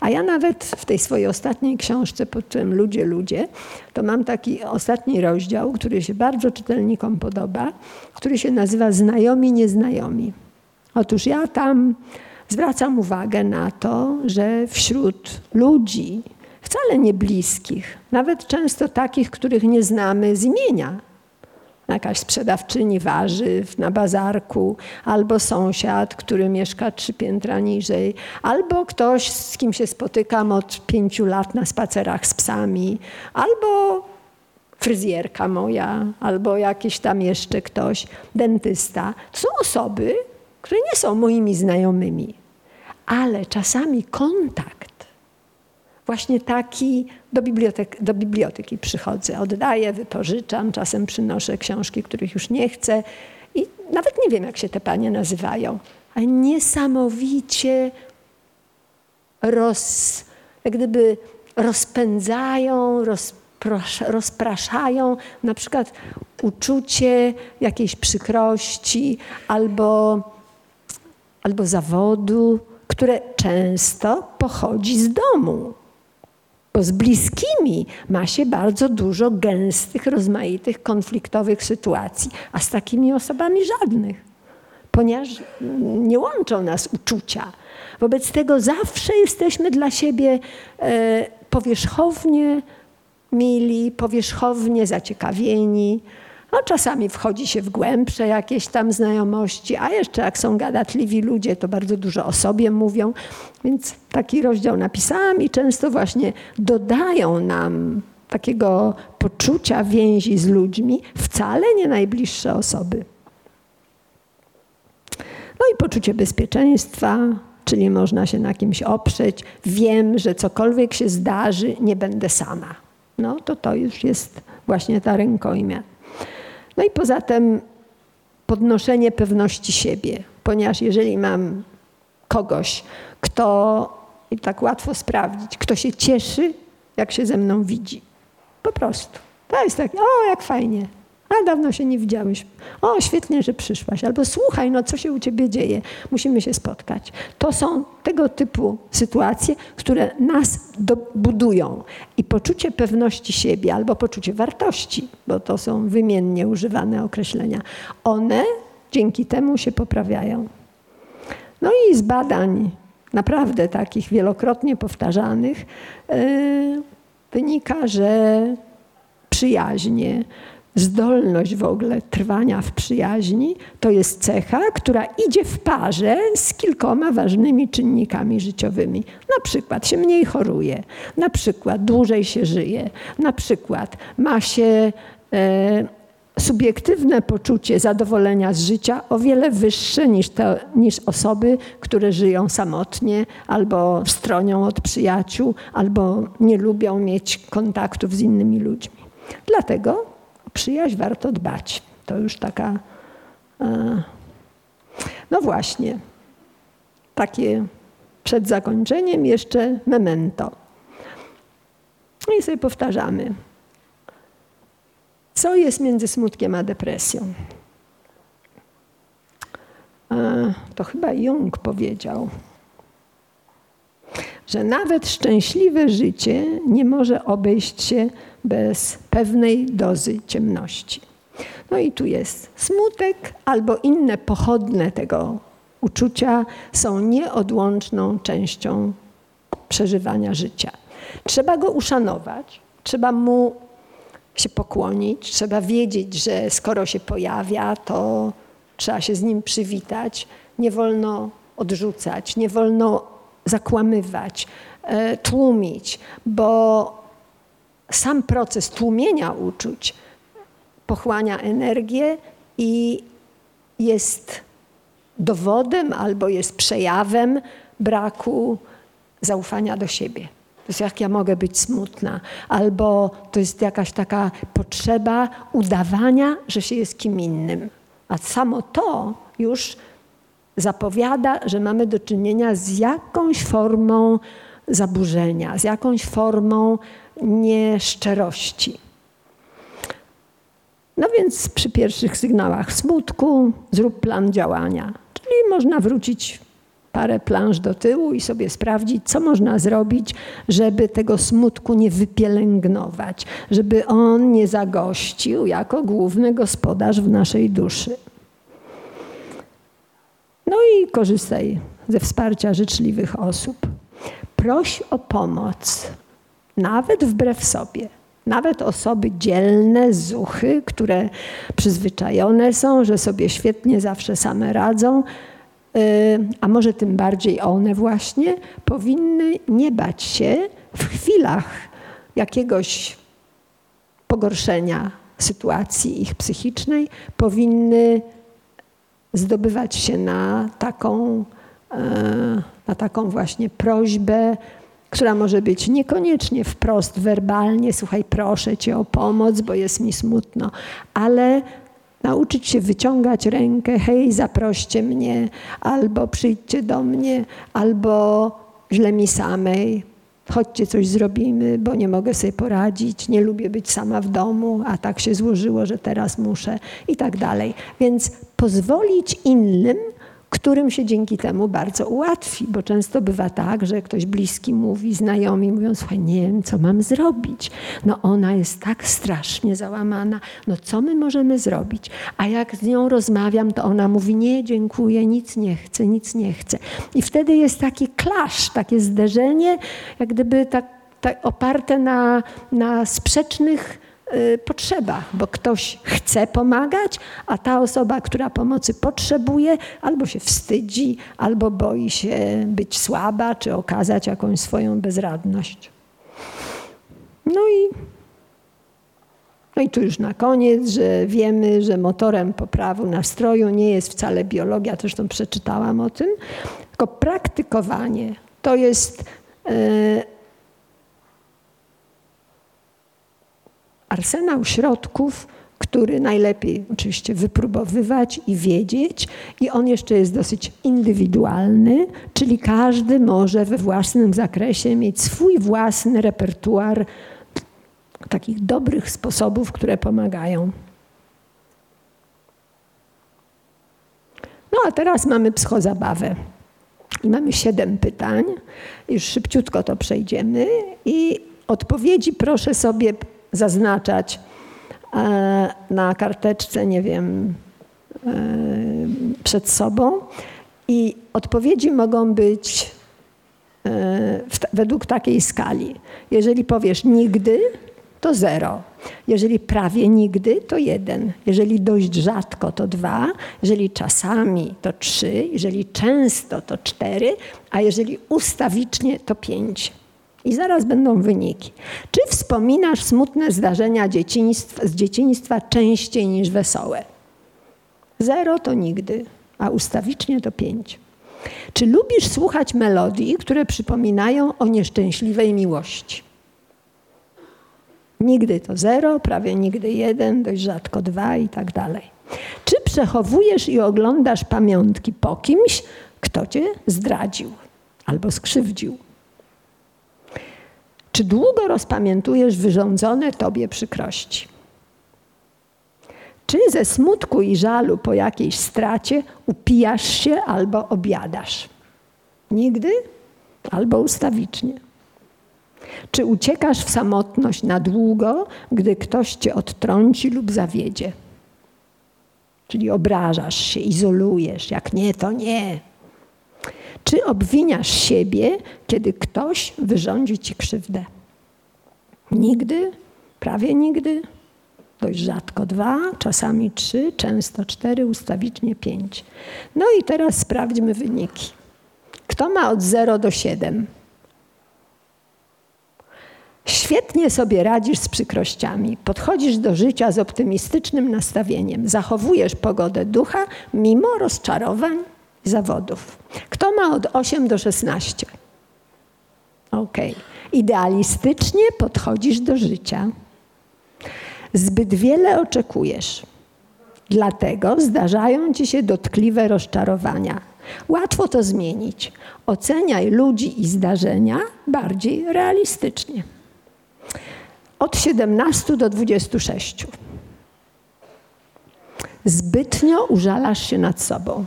A ja nawet w tej swojej ostatniej książce pod tytułem Ludzie, ludzie, to mam taki ostatni rozdział, który się bardzo czytelnikom podoba, który się nazywa Znajomi, nieznajomi. Otóż ja tam zwracam uwagę na to, że wśród ludzi, wcale nie bliskich, nawet często takich, których nie znamy z imienia, jakaś sprzedawczyni warzyw na bazarku, albo sąsiad, który mieszka trzy piętra niżej, albo ktoś, z kim się spotykam od pięciu lat na spacerach z psami, albo fryzjerka moja, albo jakiś tam jeszcze ktoś, dentysta. To są osoby, które nie są moimi znajomymi, ale czasami kontakt, właśnie taki do, bibliotek, do biblioteki przychodzę, oddaję, wypożyczam, czasem przynoszę książki, których już nie chcę i nawet nie wiem, jak się te panie nazywają, ale niesamowicie roz, jak gdyby rozpędzają, rozpraszają na przykład uczucie jakiejś przykrości albo albo zawodu, które często pochodzi z domu. Bo z bliskimi ma się bardzo dużo gęstych, rozmaitych, konfliktowych sytuacji, a z takimi osobami żadnych, ponieważ nie łączą nas uczucia. Wobec tego zawsze jesteśmy dla siebie e, powierzchownie mili, powierzchownie zaciekawieni, no, czasami wchodzi się w głębsze jakieś tam znajomości, a jeszcze jak są gadatliwi ludzie, to bardzo dużo o sobie mówią. Więc taki rozdział napisałam i często właśnie dodają nam takiego poczucia więzi z ludźmi wcale nie najbliższe osoby. No i poczucie bezpieczeństwa, czyli można się na kimś oprzeć. Wiem, że cokolwiek się zdarzy, nie będę sama. No to to już jest właśnie ta rękojmia. No i poza tym podnoszenie pewności siebie, ponieważ jeżeli mam kogoś, kto, i tak łatwo sprawdzić, kto się cieszy, jak się ze mną widzi. Po prostu. To jest tak, o jak fajnie, a dawno się nie widziałeś. O, świetnie, że przyszłaś. Albo słuchaj, no co się u ciebie dzieje? Musimy się spotkać. To są tego typu sytuacje, które nas budują. I poczucie pewności siebie albo poczucie wartości, bo to są wymiennie używane określenia, one dzięki temu się poprawiają. No i z badań naprawdę takich wielokrotnie powtarzanych yy, wynika, że przyjaźnie, zdolność w ogóle trwania w przyjaźni to jest cecha, która idzie w parze z kilkoma ważnymi czynnikami życiowymi. Na przykład się mniej choruje, na przykład dłużej się żyje, na przykład ma się e, subiektywne poczucie zadowolenia z życia o wiele wyższe niż, niż osoby, które żyją samotnie albo stronią od przyjaciół, albo nie lubią mieć kontaktów z innymi ludźmi. Dlatego przyjaźń warto dbać. To już taka. E, no właśnie, takie przed zakończeniem jeszcze memento. No i sobie powtarzamy. Co jest między smutkiem a depresją? E, to chyba Jung powiedział, że nawet szczęśliwe życie nie może obejść się bez pewnej dozy ciemności. No i tu jest smutek albo inne pochodne tego uczucia są nieodłączną częścią przeżywania życia. Trzeba go uszanować, trzeba mu się pokłonić, trzeba wiedzieć, że skoro się pojawia, to trzeba się z nim przywitać. Nie wolno odrzucać, nie wolno zakłamywać, e, tłumić, bo sam proces tłumienia uczuć pochłania energię i jest dowodem albo jest przejawem braku zaufania do siebie. To jest jak ja mogę być smutna, albo to jest jakaś taka potrzeba udawania, że się jest kim innym. A samo to już zapowiada, że mamy do czynienia z jakąś formą zaburzenia, z jakąś formą nieszczerości. No więc przy pierwszych sygnałach smutku zrób plan działania, czyli można wrócić parę planż do tyłu i sobie sprawdzić, co można zrobić, żeby tego smutku nie wypielęgnować, żeby on nie zagościł jako główny gospodarz w naszej duszy. No i korzystaj ze wsparcia życzliwych osób. Proś o pomoc, nawet wbrew sobie. Nawet osoby dzielne, zuchy, które przyzwyczajone są, że sobie świetnie zawsze same radzą, Y, a może tym bardziej one właśnie, powinny nie bać się w chwilach jakiegoś pogorszenia sytuacji ich psychicznej, powinny zdobywać się na taką, e, na taką właśnie prośbę, która może być niekoniecznie wprost werbalnie, słuchaj, proszę cię o pomoc, bo jest mi smutno, ale nauczyć się wyciągać rękę, hej, zaproście mnie, albo przyjdźcie do mnie, albo źle mi samej, chodźcie coś zrobimy, bo nie mogę sobie poradzić, nie lubię być sama w domu, a tak się złożyło, że teraz muszę i tak dalej. Więc pozwolić innym którym się dzięki temu bardzo ułatwi, bo często bywa tak, że ktoś bliski mówi, znajomi mówią, słuchaj, nie wiem, co mam zrobić. No ona jest tak strasznie załamana, no co my możemy zrobić? A jak z nią rozmawiam, to ona mówi, nie, dziękuję, nic nie chcę, nic nie chcę. I wtedy jest taki klasz, takie zderzenie, jak gdyby tak, tak oparte na, na sprzecznych potrzeba, bo ktoś chce pomagać, a ta osoba, która pomocy potrzebuje, albo się wstydzi, albo boi się być słaba, czy okazać jakąś swoją bezradność. No i, no i tu już na koniec, że wiemy, że motorem poprawy nastroju nie jest wcale biologia, zresztą przeczytałam o tym, tylko praktykowanie. To jest. Yy, arsenał środków, który najlepiej oczywiście wypróbowywać i wiedzieć, i on jeszcze jest dosyć indywidualny, czyli każdy może we własnym zakresie mieć swój własny repertuar takich dobrych sposobów, które pomagają. No a teraz mamy psychozabawę. I mamy siedem pytań. Już szybciutko to przejdziemy. I odpowiedzi proszę sobie zaznaczać e, na karteczce, nie wiem, e, przed sobą. I odpowiedzi mogą być e, według takiej skali. Jeżeli powiesz nigdy, to zero. Jeżeli prawie nigdy, to jeden. Jeżeli dość rzadko, to dwa. Jeżeli czasami, to trzy. Jeżeli często, to cztery. A jeżeli ustawicznie, to pięć. I zaraz będą wyniki. Czy wspominasz smutne zdarzenia dzieciństwa, z dzieciństwa częściej niż wesołe? Zero to nigdy, a ustawicznie to pięć. Czy lubisz słuchać melodii, które przypominają o nieszczęśliwej miłości? Nigdy to zero, prawie nigdy jeden, dość rzadko dwa i tak dalej. Czy przechowujesz i oglądasz pamiątki po kimś, kto cię zdradził albo skrzywdził? Czy długo rozpamiętujesz wyrządzone tobie przykrości? Czy ze smutku i żalu po jakiejś stracie upijasz się albo obiadasz? Nigdy albo ustawicznie. Czy uciekasz w samotność na długo, gdy ktoś cię odtrąci lub zawiedzie? Czyli obrażasz się, izolujesz, jak nie, to nie. Czy obwiniasz siebie, kiedy ktoś wyrządzi ci krzywdę? Nigdy, prawie nigdy, dość rzadko dwa, czasami trzy, często cztery, ustawicznie pięć. No i teraz sprawdźmy wyniki. Kto ma od 0 do 7? Świetnie sobie radzisz z przykrościami, podchodzisz do życia z optymistycznym nastawieniem, zachowujesz pogodę ducha mimo rozczarowań zawodów. Kto ma od 8 do 16? Ok. Idealistycznie podchodzisz do życia. Zbyt wiele oczekujesz. Dlatego zdarzają ci się dotkliwe rozczarowania. Łatwo to zmienić. Oceniaj ludzi i zdarzenia bardziej realistycznie. Od 17 do 26. Zbytnio użalasz się nad sobą.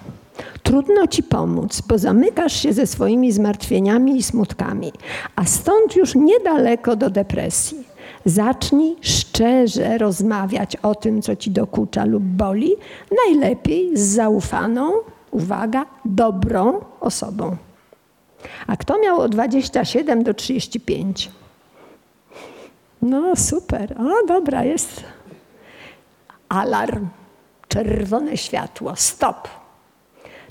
Trudno ci pomóc, bo zamykasz się ze swoimi zmartwieniami i smutkami, a stąd już niedaleko do depresji. Zacznij szczerze rozmawiać o tym, co ci dokucza lub boli, najlepiej z zaufaną, uwaga, dobrą osobą. A kto miał od 27 do 35? No super, o dobra, jest alarm, czerwone światło, stop.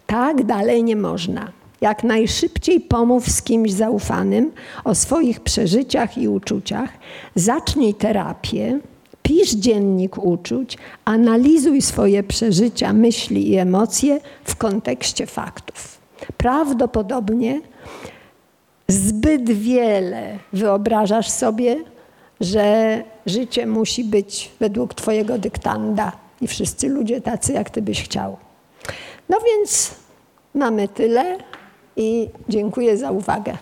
Tak dalej nie można. Jak najszybciej pomów z kimś zaufanym o swoich przeżyciach i uczuciach, zacznij terapię, pisz dziennik uczuć, analizuj swoje przeżycia, myśli i emocje w kontekście faktów. Prawdopodobnie zbyt wiele wyobrażasz sobie, że życie musi być według Twojego dyktanda i wszyscy ludzie tacy, jak Ty byś chciał. No więc mamy tyle i dziękuję za uwagę.